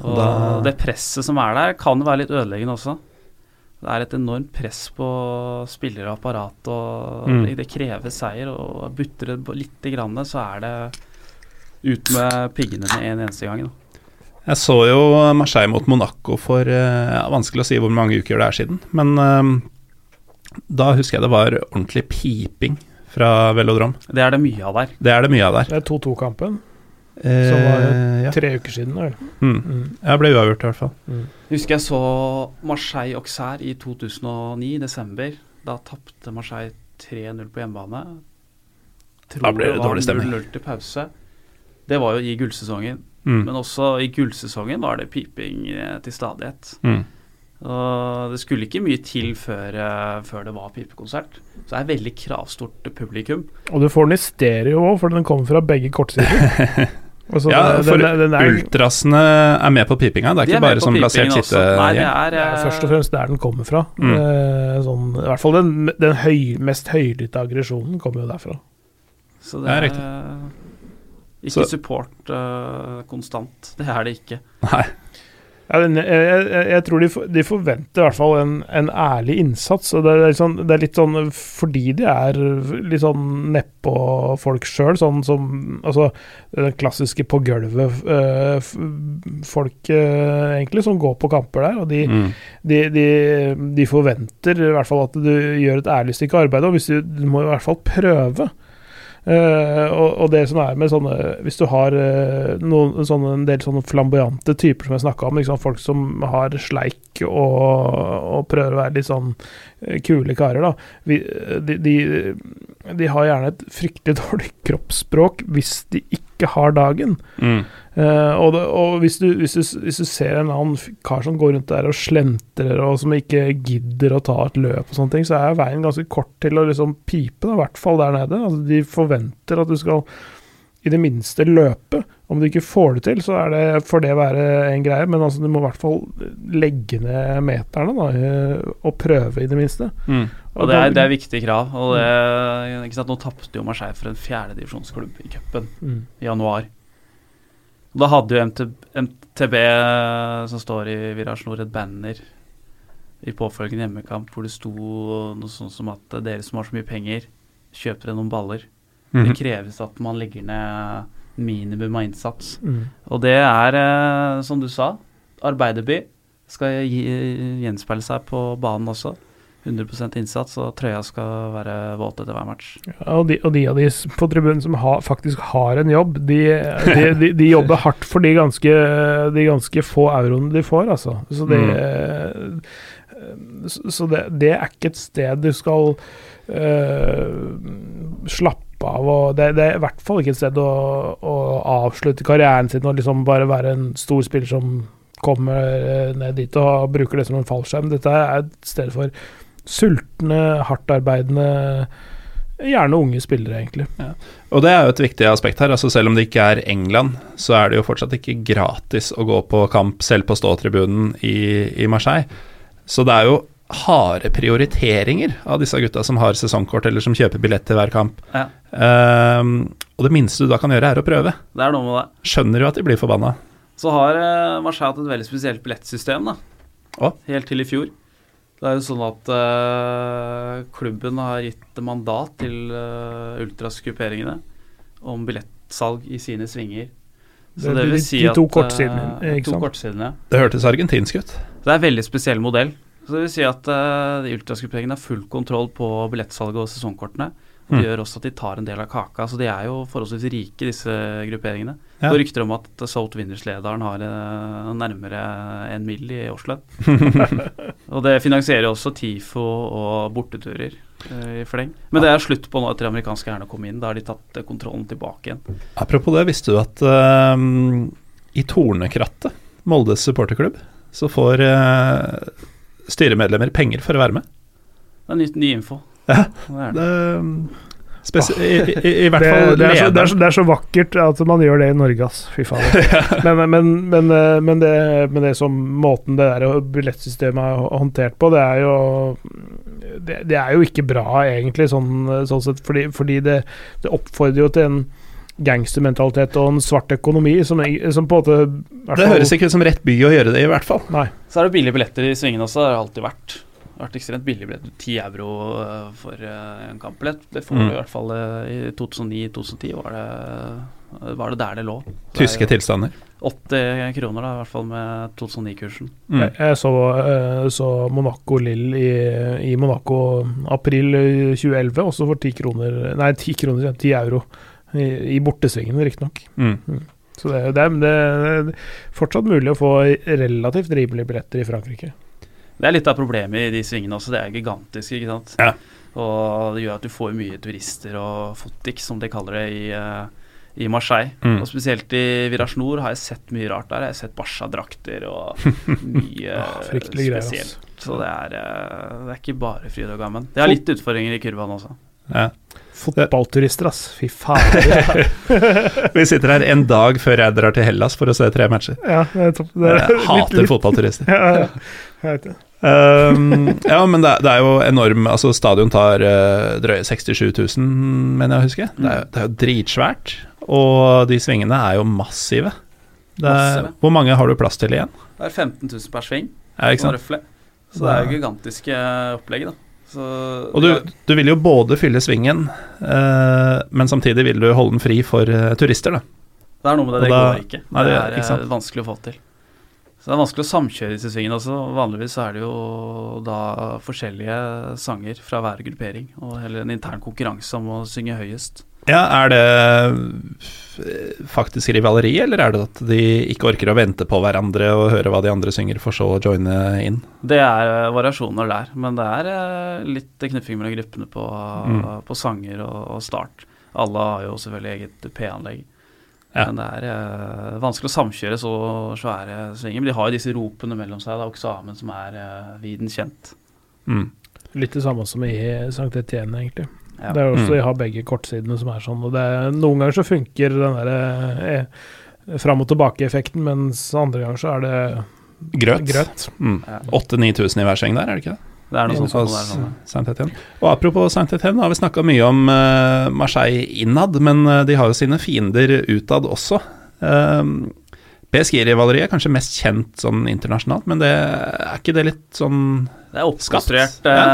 [SPEAKER 3] Og
[SPEAKER 1] Da-
[SPEAKER 3] det presset som er der, kan være litt ødeleggende også. Det er et enormt press på spillere og apparat, og
[SPEAKER 1] Mm.
[SPEAKER 3] det, krever seier. Og butter det lite grann, så er det ut med piggene med en eneste gang. Da.
[SPEAKER 1] Jeg så jo Marseille mot Monaco for eh, ja, Vanskelig å si hvor mange uker det er siden. Men um, da husker jeg det var ordentlig piping fra Velodrom.
[SPEAKER 3] Det er det mye av der.
[SPEAKER 1] Det er det mye av der.
[SPEAKER 2] Det er 2-2-kampen.
[SPEAKER 1] Eh,
[SPEAKER 2] Som var
[SPEAKER 1] det
[SPEAKER 2] Tre uker siden, vel.
[SPEAKER 1] Mm.
[SPEAKER 2] Mm.
[SPEAKER 1] Jeg ble uavgjort, i hvert fall.
[SPEAKER 3] Husker jeg så Marseille Auxerre i 2009, i desember. Da tapte Marseille 3-0 på hjemmebane. Tror
[SPEAKER 1] Da ble det
[SPEAKER 3] det
[SPEAKER 1] dårlig stemning.
[SPEAKER 3] 0-0 til pause. Det var jo i gullsesongen.
[SPEAKER 1] Mm.
[SPEAKER 3] Men også i gullsesongen var det piping eh, til stadighet.
[SPEAKER 1] Mm.
[SPEAKER 3] Og det skulle ikke mye til før, eh, før det var pipekonsert. Så det er veldig kravstort publikum.
[SPEAKER 2] Og du får den i stereo òg, for den kommer fra begge kortsider. Altså,
[SPEAKER 1] Ja,
[SPEAKER 2] den-
[SPEAKER 1] for
[SPEAKER 2] den, den er,
[SPEAKER 1] ultrasene er med på pipinga. Det er
[SPEAKER 3] De
[SPEAKER 1] ikke
[SPEAKER 3] er
[SPEAKER 1] bare som plassert
[SPEAKER 3] også. Nei, det er,
[SPEAKER 2] det er
[SPEAKER 3] eh,
[SPEAKER 2] først og fremst der den kommer fra.
[SPEAKER 1] Mm.
[SPEAKER 2] Eh, sånn, I hvert fall den, den høy, mest høylytte aggresjonen kommer jo derfra.
[SPEAKER 3] Så det
[SPEAKER 1] Ja,
[SPEAKER 3] er
[SPEAKER 1] riktig.
[SPEAKER 3] ikke
[SPEAKER 1] Så-
[SPEAKER 3] support uh, konstant. Det er det ikke.
[SPEAKER 1] Nei.
[SPEAKER 2] Ja, den, jeg, jeg, tror de, for- de forventer i hvert fall en, en ærlig innsats. Og det er, sånn, det er litt sånn fordi de er litt sånn nedpå folk sjøl, sånn som Altså den klassiske på gulvet eh, folk eh, egentlig som går på kamper der. Og de,
[SPEAKER 1] Mm.
[SPEAKER 2] de, de, de forventer i hvert fall at du gjør et ærlig stykke arbeid, og hvis du, du må i hvert fall prøve. Eh, og, og det som er med sånne Hvis du har uh, noen, sånne, en del sånne flamboyante typer som jeg snakka om, liksom, folk som har sleik og, og prøver å være litt sånn kule karer, da. Vi, de, de, de har gjerne et fryktelig dårlig kroppsspråk hvis de ikke har dagen.
[SPEAKER 1] Mm.
[SPEAKER 2] Uh, og det, og hvis, du, hvis, du, hvis du ser en annen kar som går rundt der og slentrer, og som ikke gidder å ta et løp, og sånne ting, så er veien ganske kort til å liksom pipe, da, i hvert fall der nede. Altså, de forventer at du skal i det minste løpe. Om du ikke får det til, så er det, får det være en greie, men altså, du må i hvert fall legge ned meterne da, eh, og prøve, i det minste.
[SPEAKER 1] Mm.
[SPEAKER 3] Og det er, det er viktige krav. Og det, ikke sant, nå tapte jo Marseille for en fjerdedivisjonsklubb i cupen
[SPEAKER 2] Mm.
[SPEAKER 3] i januar. Og Da hadde jo MT, MTB, som står i Virage Nord, et banner i påfølgende hjemmekamp hvor det sto noe sånt som at dere som har så mye penger, kjøper dere noen baller.
[SPEAKER 1] Mhm.
[SPEAKER 3] Det kreves at man legger ned minimum av innsats.
[SPEAKER 2] Mm.
[SPEAKER 3] Og det er, eh, som du sa, arbeiderby. Skal gjenspeile seg på banen også. 100 innsats, og trøya skal være våt etter hver match.
[SPEAKER 2] Ja, og, de, og de av de på tribunen som ha, faktisk har en jobb, de, de, de, jobber hardt for de ganske, de ganske få euroene de får, altså. Så det, så så det, det er ikke et sted du skal uh, slappe av og det, det er i hvert fall ikke et sted å, å avslutte karrieren sin og liksom bare være en stor spiller som kommer eh, ned dit og bruker det som en fallskjerm. Dette er et sted for sultne, hardtarbeidende Gjerne unge spillere, egentlig.
[SPEAKER 1] Og det er jo et viktig aspekt her. altså Selv om det ikke er England, så er det jo fortsatt ikke gratis å gå på kamp selv på ståtribunen i, i Marseille. Så det er jo harde prioriteringer av disse gutta som har sesongkort eller som kjøper billett til hver kamp.
[SPEAKER 3] Ja.
[SPEAKER 1] Um, og det minste du da kan gjøre, er å prøve.
[SPEAKER 3] Det er noe med det.
[SPEAKER 1] Skjønner jo at de blir forbanna.
[SPEAKER 3] Så har uh, Marseille hatt et veldig spesielt billettsystem, da.
[SPEAKER 1] Å?
[SPEAKER 3] Helt til i fjor. Det er jo sånn at uh, klubben har gitt mandat til uh, ultrasgrupperingene om billettsalg i sine svinger. Så
[SPEAKER 2] Det-
[SPEAKER 3] det,
[SPEAKER 2] de-
[SPEAKER 3] vil
[SPEAKER 2] de
[SPEAKER 3] si
[SPEAKER 2] to
[SPEAKER 3] at eh,
[SPEAKER 2] kortsidene, ikke
[SPEAKER 3] to
[SPEAKER 2] sant?
[SPEAKER 3] kortsidene.
[SPEAKER 1] Det hørtes argentinsk ut.
[SPEAKER 3] Det er en veldig spesiell modell. Så det vil si at uh, de ultrasgrupperingene har full kontroll på billettsalget og sesongkortene. Det
[SPEAKER 1] Mm.
[SPEAKER 3] gjør også at de tar en del av kaka. Så de er jo forholdsvis rike, disse grupperingene.
[SPEAKER 1] Ja.
[SPEAKER 3] Det rykter om at South Winners-lederen har uh, nærmere en mill. i årslønn. og det finansierer også TIFO og borteturer uh, i fleng. Men det er slutt på nå etter de amerikanske hærene kom inn. Da har de tatt uh, kontrollen tilbake igjen.
[SPEAKER 1] Apropos det, visste du at ehm, i Tornekrattet, Moldes supporterklubb, så får eh, styremedlemmer penger for å være med.
[SPEAKER 3] Det er ny, ny info.
[SPEAKER 1] Ja.
[SPEAKER 3] Det er det.
[SPEAKER 1] Det, ehm, spesi i, i, I hvert fall
[SPEAKER 2] det, er så, det, er så, det er så vakkert at man gjør det i Norge, ass. Fy faen. Men, men, men, eh, men, det, men det som måten det der billettsystemet er håndtert på, det er jo Det, det er jo ikke bra, egentlig, sånn, sånn sett, fordi, fordi det, det oppfordrer jo til en gangstermentalitet og en svart økonomi som, som på en måte
[SPEAKER 1] Det høres ikke ut som rett by å gjøre det, i hvert fall.
[SPEAKER 2] Nei.
[SPEAKER 3] Så er det billige billetter i svingene også. Det har det alltid vært. Det har vært ekstremt billige billetter. 10 euro eh, for eh, en kampbillett. Det får
[SPEAKER 1] Mm.
[SPEAKER 3] du i hvert fall eh, i 2009-2010 var det, var det der det lå. Det
[SPEAKER 1] Tyske
[SPEAKER 3] jo
[SPEAKER 1] tilstander.
[SPEAKER 3] 80 kroner, da, i hvert fall med 2009-kursen.
[SPEAKER 1] Mm.
[SPEAKER 2] Jeg, jeg så, så Monaco Lill i, i Monaco april eh, 2011, også for 10 kroner Nei, 10 kroner, 10 euro. I, i bortesvingen, riktignok.
[SPEAKER 1] Mm.
[SPEAKER 2] Så det, det, er, det er fortsatt mulig å få relativt rimelige billetter i Frankrike.
[SPEAKER 3] Det er litt av problemet i de svingene også. Det er gigantisk, ikke sant.
[SPEAKER 1] Ja.
[SPEAKER 3] Og det gjør at du får mye turister og fotik, som de kaller det, i, eh, i Marseille.
[SPEAKER 1] Mm.
[SPEAKER 3] Og spesielt i Virage Nord har jeg sett mye rart der. Jeg har sett Barca-drakter og mye
[SPEAKER 2] Åh, spesielt. greier,
[SPEAKER 3] spesielt. Så det er, eh, det er ikke bare fryd og gammen. Det har litt utfordringer i kurven også.
[SPEAKER 1] Ja.
[SPEAKER 2] Fotballturister, ass. Fy faen.
[SPEAKER 1] Vi sitter her en dag før jeg drar til Hellas for å se tre matcher.
[SPEAKER 2] ja, det er topp. Det er
[SPEAKER 1] Jeg hater fotballturister.
[SPEAKER 2] Ja, ja. Jeg vet det.
[SPEAKER 1] Um, ja, men det, det er jo enorm Altså, stadion tar uh, drøye 67 000, mener jeg å huske. Det er, jo- det er jo dritsvært. Og de svingene er jo massive. Det er,
[SPEAKER 3] Massive.
[SPEAKER 1] hvor mange har du plass til igjen?
[SPEAKER 3] Det er 15 000 per sving,
[SPEAKER 1] Ja, ikke sant?
[SPEAKER 3] Så det er jo gigantiske opplegget, da. Så
[SPEAKER 1] Og du, du vil jo både fylle svingen, eh, men samtidig vil du holde den fri for eh, turister, da.
[SPEAKER 3] Det er noe med det,
[SPEAKER 1] Og
[SPEAKER 3] det
[SPEAKER 1] da-
[SPEAKER 3] går ikke.
[SPEAKER 1] Nei, det
[SPEAKER 3] er
[SPEAKER 1] ikke
[SPEAKER 3] eh, vanskelig å få til. Så det er vanskelig å samkjøre disse svingene også. Vanligvis så er det jo da forskjellige sanger fra hver gruppering, og heller en intern konkurranse om å synge høyest.
[SPEAKER 1] Ja, Er det faktisk rivaleri, eller er det at de ikke orker å vente på hverandre og høre hva de andre synger, for så å joine inn?
[SPEAKER 3] Det er eh, variasjoner der, men det er eh, litt knuffing mellom gruppene på,
[SPEAKER 1] Mm.
[SPEAKER 3] på sanger og, og start. Alle har jo selvfølgelig eget P-anlegg.
[SPEAKER 1] Ja.
[SPEAKER 3] Men det er eh, vanskelig å samkjøre så svære svinger. Men de har jo disse ropene mellom seg, Det er oksamen som er uh, viden kjent.
[SPEAKER 1] Mm.
[SPEAKER 2] Litt det samme som i Sankt Etienne, egentlig.
[SPEAKER 3] Ja.
[SPEAKER 2] Det er jo også,
[SPEAKER 1] Mm.
[SPEAKER 2] De har begge kortsidene som er sånn. og det Noen ganger så funker den der eh, fram og tilbake-effekten, mens andre ganger så er det
[SPEAKER 1] Grøt.
[SPEAKER 2] grøt.
[SPEAKER 1] Mm. 8000-9000 i hver seng der, er det ikke det?
[SPEAKER 3] Det er noe sånt. sånn, er sånn.
[SPEAKER 1] Og apropos Saint-Étienne, har vi snakka mye om eh, Marseille innad, men eh, de har jo sine fiender utad også. Um, PSG-rivaleriet er kanskje mest kjent sånn internasjonalt, men det er ikke det litt sånn
[SPEAKER 3] Det er oppkonstruert,
[SPEAKER 1] Skapt, ja.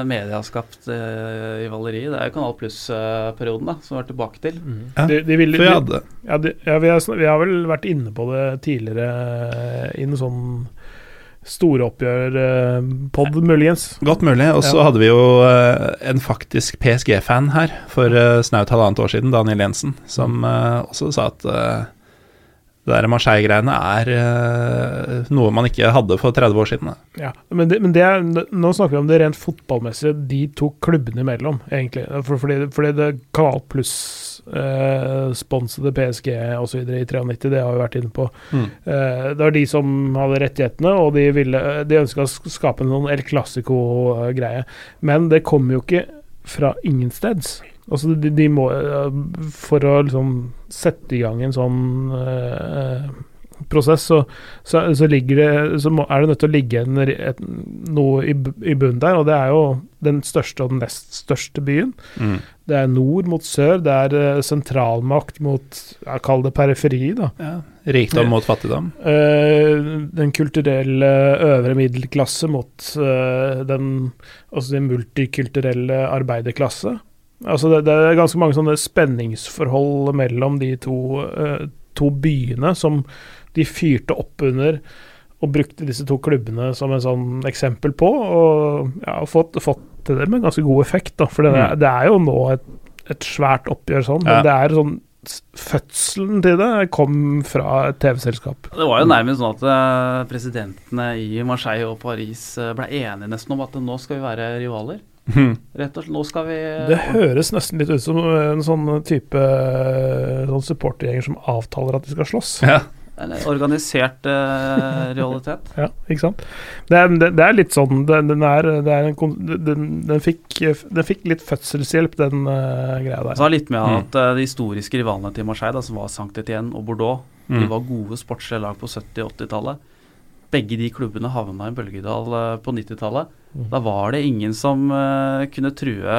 [SPEAKER 3] eh, medieskapt eh, rivaleri. Det er jo Kanal Pluss-perioden da, som vi er tilbake til.
[SPEAKER 1] Ja,
[SPEAKER 2] De, de vil,
[SPEAKER 1] vi
[SPEAKER 2] de, ja, de, ja, vi, har, vi har vel vært inne på det tidligere eh, i noe sånn store oppgjør-pod, muligens.
[SPEAKER 1] Godt mulig. Og så
[SPEAKER 2] Ja.
[SPEAKER 1] hadde vi jo eh, en faktisk PSG-fan her for eh, snaut halvannet år siden, Daniel Jensen, som eh, også sa at eh, det der Marseille-greiene er eh, noe man ikke hadde for 30 år siden.
[SPEAKER 2] Ja, men, det, men det er, nå snakker vi om det rent fotballmessige, de to klubbene imellom, egentlig. For, fordi, fordi det Kanal Pluss eh, PSG osv. i 93, det har vi vært inne på.
[SPEAKER 1] Mm.
[SPEAKER 2] Eh, det var de som hadde rettighetene, og de, ville, de ønska å skape en sånn El Clásico-greie. Men det kom jo ikke fra ingensteds. Altså, de, de må eh, For å liksom sette i gang en sånn eh, prosess, så, så, så, ligger det, så må, er det nødt til å ligge en, et, noe i, i bunnen der, og det er jo den største og den nest største byen.
[SPEAKER 1] Mm.
[SPEAKER 2] Det er nord mot sør, det er eh, sentralmakt mot jeg Kall det periferi, da.
[SPEAKER 1] Ja. Rikdom mot fattigdom.
[SPEAKER 2] Eh, den kulturelle øvre middelklasse mot eh, den altså den multikulturelle arbeiderklasse. Altså det, det er ganske mange sånne spenningsforhold mellom de to, uh, to byene som de fyrte opp under og brukte disse to klubbene som en sånn eksempel på, og ja, fått, fått til det med ganske god effekt. Da, for det, er,
[SPEAKER 1] Mm.
[SPEAKER 2] det er jo nå et, et svært oppgjør sånn,
[SPEAKER 1] Ja.
[SPEAKER 2] men det er sånn Fødselen til det kom fra et TV-selskap.
[SPEAKER 3] Det var jo nærmest sånn at eh, presidentene i Marseille og Paris eh, ble enige nesten om at nå skal vi være rivaler. Rett og slett, nå skal vi
[SPEAKER 2] Det høres nesten litt ut som en sånn type sånn supportergjenger som avtaler at de skal slåss.
[SPEAKER 1] Ja.
[SPEAKER 3] En organisert uh, realitet.
[SPEAKER 2] Ja, ikke sant. Det er, det, det er litt sånn Den, den er, det er en, den, den, fikk, den fikk litt fødselshjelp, den uh, greia der.
[SPEAKER 3] Så har litt med
[SPEAKER 1] Mm.
[SPEAKER 3] at eh, de historiske rivalene til Marseille, da, som var Saint-Étienne og Bordeaux, de
[SPEAKER 1] Mm.
[SPEAKER 3] var gode sportslige lag på 70- og 80-tallet. Begge de klubbene havna i bølgedal eh, på 90-tallet.
[SPEAKER 2] Mm.
[SPEAKER 3] Da var det ingen som uh, kunne true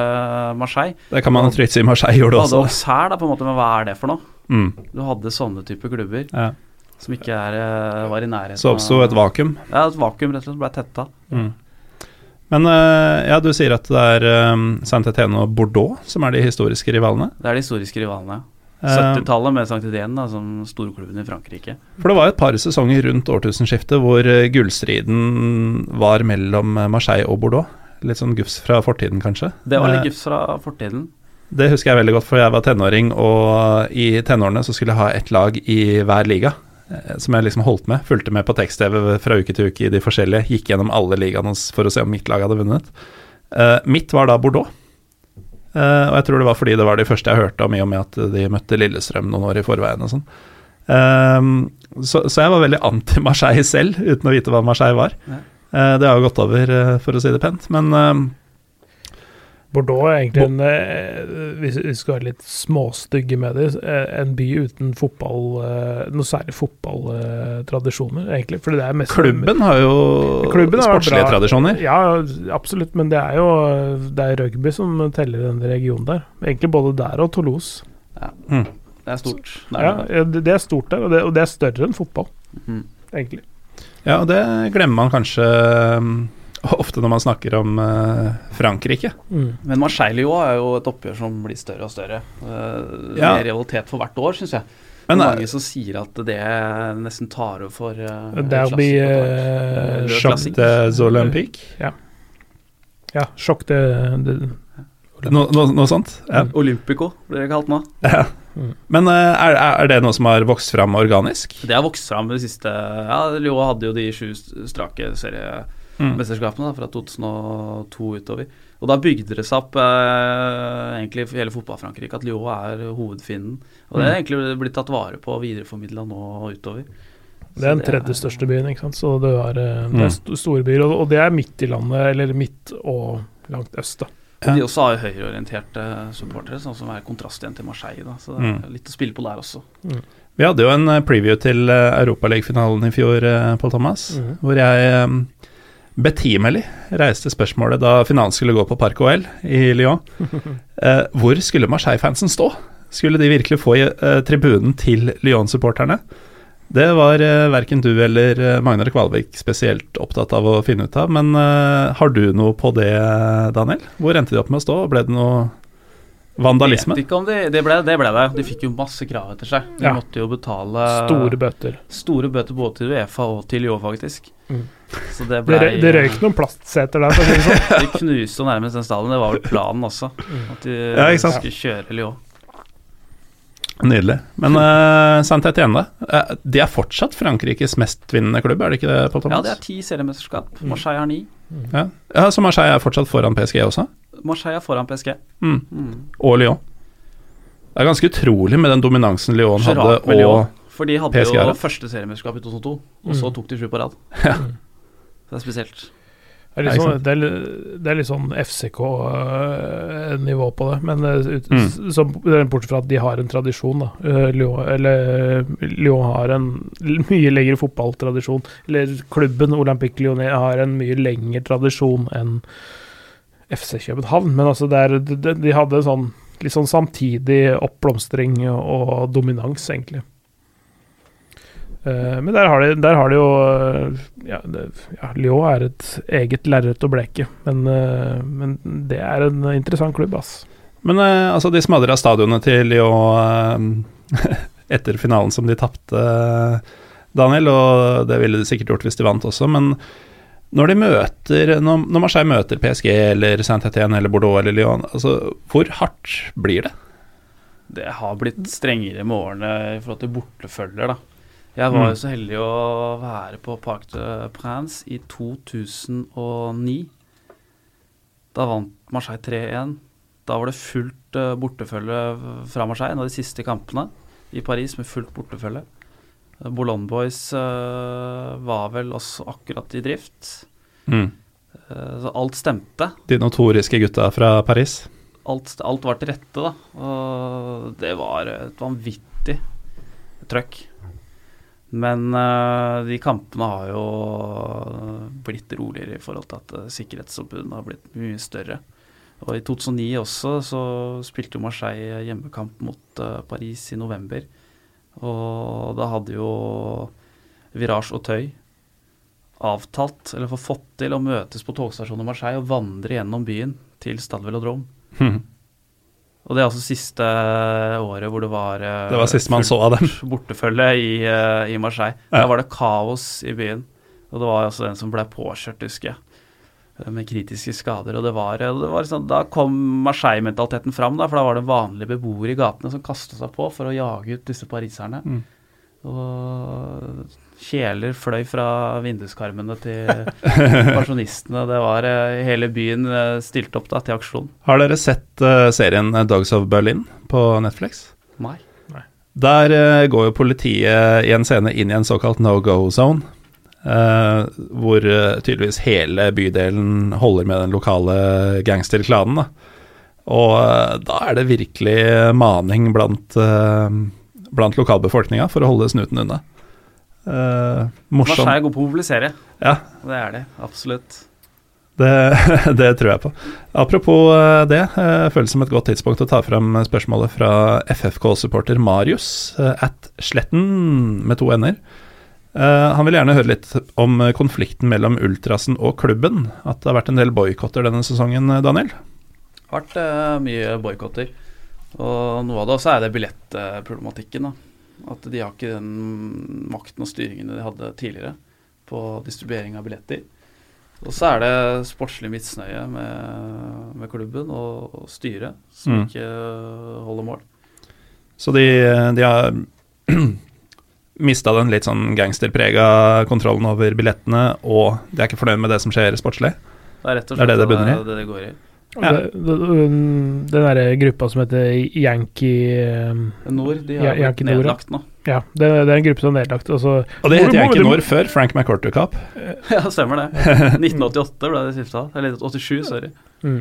[SPEAKER 3] Marseille.
[SPEAKER 1] Det kan man trygt si Marseille gjorde også.
[SPEAKER 3] Du hadde. Auxerre, da, på en måte, men hva er det for noe?
[SPEAKER 1] Mm.
[SPEAKER 3] Du hadde sånne type klubber
[SPEAKER 1] Ja.
[SPEAKER 3] som ikke er, eh, var i nærheten
[SPEAKER 1] Så oppsto et vakuum.
[SPEAKER 3] Ja, et vakuum rett og slett ble tetta.
[SPEAKER 1] Mm. Men eh, ja, du sier at det er um, Saint-Étienne og Bordeaux som er de historiske rivalene.
[SPEAKER 3] Det er de historiske rivalene.
[SPEAKER 1] Eh,
[SPEAKER 3] 70-tallet med Sankt Idén som storklubben i Frankrike.
[SPEAKER 1] For det var et par sesonger rundt årtusenskiftet hvor eh, gullstriden var mellom eh, Marseille og Bordeaux. Litt sånn gufs fra fortiden, kanskje.
[SPEAKER 3] Det var
[SPEAKER 1] Eh,
[SPEAKER 3] litt gufs fra fortiden.
[SPEAKER 1] Det husker jeg veldig godt, for jeg var tenåring, og i tenårene så skulle jeg ha ett lag i hver liga. eh, Som jeg liksom holdt med. Fulgte med på tekst-TV fra uke til uke i de forskjellige. Gikk gjennom alle ligaene for å se om mitt lag hadde vunnet. Eh, mitt var da Bordeaux. Eh, og jeg tror det var fordi det var de første jeg hørte om, i og med at de møtte Lillestrøm noen år i forveien og sånn. Eh, så, så jeg var veldig anti-Marseille selv, uten å vite hva Marseille var. Eh, det har jo gått over, uh, for å si det pent. Men eh,
[SPEAKER 2] Bordeaux er egentlig en eh, Hvis vi skal være litt småstygge med det, eh, en by uten fotball eh, Noe særlig fotballtradisjoner, egentlig. Fordi det er mest
[SPEAKER 1] klubben har jo
[SPEAKER 2] Klubben har
[SPEAKER 1] sportslige
[SPEAKER 2] bra.
[SPEAKER 1] tradisjoner.
[SPEAKER 2] Ja, absolutt, men det er jo Det er rugby som teller i den regionen der. Egentlig både der og Toulouse.
[SPEAKER 1] Mm.
[SPEAKER 3] Det er stort. Det
[SPEAKER 2] Ja,
[SPEAKER 3] er det.
[SPEAKER 2] ja, det det er stort der, og det, og det er større enn fotball,
[SPEAKER 3] mm.
[SPEAKER 2] egentlig.
[SPEAKER 1] Ja, og det glemmer man kanskje um, ofte når man snakker om uh, Frankrike.
[SPEAKER 3] Men Marseille-Lyon er jo et oppgjør som blir større og større. Uh,
[SPEAKER 1] Ja.
[SPEAKER 3] Mer realitet for hvert år, syns jeg.
[SPEAKER 1] Men
[SPEAKER 3] det er
[SPEAKER 1] er-
[SPEAKER 3] mange som sier at det nesten tar over for uh,
[SPEAKER 2] Derby
[SPEAKER 3] hvert.
[SPEAKER 2] eh,
[SPEAKER 1] Choc
[SPEAKER 3] Classique.
[SPEAKER 1] des Olympiques.
[SPEAKER 2] Ja, sjokk, de, det
[SPEAKER 1] No, no, noe sånt? Ja.
[SPEAKER 3] Olympico blir det kalt nå.
[SPEAKER 1] ja. Men uh, er, er det noe som har vokst fram organisk?
[SPEAKER 3] Det har vokst fram det siste Ja, Lyon hadde jo de sju strake seriemesterskapene da, fra 2002 utover. Og da bygde det seg opp eh, egentlig for hele fotball-Frankrike at Lyon er hovedfienden. Og det er egentlig blitt tatt vare på og videreformidla nå utover.
[SPEAKER 2] Det er den
[SPEAKER 3] tredje
[SPEAKER 2] tredje største byen, ikke sant. Så det, er, eh, det er st store byer, og, og det er midt i landet, eller midt og langt øst, da.
[SPEAKER 3] Og De også har høyreorienterte supportere, sånn som er kontrast igjen til Marseille. Da. Så det er
[SPEAKER 1] Mm.
[SPEAKER 3] litt å spille på der også.
[SPEAKER 1] Vi hadde jo en uh, preview til uh, Europaligafinalen i fjor, Pål Thomas,
[SPEAKER 2] mm.
[SPEAKER 1] hvor jeg betimelig reiste spørsmålet da finalen skulle gå på Parc OL i Lyon. Eh, hvor skulle Marseille-fansen stå? Skulle de virkelig få i eh, tribunen til Lyon-supporterne? Det var eh, verken du eller eh, Magnar Kvalvik spesielt opptatt av å finne ut av, men eh, har du noe på det, Daniel? Hvor endte de opp med å stå? Ble det noe vandalisme?
[SPEAKER 3] Vet ikke om de, det, ble, det ble det. De fikk jo masse krav etter seg. De
[SPEAKER 2] Ja.
[SPEAKER 3] måtte jo betale
[SPEAKER 2] Store bøter.
[SPEAKER 3] store bøter både til Uefa og til Lyon, faktisk.
[SPEAKER 2] Mm.
[SPEAKER 3] Så det ble
[SPEAKER 2] det røyk noen plastseter der, sånn.
[SPEAKER 3] De knuste jo nærmest den stadion. Det var vel planen også. At de
[SPEAKER 1] Ja, ikke sant?
[SPEAKER 3] skulle kjøre Lyon.
[SPEAKER 1] Nydelig. Men uh, Saint igjen, da? Uh, de er fortsatt Frankrikes mestvinnende klubb, er det ikke det, Pål
[SPEAKER 3] Ja, det er ti seriemesterskap. Marseille har ni.
[SPEAKER 1] ja. ja, Så Marseille er fortsatt foran PSG også?
[SPEAKER 3] Marseille er foran PSG.
[SPEAKER 1] Mm.
[SPEAKER 3] Mm.
[SPEAKER 1] Og Lyon. Det er ganske utrolig med den dominansen Lyon
[SPEAKER 3] Gerard
[SPEAKER 1] hadde,
[SPEAKER 3] og Lyon. For de hadde
[SPEAKER 1] PSG
[SPEAKER 3] jo første seriemesterskap i 2002, og
[SPEAKER 2] Mm.
[SPEAKER 3] så tok de sju på rad.
[SPEAKER 1] Ja.
[SPEAKER 3] Det er spesielt.
[SPEAKER 2] Det er litt sånn, det er, det er litt sånn FCK-nivå på det, men eh, ut,
[SPEAKER 1] Mm.
[SPEAKER 2] så, bortsett fra at de har en tradisjon, da. Eh, Lyon, eller Lyon har en mye lengre fotballtradisjon. Eller klubben Olympic Lyon har en mye lengre tradisjon enn FC København. Men altså, det er, de, de hadde en sånn litt sånn samtidig oppblomstring og dominans, egentlig. Eh, men der har de, der har de jo eh, ja, det, ja, Lyon er et eget lerret å bleke, men, eh, men det er en interessant klubb, ass.
[SPEAKER 1] Men altså, de smadra stadionet til Lyon etter finalen som de tapte, Daniel, og det ville de sikkert gjort hvis de vant også, men når de møter Når, når Marseille møter PSG eller Saint-Étienne eller Bordeaux eller Lyon, altså, hvor hardt blir det?
[SPEAKER 3] Det har blitt strengere med årene i forhold til bortefølger, da. Jeg var
[SPEAKER 1] Mm.
[SPEAKER 3] jo så heldig å være på Parc de Prince i 2009. Da vant Marseille 3-1. Da var det fullt uh, bortefølge fra Marseille, en av de siste kampene i Paris med fullt bortefølge. Uh, Boulogne Boys eh, var vel også akkurat i drift.
[SPEAKER 1] Mm.
[SPEAKER 3] Eh, så alt stemte.
[SPEAKER 1] De notoriske gutta fra Paris.
[SPEAKER 3] alt, alt var til rette, da. Og det var et vanvittig trøkk. Men uh, de kampene har jo blitt roligere i forhold til at uh, sikkerhetsoppbudene har blitt mye større. Og i 2009 også så spilte jo Marseille hjemmekamp mot uh, Paris i november. Og da hadde jo Virage og Tøy avtalt, eller fått til, å møtes på togstasjonen i Marseille og vandre gjennom byen til Stadvel og
[SPEAKER 1] Mhm.
[SPEAKER 3] Og det er altså siste året hvor det var eh,
[SPEAKER 1] Det var siste man så av dem.
[SPEAKER 3] bortefølge i, eh, i Marseille.
[SPEAKER 1] Ja.
[SPEAKER 3] Da var det kaos i byen. Og det var altså den som ble påkjørt, husker jeg, eh, med kritiske skader. Og det var, eh, det var sånn, Da kom Marseille-mentaliteten fram, da, for da var det vanlige beboere i gatene som kasta seg på for å jage ut disse pariserne.
[SPEAKER 1] Mm.
[SPEAKER 3] Og kjeler fløy fra vinduskarmene til pensjonistene. Det var eh, hele byen eh, stilt opp da til aksjon.
[SPEAKER 1] Har dere sett uh, serien Dogs of Berlin på Netflix?
[SPEAKER 3] Nei.
[SPEAKER 1] Der uh, går jo politiet i en scene inn i en såkalt no go zone. Uh, hvor tydeligvis hele bydelen holder med den lokale gangsterklanen. Da. Og da er det virkelig maning blant, uh, blant lokalbefolkninga for å holde snuten unna. Uh, morsom.
[SPEAKER 3] Marseille er god på å mobilisere.
[SPEAKER 1] Ja,
[SPEAKER 3] Det er de, absolutt.
[SPEAKER 1] det, det tror jeg på. Apropos eh, det, eh, føles som et godt tidspunkt å ta fram spørsmålet fra FFK-supporter Marius eh, at Sletten med to n-er. han vil gjerne høre litt om konflikten mellom ultrasen og klubben. At det har vært en del boikotter denne sesongen, Daniel?
[SPEAKER 3] vært mye boikotter. Og noe av det også er det billettproblematikken. da. At de har ikke den makten og styringen de hadde tidligere på distribuering av billetter. Og så er det sportslig misnøye med, med klubben og, og styret, som
[SPEAKER 1] Mm.
[SPEAKER 3] ikke eh, holder mål.
[SPEAKER 1] Så de, de har mista den litt sånn gangsterprega kontrollen over billettene, og de er ikke fornøyd med det som skjer sportslig.
[SPEAKER 3] Det er rett og
[SPEAKER 1] Det er
[SPEAKER 3] slett
[SPEAKER 1] det det
[SPEAKER 3] det det går i.
[SPEAKER 1] Ja.
[SPEAKER 2] Um, den derre gruppa som heter Yankee um,
[SPEAKER 3] Nord de
[SPEAKER 2] Ja,
[SPEAKER 3] har blitt
[SPEAKER 2] Yankee Nord,
[SPEAKER 3] nedlagt nå.
[SPEAKER 2] Ja, det, det er en gruppe som er nedlagt. Altså,
[SPEAKER 1] Og det
[SPEAKER 2] het
[SPEAKER 1] heter Yankee Nord før Frank McCorter Cup.
[SPEAKER 3] ja, stemmer det. 1988 ble det skifta. Eller 87, sorry.
[SPEAKER 2] mm.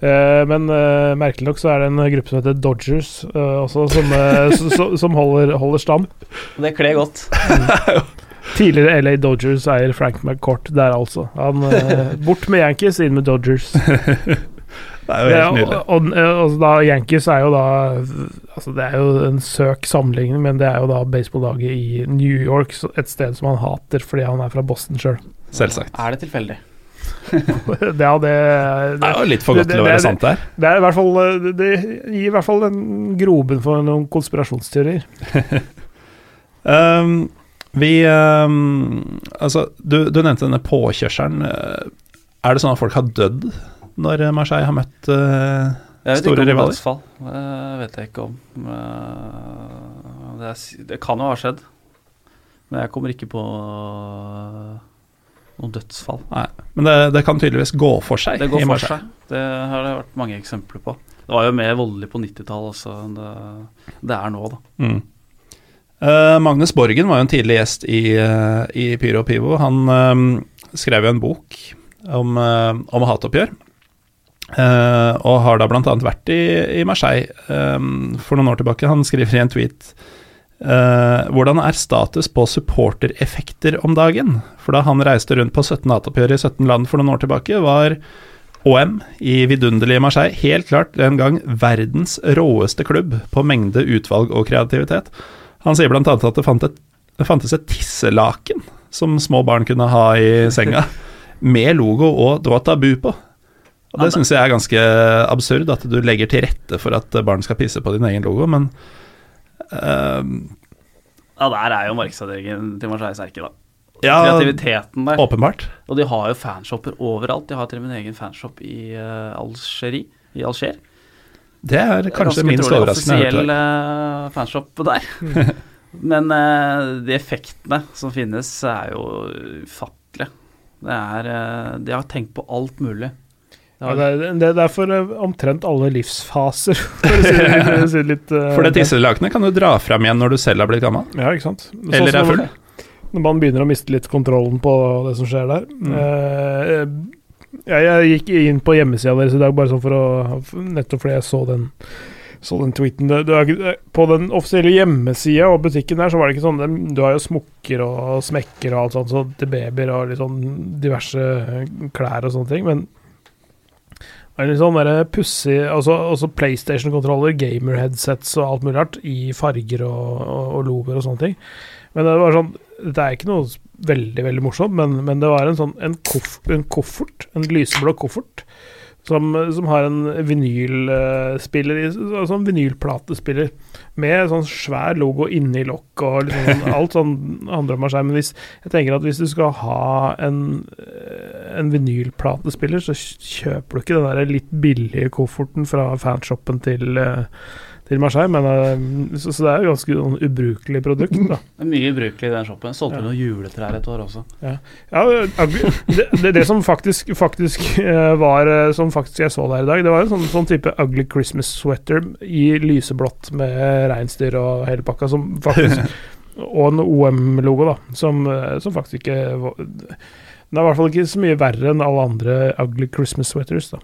[SPEAKER 2] Eh, men eh, merkelig nok så er det en gruppe som heter Dodgers, eh, også, som, eh, s- s- som holder, holder stam.
[SPEAKER 3] Det kler godt.
[SPEAKER 2] Tidligere LA Dodgers eier Frank McCourt der, altså. Han, eh, bort med Yankees, inn med Dodgers.
[SPEAKER 1] Det er jo helt nydelig.
[SPEAKER 2] og, og, altså da, Yankees er jo da altså Det er jo en søk sammenligning, men det er jo da baseballaget i New York, et sted som han hater fordi han er fra Boston sjøl.
[SPEAKER 1] Selvsagt.
[SPEAKER 3] Er det tilfeldig?
[SPEAKER 2] Det, ja, det,
[SPEAKER 1] Det er jo litt for godt
[SPEAKER 2] det-
[SPEAKER 1] til å være
[SPEAKER 2] det-
[SPEAKER 1] sant der.
[SPEAKER 2] Det er i hvert fall Det det gir i hvert fall en grobunn for noen konspirasjonsteorier.
[SPEAKER 1] Um, vi um, Altså, du, du nevnte denne påkjørselen. Uh, Er det sånn at folk har dødd når Marseille har møtt uh,
[SPEAKER 3] Jeg vet
[SPEAKER 1] Store
[SPEAKER 3] ikke om
[SPEAKER 1] rivaler?
[SPEAKER 3] dødsfall. Det vet jeg ikke om. Eh, Det, det kan jo ha skjedd. Men jeg kommer ikke på noen noe dødsfall.
[SPEAKER 1] Nei, men det, det kan tydeligvis gå for seg
[SPEAKER 3] Det går
[SPEAKER 1] i
[SPEAKER 3] for seg. Det har det vært mange eksempler på. Det var jo mer voldelig på 90-tallet også enn det, det er nå, da.
[SPEAKER 1] Mm. Uh, Magnus Borgen var jo en tidlig gjest i, uh, i Pyro og Pivo. Han uh, skrev jo en bok om, eh, om hatoppgjør. Eh, og har da bl.a. vært i, i Marseille um, for noen år tilbake. Han skriver i en tweet uh, hvordan er status på supportereffekter om dagen? For da han reiste rundt på 17 hatoppgjør i 17 land for noen år tilbake, var OM i vidunderlige Marseille helt klart den gang verdens råeste klubb på mengde utvalg og kreativitet. Han sier annet at det, fant et, det fantes et tisselaken som små barn kunne ha i senga, med logo og det var tabu på. Og Det syns jeg er ganske absurd, at du legger til rette for at barn skal pisse på din egen logo, men uh,
[SPEAKER 3] Ja, der er jo markedsavdelingen til Marseille sterke, da.
[SPEAKER 1] Ja,
[SPEAKER 3] Kreativiteten der.
[SPEAKER 1] åpenbart.
[SPEAKER 3] Og de har jo fanshopper overalt. De har til og med en egen fanshop i uh, Algerie. I Alger.
[SPEAKER 1] Det er kanskje minst overraskende. Ganske trolig
[SPEAKER 3] Offisiell eh, fanshop der. Men uh, de effektene som finnes, er jo ufattelige. Det er De har tenkt på alt mulig.
[SPEAKER 2] Ja, det, er, det er for eh, omtrent alle livsfaser, for å si det, for å si litt uh,
[SPEAKER 1] For det tisselakenet kan du dra fram igjen når du selv har blitt gammel.
[SPEAKER 2] Ja, ikke sant. Sånn
[SPEAKER 1] Eller er full.
[SPEAKER 2] når- man begynner å miste litt kontrollen på det som skjer der.
[SPEAKER 1] Mm.
[SPEAKER 2] Uh, jeg, jeg gikk inn på hjemmesida deres i dag bare sånn for å Nettopp fordi jeg så den, så den tweeten. Det, det er, på den offisielle hjemmesida og butikken der, så var det ikke sånn det- Du har jo smokker og smekker og alt sånt så til babyer og litt sånn diverse klær og sånne ting, men litt sånn pussig altså, altså PlayStation-kontroller, gamer-headsets og alt mulig rart i farger og, og, og lover og sånne ting. Men det var sånn Dette er ikke noe veldig veldig morsomt, men, men det var en sånn en, koff, en koffert, en lyseblå koffert, som, som har en vinylspiller i, altså en vinylplatespiller, med sånn svær logo inni lokk og liksom alt sånn handler om seg. Men hvis, jeg tenker at hvis du skal ha en, eh, en vinylplatespiller, så kjøper du ikke den der litt billige kofferten fra fanshoppen til eh, til Marseille, men eh, så, så det er jo ganske sånn ubrukelig produkt, da.
[SPEAKER 3] det er mye ubrukelig i den shoppen. Solgte
[SPEAKER 2] Ja.
[SPEAKER 3] noen juletrær et år også.
[SPEAKER 2] Ja, ja det, det, det som faktisk, faktisk eh, var eh, Som faktisk jeg så der i dag, det var en sånn, sånn type ugly Christmas sweater i lyseblått med reinsdyr og hele pakka, som faktisk Og en OM-logo, da, som, som faktisk ikke var- Den er i hvert fall ikke så mye verre enn alle andre ugly Christmas sweaters, da.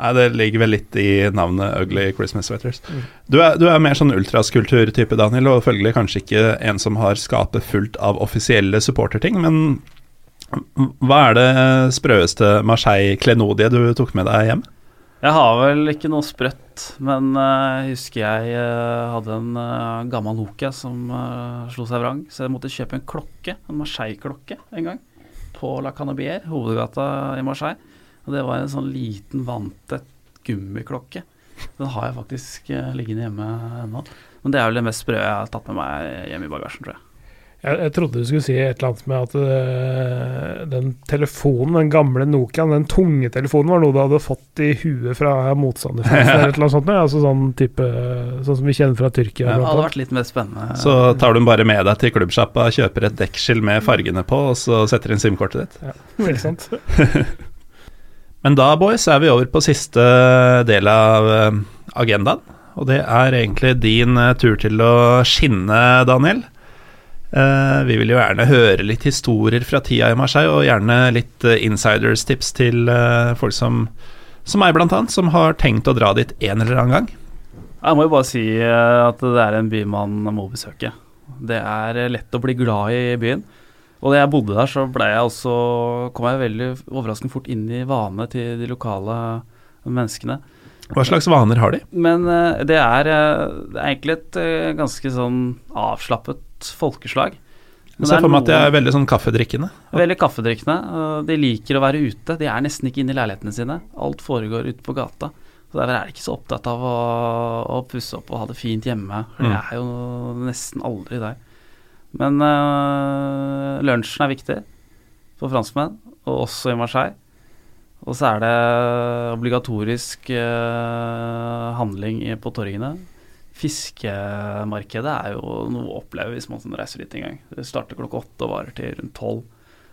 [SPEAKER 1] Nei, Det ligger vel litt i navnet Ugly Christmas Sweaters.
[SPEAKER 2] Mm.
[SPEAKER 1] Du, er, du er mer sånn ultraskulpturtype, Daniel, og følgelig kanskje ikke en som har skapet fullt av offisielle supporterting, men hva er det sprøeste Marseille-klenodie du tok med deg hjem?
[SPEAKER 3] Jeg har vel ikke noe sprøtt, men eh, jeg husker jeg eh, hadde en eh, gammel Nokia som slo seg vrang, så jeg måtte kjøpe en klokke, en Marseille-klokke, en gang. På La Canabier, hovedgata i Marseille. Og det var en sånn liten, vanntett gummiklokke. Den har jeg faktisk eh, liggende hjemme ennå. Men det er vel det mest sprø jeg har tatt med meg hjem i bagasjen, tror jeg.
[SPEAKER 2] Jeg, jeg trodde du skulle si et eller annet med at øh, den telefonen, den gamle Nokiaen, den tunge telefonen, var noe du hadde fått i huet fra motstanderfansen eller et eller annet sånt. ja. Altså sånn type Sånn som vi kjenner fra Tyrkia.
[SPEAKER 1] Ja,
[SPEAKER 3] Det hadde vært litt mer spennende.
[SPEAKER 1] Så tar du den bare med deg til klubbsjappa, kjøper et dekkskill med fargene på, og så setter inn SIM-kortet ditt.
[SPEAKER 2] Veldig sant.
[SPEAKER 1] Men da, boys, er vi over på siste del av eh, agendaen. Og det er egentlig din eh, tur til å skinne, Daniel. Eh, vi vil jo gjerne høre litt historier fra tida i Marseille, og gjerne litt insiderstips insiders tips til eh, folk som, som meg, blant annet, som har tenkt å dra dit en eller annen gang.
[SPEAKER 3] Jeg må jo bare si eh, at det er en by man må besøke. Det er eh, lett å bli glad i byen. Og da jeg bodde der, så ble jeg også, kom jeg veldig overraskende fort inn i vanene til de lokale menneskene.
[SPEAKER 1] Hva slags vaner har de?
[SPEAKER 3] Men eh, det, er, eh, det er egentlig et eh, ganske sånn avslappet folkeslag. Men det er
[SPEAKER 1] for meg at de er veldig sånn kaffedrikkende.
[SPEAKER 3] Veldig kaffedrikkende. De liker å være ute. De er nesten ikke inne i leilighetene sine. Alt foregår ute på gata. Så Derfor er de ikke så opptatt av å, å pusse opp og ha det fint hjemme. For
[SPEAKER 1] Mm.
[SPEAKER 3] det er jo nesten aldri der. Men øh, lunsjen er viktig for franskmenn, og også i Marseille. Og så er det obligatorisk øh, handling på torgene. Fiskemarkedet er jo noe å oppleve hvis man reiser dit en gang. Det starter klokka åtte og varer til rundt tolv.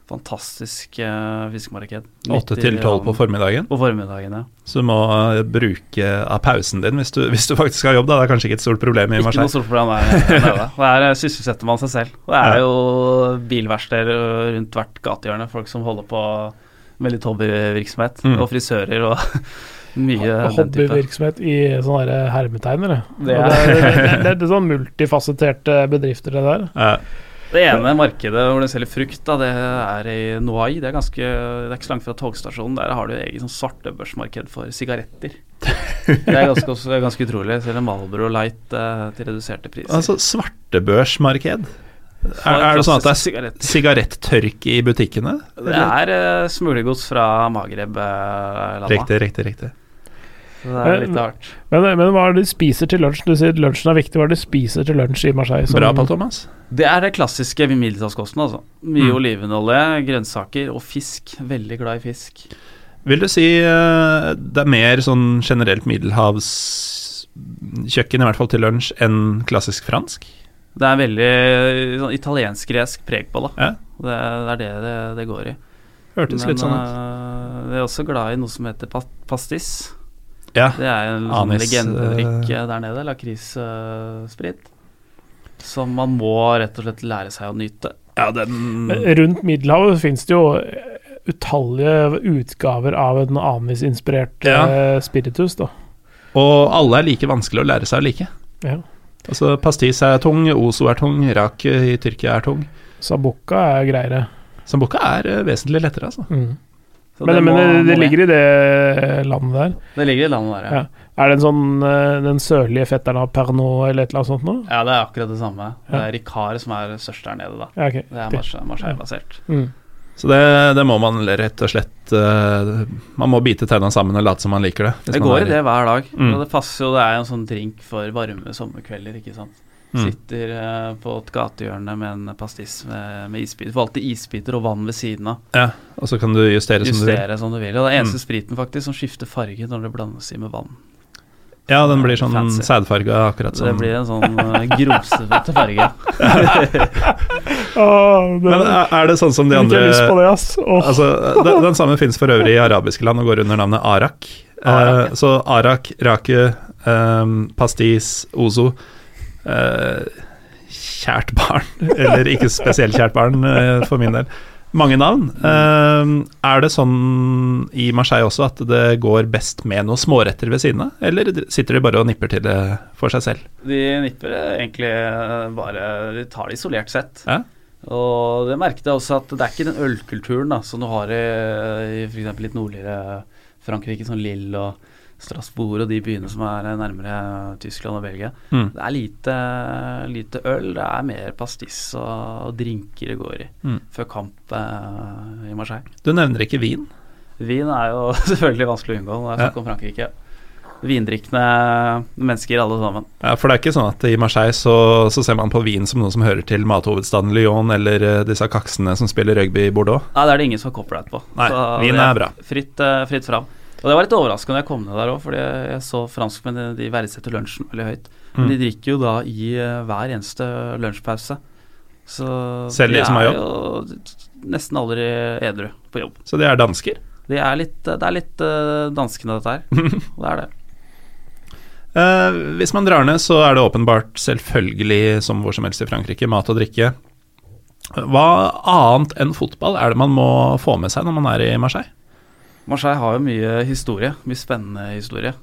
[SPEAKER 3] Fantastisk uh, fiskemarked.
[SPEAKER 1] Åtte
[SPEAKER 3] Midt i
[SPEAKER 1] til tolv på formiddagen.
[SPEAKER 3] På formiddagen, ja.
[SPEAKER 1] Så du må uh, bruke av pausen din hvis du, hvis du faktisk har jobb. Da. Det er kanskje ikke et stort problem i
[SPEAKER 3] Ikke noe stort problem der nede. Der eh, sysselsetter man seg selv. Og det er
[SPEAKER 1] Ja.
[SPEAKER 3] jo bilverksteder rundt hvert gatehjørne. Folk som holder på med litt hobbyvirksomhet.
[SPEAKER 1] Mm.
[SPEAKER 3] Og frisører og mye.
[SPEAKER 2] Hobbyvirksomhet i sånne hermetegn, hermetegner. Det,
[SPEAKER 3] Det er-
[SPEAKER 2] det, er, det, er, det er sånn multifasetterte bedrifter, det der.
[SPEAKER 1] Eh,
[SPEAKER 3] Det ene markedet hvor de selger frukt, da, det er i Noai. Det er, ganske, det er ikke så langt fra togstasjonen. Der har du eget sånn svartebørsmarked for sigaretter. Det er ganske, også, ganske utrolig. Selger Malbro Light eh, til reduserte priser.
[SPEAKER 1] altså, svartebørsmarked. Er, er det sånn at det er sigarettørk i butikkene?
[SPEAKER 3] Det er uh, smuglergods fra Magreb-landa.
[SPEAKER 1] Riktig, riktig, riktig.
[SPEAKER 3] Så det er litt hardt.
[SPEAKER 2] Men, men hva er det de spiser til lunsj? Du sier lunsjen er viktig. Hva er det de spiser til lunsj i Marseille? som-
[SPEAKER 1] Bra, Paul Thomas.
[SPEAKER 3] Det er det klassiske middelhavskosten, altså. Mye
[SPEAKER 1] Mm.
[SPEAKER 3] olivenolje, grønnsaker og fisk. Veldig glad i fisk.
[SPEAKER 1] Vil du si eh, det er mer sånn generelt middelhavskjøkken, i hvert fall til lunsj, enn klassisk fransk?
[SPEAKER 3] Det er veldig sånn italiensk-gresk preg på det.
[SPEAKER 1] Ja.
[SPEAKER 3] Det, det er det, det det går i.
[SPEAKER 1] Hørtes litt sånn ut.
[SPEAKER 3] Uh, vi er også glad i noe som heter pa pastis.
[SPEAKER 1] Ja.
[SPEAKER 3] Det er en sånn
[SPEAKER 1] Anis,
[SPEAKER 3] legendedrikk
[SPEAKER 1] eh,
[SPEAKER 3] der nede. Lakrissprit. som man må rett og slett lære seg å nyte.
[SPEAKER 1] Ja, den
[SPEAKER 2] Rundt Middelhavet finnes det jo utallige utgaver av en anis-inspirert
[SPEAKER 1] Ja.
[SPEAKER 2] eh, spiritus, da.
[SPEAKER 1] Og alle er like vanskelig å lære seg å like.
[SPEAKER 2] Ja.
[SPEAKER 1] Altså, pastis er tung, ozo er tung, rak i Tyrkia er tung.
[SPEAKER 2] Sabuca er greiere.
[SPEAKER 1] Sambuca er eh, vesentlig lettere, altså.
[SPEAKER 2] Mm.
[SPEAKER 3] Så
[SPEAKER 2] Men,
[SPEAKER 3] det
[SPEAKER 2] men
[SPEAKER 3] må-
[SPEAKER 2] det, det ligger i det landet der.
[SPEAKER 3] Det ligger i landet der, ja.
[SPEAKER 2] Ja. Er det en sånn eh, den sørlige fetteren av Pernod eller et eller annet sånt noe?
[SPEAKER 3] Ja, det er akkurat det samme. Det er Ricard som er størst der nede, da.
[SPEAKER 2] Ja, okay.
[SPEAKER 3] Det er Marseille-basert. Ja.
[SPEAKER 2] Mm.
[SPEAKER 1] Så det, det må man rett og slett uh, Man må bite tennene sammen og late som man liker det. hvis
[SPEAKER 3] Det
[SPEAKER 1] man
[SPEAKER 3] går
[SPEAKER 1] er-
[SPEAKER 3] i det hver dag.
[SPEAKER 1] Mm.
[SPEAKER 3] Og det passer jo, det er en sånn drink for varme sommerkvelder, ikke sant.
[SPEAKER 1] Mm.
[SPEAKER 3] Sitter uh, på et gatehjørne med en pastiss med, med isbiter. Får alltid isbiter og vann ved siden av.
[SPEAKER 1] Ja, og så kan du justere, som du vil.
[SPEAKER 3] Som du vil. Og det er eneste
[SPEAKER 1] Mm.
[SPEAKER 3] spriten faktisk som skifter farge når det blandes i med vann.
[SPEAKER 1] Ja, den blir sånn
[SPEAKER 3] Fancy.
[SPEAKER 1] sædfarga, akkurat
[SPEAKER 3] Så det blir en sånn uh, grumsete farge.
[SPEAKER 2] Det,
[SPEAKER 1] Men er, det sånn som de andre
[SPEAKER 2] ikke lyst på det, ass. Åh.
[SPEAKER 1] Altså, den, den samme finnes for øvrig i arabiske land og går under navnet arak.
[SPEAKER 3] Arak,
[SPEAKER 1] Uh, så arak, raku, um, pastis, ozo eh, Kjært barn, eller ikke spesielt kjært barn eh, for min del. Mange navn. Eh, er det sånn i Marseille også at det går best med noen småretter ved siden av, eller sitter de bare og nipper til det for seg selv?
[SPEAKER 3] De nipper egentlig bare De tar det isolert sett.
[SPEAKER 1] Ja.
[SPEAKER 3] Og det merket jeg også at det er ikke den ølkulturen da som du har i, i f.eks. litt nordligere Frankrike, som Lille og Strasbourg og de byene som er nærmere Tyskland og Belgia.
[SPEAKER 1] Mm.
[SPEAKER 3] Det er lite, lite øl, det er mer pastiss og drinker det går i
[SPEAKER 1] Mm.
[SPEAKER 3] før kamp eh, i Marseille.
[SPEAKER 1] Du nevner ikke vin.
[SPEAKER 3] Vin er jo selvfølgelig vanskelig å unngå når det er snakk om Frankrike. Vindrikkende mennesker alle sammen.
[SPEAKER 1] Ja, For det er ikke sånn at i Marseille så, så ser man på vin som noe som hører til mathovedstaden Lyon, eller eh, disse kaksene som spiller rugby i Bordeaux.
[SPEAKER 3] Nei, det er det ingen som har copyright på.
[SPEAKER 1] Nei,
[SPEAKER 3] Så
[SPEAKER 1] vin er bra.
[SPEAKER 3] Fritt, eh, fritt fram. Og det var litt overraskende da jeg kom ned der òg, fordi jeg så franskmennene de verdsetter lunsjen veldig høyt. Men
[SPEAKER 1] Mm.
[SPEAKER 3] de drikker jo da i eh, hver eneste lunsjpause. Så
[SPEAKER 1] Selv de som har
[SPEAKER 3] er jo nesten aldri edru på jobb.
[SPEAKER 1] Så de er dansker.
[SPEAKER 3] De er litt, det er litt uh, dette her. Det er det.
[SPEAKER 1] Uh, hvis man drar ned, så er det åpenbart, selvfølgelig som hvor som helst i Frankrike, mat og drikke. Hva annet enn fotball er det man må få med seg når man er i Marseille?
[SPEAKER 3] Marseille har jo mye historie, mye spennende historie.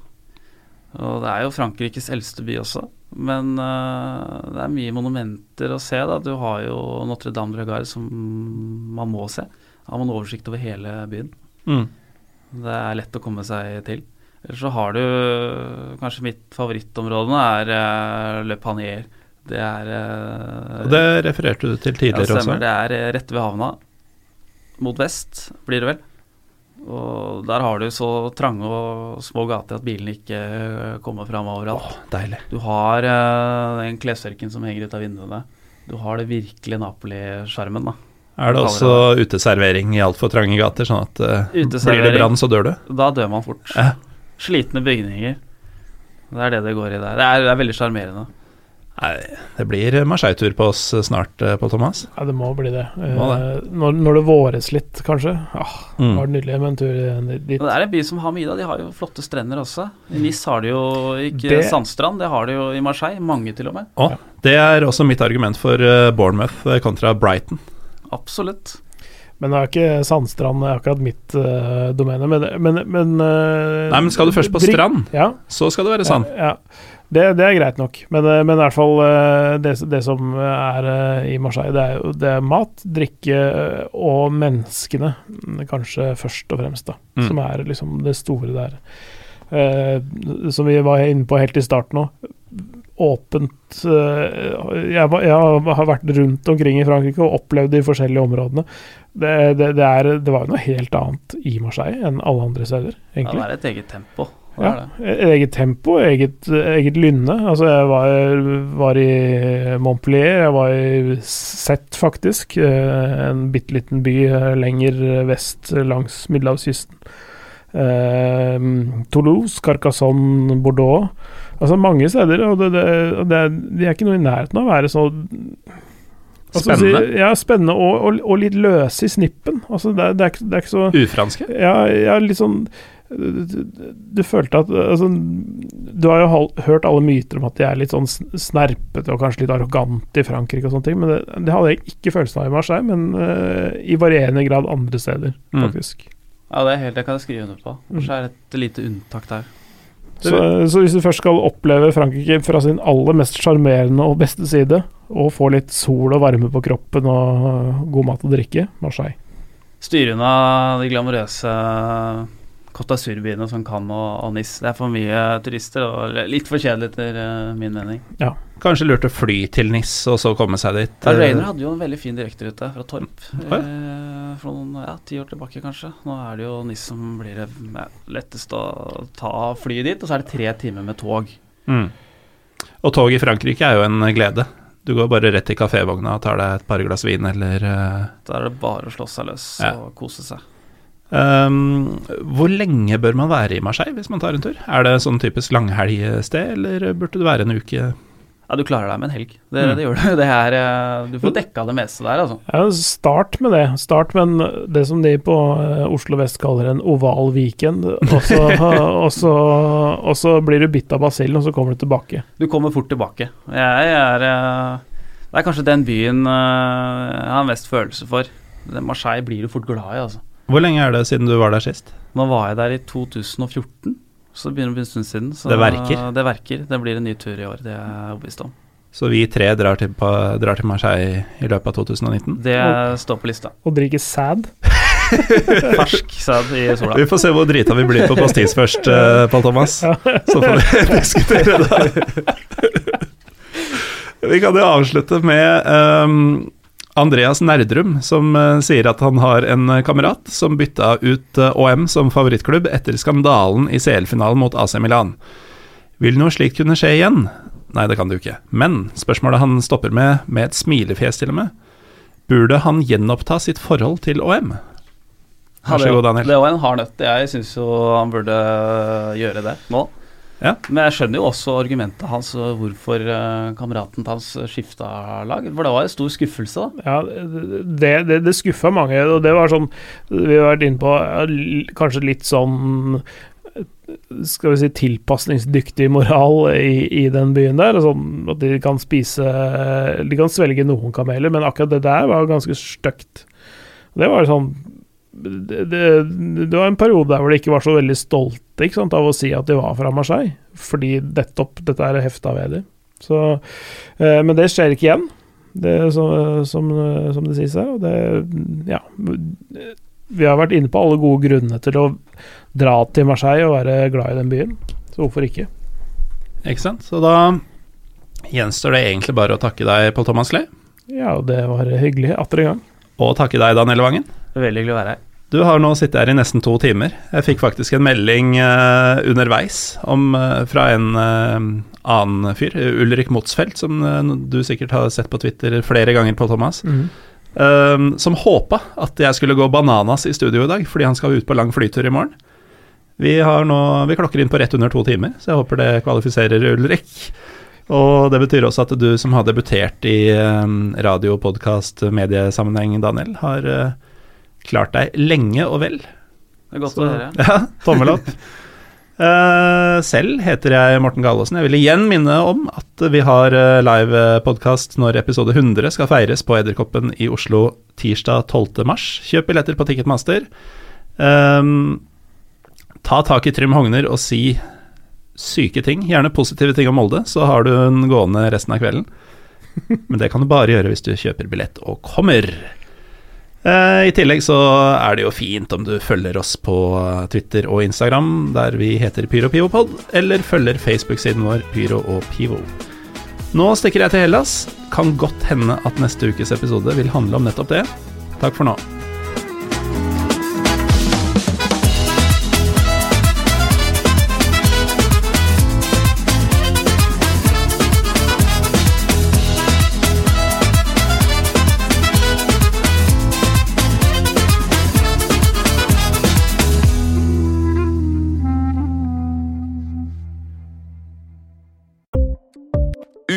[SPEAKER 3] Og det er jo Frankrikes eldste by også, men uh, det er mye monumenter å se. da. Du har jo Notre-Dame de la som man må se. Har man oversikt over hele byen.
[SPEAKER 1] Mm.
[SPEAKER 3] Det er lett å komme seg til. Ellers så har du Kanskje mitt favorittområde er uh, Le Panier. Det er uh,
[SPEAKER 1] Og Det refererte du til tidligere
[SPEAKER 3] ja,
[SPEAKER 1] også.
[SPEAKER 3] Det er rett ved havna. Mot vest, blir det vel. Og der har du så trange og små gater at bilene ikke uh, kommer fram overalt.
[SPEAKER 1] Åh, deilig.
[SPEAKER 3] Du har uh, den klesørken som henger ut av vinduene. Du har det virkelig Napoli-sjarmen, da.
[SPEAKER 1] Er det også uteservering i altfor trange gater, sånn at uh, blir det brann, så dør du?
[SPEAKER 3] Da dør man fort.
[SPEAKER 1] Eh.
[SPEAKER 3] Slitne bygninger. Det er det det går i der. Det er, det er veldig sjarmerende.
[SPEAKER 1] Nei, det blir Marseille-tur på oss snart, på Thomas.
[SPEAKER 2] Ja, det må bli det.
[SPEAKER 1] Må det.
[SPEAKER 2] Eh, Når, når det våres litt, kanskje. Ah, det
[SPEAKER 1] Mm.
[SPEAKER 2] var nydelig med en tur eh, dit.
[SPEAKER 3] Det er en by som har mye, da. De har jo flotte strender også. I Nis har de jo ikke
[SPEAKER 2] Det-
[SPEAKER 3] sandstrand, det har de jo i Marseille. Mange, til og med.
[SPEAKER 1] Og det er også mitt argument for Bournemouth kontra Brighton.
[SPEAKER 3] Absolutt.
[SPEAKER 2] Men det er ikke Sandstrand akkurat mitt uh, domene. Men, men, men uh,
[SPEAKER 1] Nei, men skal du først på strand,
[SPEAKER 2] Ja,
[SPEAKER 1] så skal det være sand.
[SPEAKER 2] Ja, det, det er greit nok. Men, eh, men i hvert fall eh, det, det som er eh, i Marseille, det er jo det er mat, drikke og menneskene, mm, kanskje først og fremst, da.
[SPEAKER 1] Mm.
[SPEAKER 2] Som er liksom det store der. Eh, som vi var inne på helt i starten òg. Åpent eh, jeg, jeg har vært rundt omkring i Frankrike og opplevd de forskjellige områdene. Det, det, det, er, det var jo noe helt annet i Marseille enn alle andre steder,
[SPEAKER 3] Ja, det er et eget tempo.
[SPEAKER 2] Ja,
[SPEAKER 3] er det.
[SPEAKER 2] eget tempo, eget, eget lynne. Altså, jeg var, var i Montpellier, jeg var i Sett, faktisk. eh, En bitte liten by eh, lenger vest langs middelhavskysten. Eh, Toulouse, Carcassonne, Bordeaux. Altså mange steder, og det, det, det, er- de er ikke noe i nærheten av å være så altså, Spennende? si? Ja, spennende og, og, og litt løse i snippen. Altså, det, er- det, er, ikke- det er ikke så
[SPEAKER 1] Ufranske?
[SPEAKER 2] ja, ja, litt sånn du, du følte at altså, Du har jo hørt alle myter om at de er litt sånn sn- snerpete og kanskje litt arrogante i Frankrike og sånne ting, men det, det hadde jeg ikke følelsen av i Marseille, men uh, i varierende grad andre steder,
[SPEAKER 1] Mm.
[SPEAKER 2] faktisk.
[SPEAKER 3] Ja, det er helt, det kan skrive under på. Kanskje er det et lite unntak der.
[SPEAKER 2] Så, så hvis du først skal oppleve Frankrike fra sin aller mest sjarmerende og beste side, og få litt sol og varme på kroppen og eh, god mat og drikke, Marseille.
[SPEAKER 3] Styre unna de glamorøse Côte d'Azur-byene som Cannes og, og Nis. Det er for mye turister og litt for kjedelig etter eh, min mening.
[SPEAKER 1] Kanskje lurt å fly til NIS og så komme seg dit.
[SPEAKER 3] Ja,
[SPEAKER 1] eh,
[SPEAKER 3] Rainer hadde jo en veldig fin direkterute fra Torp
[SPEAKER 1] ja.
[SPEAKER 3] eh, for noen ja, ti år tilbake, kanskje. Nå er det jo NIS som blir det ja, lettest å ta flyet dit, og så er det tre timer med tog.
[SPEAKER 1] Mm. Og tog i Frankrike er jo en glede. Du går bare rett i kafévogna og tar deg et par glass vin eller uh...
[SPEAKER 3] Da er det bare å slå seg løs
[SPEAKER 1] Ja.
[SPEAKER 3] og kose seg.
[SPEAKER 1] Um, hvor lenge bør man være i Marseille hvis man tar en tur? Er det sånn typisk langhelgsted, eller burde det være en uke?
[SPEAKER 3] Ja, du klarer deg med en helg. Det,
[SPEAKER 1] Mm.
[SPEAKER 3] det gjør du. Det er, eh, du får dekka det meste der, altså.
[SPEAKER 2] Ja, start med det. Start med en, det som de på eh, Oslo vest kaller en oval weekend. Og så, og så, og så blir du bitt av basillen, og så kommer du tilbake.
[SPEAKER 3] Du kommer fort tilbake. Jeg er eh, Det er kanskje den byen jeg har mest følelse for. Den Marseille blir du fort glad i, altså.
[SPEAKER 1] Hvor lenge er det siden du var der sist?
[SPEAKER 3] Nå var jeg der i 2014, så det begynner å bli en stund siden. Så
[SPEAKER 1] Det verker.
[SPEAKER 3] Det verker. Det blir en ny tur i år, det er jeg overbevist om.
[SPEAKER 1] Så vi tre drar til, på, drar til Marseille i løpet av 2019?
[SPEAKER 3] Det står på lista.
[SPEAKER 2] Og drikke sæd.
[SPEAKER 3] Fersk sæd i sola.
[SPEAKER 1] Vi får se hvor drita vi blir på pastis først, uh, Pål Thomas. Så får vi diskutere det. vi kan jo avslutte med ehm, Andreas Nerdrum, som eh, sier at han har en kamerat som bytta ut eh, OM som favorittklubb etter skandalen i CL-finalen mot AC Milan. Vil noe slikt kunne skje igjen? Nei, det kan det jo ikke. Men spørsmålet han stopper med, med et smilefjes til og med, burde han gjenoppta sitt forhold til OM? Vær så god, Daniel.
[SPEAKER 3] Det var en hard nøtt. Jeg syns jo han burde gjøre det nå.
[SPEAKER 1] Ja.
[SPEAKER 3] Men jeg skjønner jo også argumentet hans hvorfor eh, kameraten hans skifta lag. For det var en stor skuffelse, da.
[SPEAKER 2] Ja, det, det, det skuffa mange, og det var sånn Vi har vært inne på kanskje litt sånn skal vi si tilpasningsdyktig moral i, i den byen der. Sånn at de kan spise De kan svelge noen kameler, men akkurat det der var ganske stygt. Det var sånn det, det, det var en periode der hvor de ikke var så veldig stolte ikke sant, av å si at de var fra Marseille, fordi nettopp dette er hefta ved dem. Så, eh, men det skjer ikke igjen, det som, som, som det sies her. Og det Ja. vi har vært inne på alle gode grunnene til å dra til Marseille og være glad i den byen. Så hvorfor ikke?
[SPEAKER 1] Ikke sant. Så da gjenstår det egentlig bare å takke deg, Pål Thomas Clay.
[SPEAKER 2] Ja, det var hyggelig atter en gang.
[SPEAKER 1] Og takke deg, Daniel Vangen.
[SPEAKER 3] Veldig hyggelig å være her.
[SPEAKER 1] Du har nå sittet her i nesten to timer. Jeg fikk faktisk en melding uh, underveis om, uh, fra en uh, annen fyr, Ulrik Motsfeldt, som du sikkert har sett på Twitter flere ganger på, Thomas. Mm. som håpa at jeg skulle gå bananas i studio i dag, fordi han skal ut på lang flytur i morgen. Vi, har nå, vi klokker inn på rett under to timer, så jeg håper det kvalifiserer Ulrik. Og det betyr også at du som har debutert i radio, podkast, mediesammenheng, Daniel, har klart deg lenge og vel.
[SPEAKER 3] Det er godt Så, å høre.
[SPEAKER 1] Ja, tommel opp. Uh, selv heter jeg Morten Galaasen. Jeg vil igjen minne om at vi har uh, live podkast når episode 100 skal feires på Edderkoppen i Oslo tirsdag 12. mars. Kjøp billetter på Ticketmaster. Um, ta tak i Trym Hogner og si syke ting, gjerne positive ting om Molde, så har du den gående resten av kvelden. Men det kan du bare gjøre hvis du kjøper billett og kommer. Eh, I tillegg så er det jo fint om du følger oss på Twitter og Instagram, der vi heter PyroPivopod, eller følger Facebook-siden vår Pyro og Pivo. Nå stikker jeg til Hellas. Kan godt hende at neste ukes episode vil handle om nettopp det. Takk for nå.